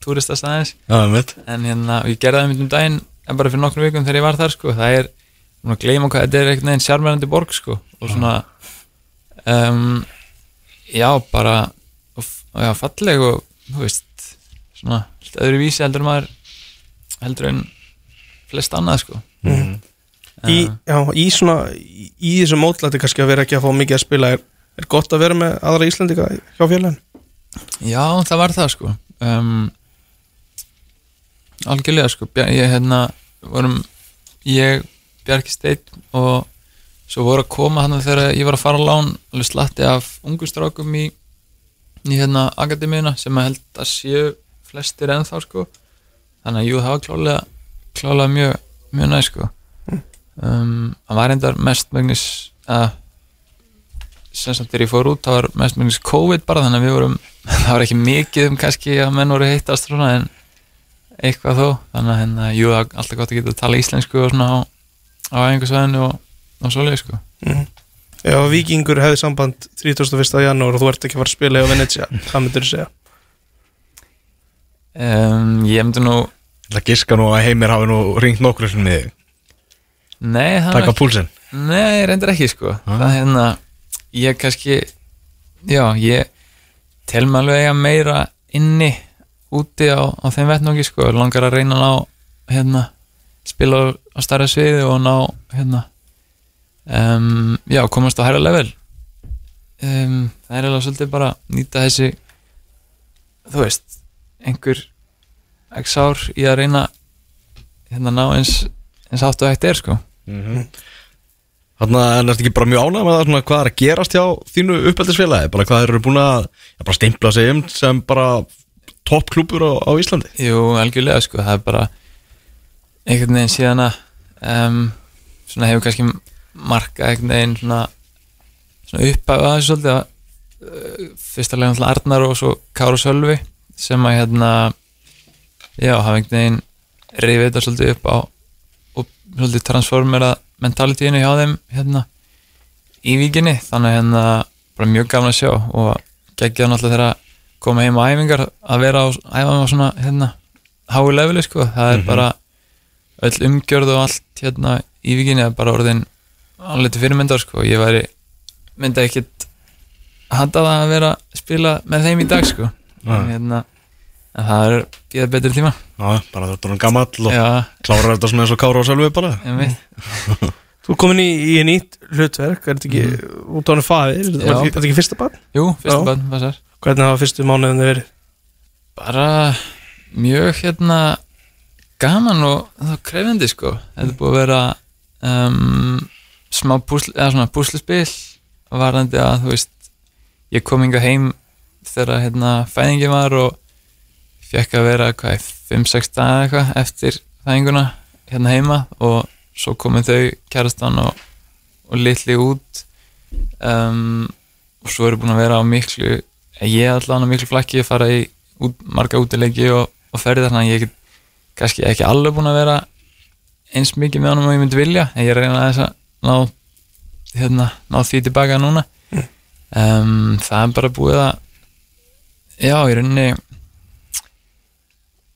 túristastæðins en hérna, og ég gerði það einmitt um daginn en bara fyrir nokkrum vikum þegar ég var þar sko, það er, svona að gleyma hvað þetta er einhvern veginn sjármærandi borg sko, og svona um, já, bara og, já, falleg og þú veist, svona öðru vísi heldur maður heldur en flest annað sko. Mhm. Í, já, í svona í, þessu mótlæti kannski að vera ekki að fá mikið að spila er, er gott að vera með aðra Íslandika hjá félagin Já, það var það sko. Um, Algjörlega sko. Ég hérna vorum Ég, Bjarki Steinn og svo voru að koma hann þegar ég var að fara á lán alveg slatti af ungu strákum í, í hérna akademíuna sem að held að séu flestir ennþá sko. Þannig að jú, það var klálega klálega mjög, mjög næ sko um, hann var reyndar mest megnis að sem samt þegar ég fór út það var mest megnis COVID bara þannig að við vorum það var ekki mikið um kannski að menn voru heittast svona en eitthvað þó þannig að hérna, jú, það er alltaf gott að geta að tala íslensku og svona á, á einhversvæðinu og, og svoleið sko Ef að Víkingur hefði samband 31. janúar og þú ert ekki að fara að spila í Venetia hvað myndir þú segja? um, ég myndi nú Það giska nú að Heimir hafi nú ringt nokkru sinni nei, það Taka púlsinn? Nei, reyndar ekki sko. Það er hérna, ég kannski Já, ég tel mig alveg eiga meira inni úti á, á þeim vettnóki sko. Langar að reyna að ná hérna, spila á, starra sviði og ná hérna um, já, komast á hæra level. Um, það er alveg svolítið bara að nýta þessi þú veist, einhver x ár í að reyna hérna ná eins eins og hægt er sko Þannig að er þetta ekki bara mjög ánægð með það svona, hvað er að gerast hjá þínu uppeldisfélagi? Bara hvað eru búin að ja, bara stimpla sig um sem bara toppklúpur á, á Íslandi? Jú, algjörlega sko, það er bara einhvern veginn síðan að um, svona hefur kannski marka einhvern veginn svona, svona upphæfa þessu svolítið að uh, fyrsta lega náttúrulega Arnar og svo Káru Sölvi sem að hérna já, hafa einhvern veginn reyfið þetta svolítið upp á svolítið transformera mentalitíinu hjá þeim hérna í víkinni, þannig að hérna bara mjög gaman að sjá og geggja náttúrulega þegar að koma heim á æfingar að vera á æfa á svona hérna hái leveli sko, það er bara öll umgjörð og allt hérna í vikinni er bara orðin alveg til fyrirmyndar sko, ég væri myndi ekkit handa það að vera að spila með þeim í dag sko. Nei. hérna, en það er bíða betri tíma Já, bara þú ert orðin gamall og já, klárar þetta svona eins og Kára og Sölvi bara ég veit Þú er komin í, í nýtt hlutverk er þetta ekki út á henni faðir er Já. þetta er ekki fyrsta barn? jú, fyrsta Já. bann, hvað sér Hvernig hafa fyrstu mánuðin verið? bara mjög hérna gaman og það krefandi sko þetta er búið að vera um, smá púsl, eða svona púslispil varandi að þú veist ég kom inga heim þegar hérna fæðingi var og fekk að vera hvað 5-6 daga eitthvað eftir fæðinguna hérna heima og svo komið þau kærastan og, og litli út um, og svo eru búin að vera á miklu ég er allan á miklu flakki að fara í út, marga útileiki og, og ferði þannig að ég get kannski ekki alveg búin að vera eins mikið með honum og ég myndi vilja en ég reyna þess að ná, hérna, ná því tilbaka núna. Um, það er bara búið að já, í rauninni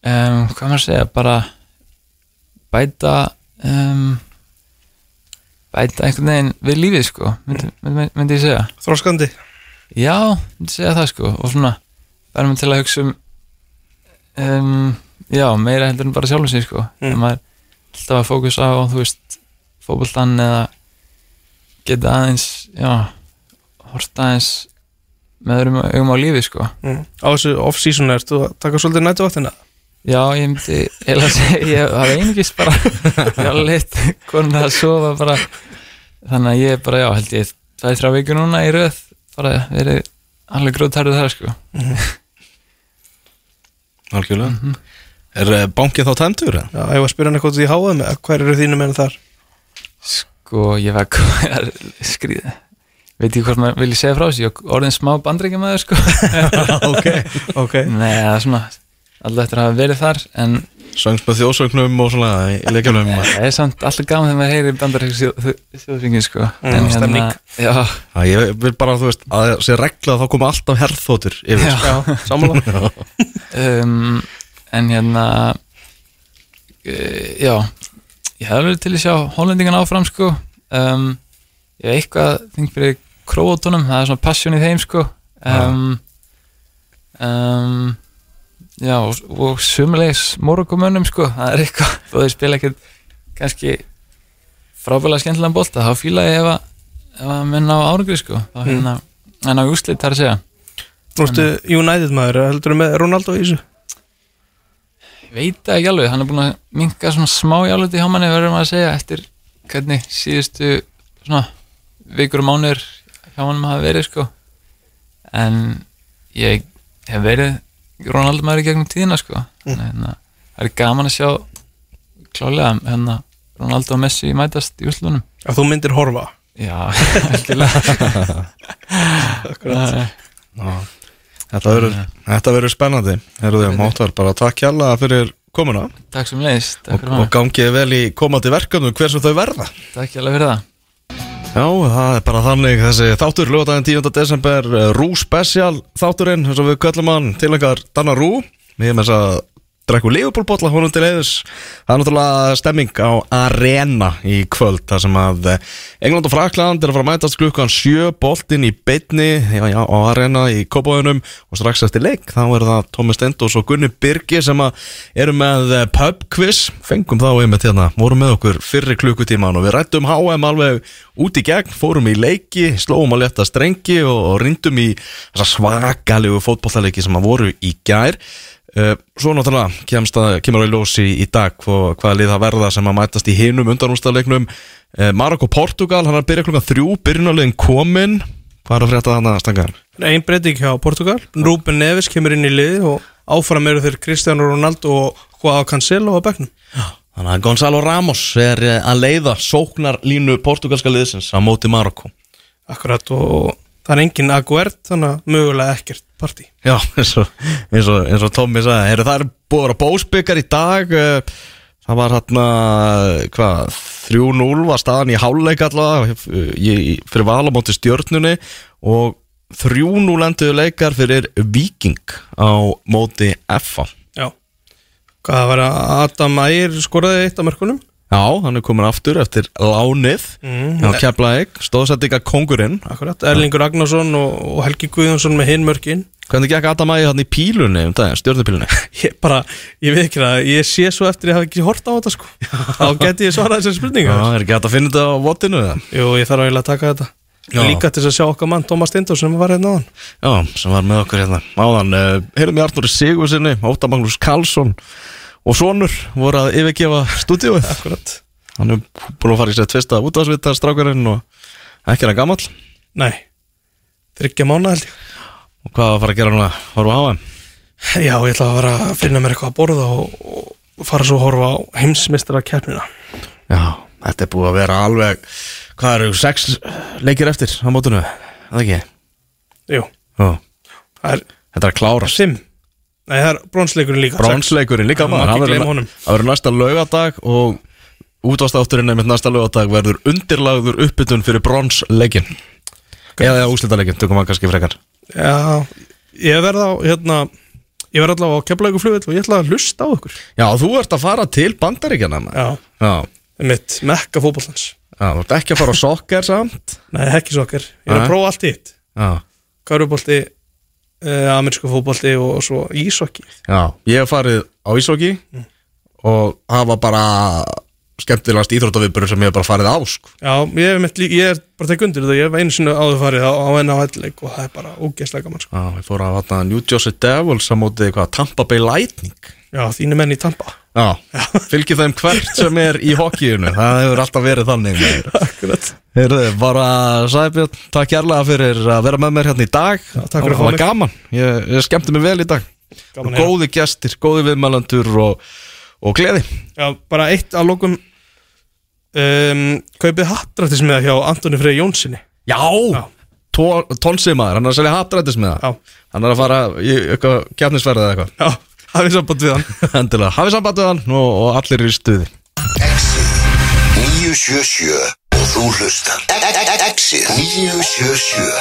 um, hvað maður að segja bara bæta um, bæta einhvern veginn við lífið sko myndi, myndi, myndi ég segja Þróskandi? Já, myndi segja það sko og svona verðum við til að hugsa um um, já, meira heldur en bara sjálfum sig sko Mm. mm. maður alltaf að fókusa á þú veist, fótboltan eða geta aðeins já, horta aðeins með öðrum augum á lífi sko Mm. Á þessu off-season er þú að taka svolítið nættu vatnina? Já, ég myndi eiginlega að segja, ég það er einungis bara fjallit konar að sofa bara þannig að ég bara, já, held ég það er þrjá vikur núna í röð bara verið alveg grótarður það sko Algjörlega Er uh, bankið þá tæmtur? eða? Já, ég var að spyrja hann eitthvað út í HM hver eru þínu menn þar? Sko, ég var að skrýða veit ekki hvort maður vilja segja frá þessu ég er orðin smá bandrækjamaður sko ok Ok Nei, það er svona alltaf eftir að hafa verið þar en Söngs með þjóðsögnum og svona í leikjum það er samt alltaf gaman þegar maður heyri bandrækjum þjóðsvingin sko. Mm, En stemning. Já, Það ég vil bara, þú veist, að sé regla að þá koma alltaf herþóttir yfir Já. Já, sammála. Um, en hérna uh, já ég hef verið til að sjá hollendingan áfram sko. Um, ég hef eitthvað þing fyrir króatunum, það er svona passion í þeim sko. Um, um, já og, og sumulegis morgumönnum sko, það er eitthvað þó þeir spila ekkert kannski frábælega skemmtilega bolta þá fíla ég ef að, ef að minna á árangri sko. Þá hérna, en á úslit þar að segja. Nú ertu United maður, heldur með Ronaldo í þessu? Veit það ekki alveg, hann er búin að minka svona smá jáluti hjá manni verður maður að segja eftir hvernig síðustu svona vikur og mánuður hjá mannum hafa verið sko. En ég hef verið Ronaldo maður í gegnum tíðina sko. Mm. hérna, það er gaman að sjá klálega hérna Ronaldo og Messi mætast í úslunum Að þú myndir horfa? Já, algjörlega. Þetta verður, spennandi. Herruðu, Máttar, bara takk hjalla fyrir komuna. Takk sem takk og, og gangið vel í komandi verkefnum hver sem þau verða. Takk hjá fyrir það Já, það er bara þannig þessi þáttur lögadaginn 10. desember eh, Rú Special þátturinn eins og við köllum hann til einhver Danna Rú við erum þess að drekku Leopold-botla honum til heiðus það er náttúrulega stemming á Arena í kvöld þar sem að eh, England og Frakland er að fara að mætast klukkan sjö boltinn í beitni á Arena í Kópavöðunum og strax eftir leik þá er það Tómi Stendos og Gunni Birgi sem eru með eh, pub quiz fengum þá einmitt hérna, vorum með okkur fyrri klukkutíman og við rættum HM alveg út í gegn, fórum í leiki slóum að leta strengi og, og rindum í þessa svakalegu fótbollaleiki sem að voru í gær svo náttúrulega kemst að, kemur á í ljósi í dag hvaða lið það verða sem að mætast í hinum undanústaleiknum uh, Marokko Portugal, hann er að byrja klukkan þrjú byrjunarlegin komin. Hvað er að frétta þannig að stanga hann? Einn breyting hjá Portugal. Ruben Neves kemur inn í liði og áfram eru þeir Cristiano Ronaldo og Joao Cancelo á bekknum. Þannig að Gonzalo Ramos er eh, að leiða sóknar línu portugalska liðsins á móti Marokko. Akkurat og það er engin Aguert þannig að mögulega ekkert partí. Já, eins og, eins og, eins og Tommy sagði. Heru, Það er búið að vera bósbyggar í dag eh, Það var hérna hvað, 3-0 var staðan í háluleik allavega í- fyrir val á móti stjörnunni og 3-0 endur leikar fyrir Viking á móti FA Já. Hvað var að Adam Ægir skoraði eitt af mörkunum? Já, hann er komin aftur eftir lánið. Mm. á Keflavík, stóðsendinga kongurinn Akkurat, Erlingur Agnarsson og, Helgi Guðjónsson með hinn mörkin. Hvernig gekk Adam Ægi hann í pílunni um daginn, stjörnupílunni? Ég bara, ég veit ekki það, ég sé svo eftir ég hafa ekki hort á þetta sko. Þá geti ég svarað þessari Já, spurninga er ekki hægt að finna þetta á votinu eða? Jú, ég þarf að taka þetta. Já. Líka til þess að sjá okkar mann Tómas Steindós sem var hérna á hann Já, sem var með okkur hérna Áðan, uh, og Sónur voru að yfirgefa stúdíuð Akkurat. Hann er búin að fara í sér tvista útvarsvita strákarinn og ekki er hann gamall. Nei, þryggja mánu held ég. Og hvað var að fara að gera núna? Varum að hafa hann? Já, ég ætla að vera að finna mér eitthvað að borða og, og fara svo að horfa á heimsmystara keppnina Já, þetta er búið að vera alveg Hvað eru, sex leikir eftir á mótunu? Það ekki? Jú, Já, það er þetta er að klárast. fimm Nei, það er bronsleikurinn líka. Bronsleikurinn líka maður Það verður- næsta laugadag og útvastátturinn einmitt næsta laugadag verður undirlagður uppbytun fyrir bronsleikin eða úslitaleikin, tökum við kannski frekar. Já, ég verð á hérna Ég verð allavega á keflavíku flugvill og ég ætla að hlusta á okkur Já, þú ert að fara til bandaríkjana maður. Já, Já, mitt mekka fótballans já, þú ert ekki að fara á sokker samt? Nei, ekki sokkar, ég er að prófa allt hitt Já, Körubolti, uh, amerísku fótbolti og svo ísokki já, ég hef farið á Ísóki og það var bara skemmtilegast íþróttaviðbörur sem ég hef bara farið á sko. Já, ég, hef mitt, lí- ég er bara tek undir þetta Ég hef einu sinni áður farið á, á helleik og það er bara ógeðslega gaman sko. Já, ég fór að vatna New Jersey Devils á móti hvað, Tampa Bay Lightning Já, þínu menn í Tampa Já, fylgir þeim hvert sem er í hokkíunu Það hefur alltaf verið þannig. Akkurat. Heyrðu, bara Sæbjörn, takk kærlega fyrir að vera með mér hérna í dag. Já, takk fyrir að fá Það var mig. gaman, ég, ég skemmti mig vel í dag. Gaman. Góði gestir, góði viðmælandur og, og gleði. Já, bara eitt að lokum. Um, Kaupið hattrættismiða hjá Antoni Freyr Jónssoni Já, Já. Tónsið maður, hann er að selja hattrættis með það Já, Hann er að fara í eitthvað kjarnisverð eða eitthvað. Já, hafið samband við hann. Endilega, hafið samband við hann og, og allir eru í stuði. Exit. 977 og þú hlustar. Exit. 977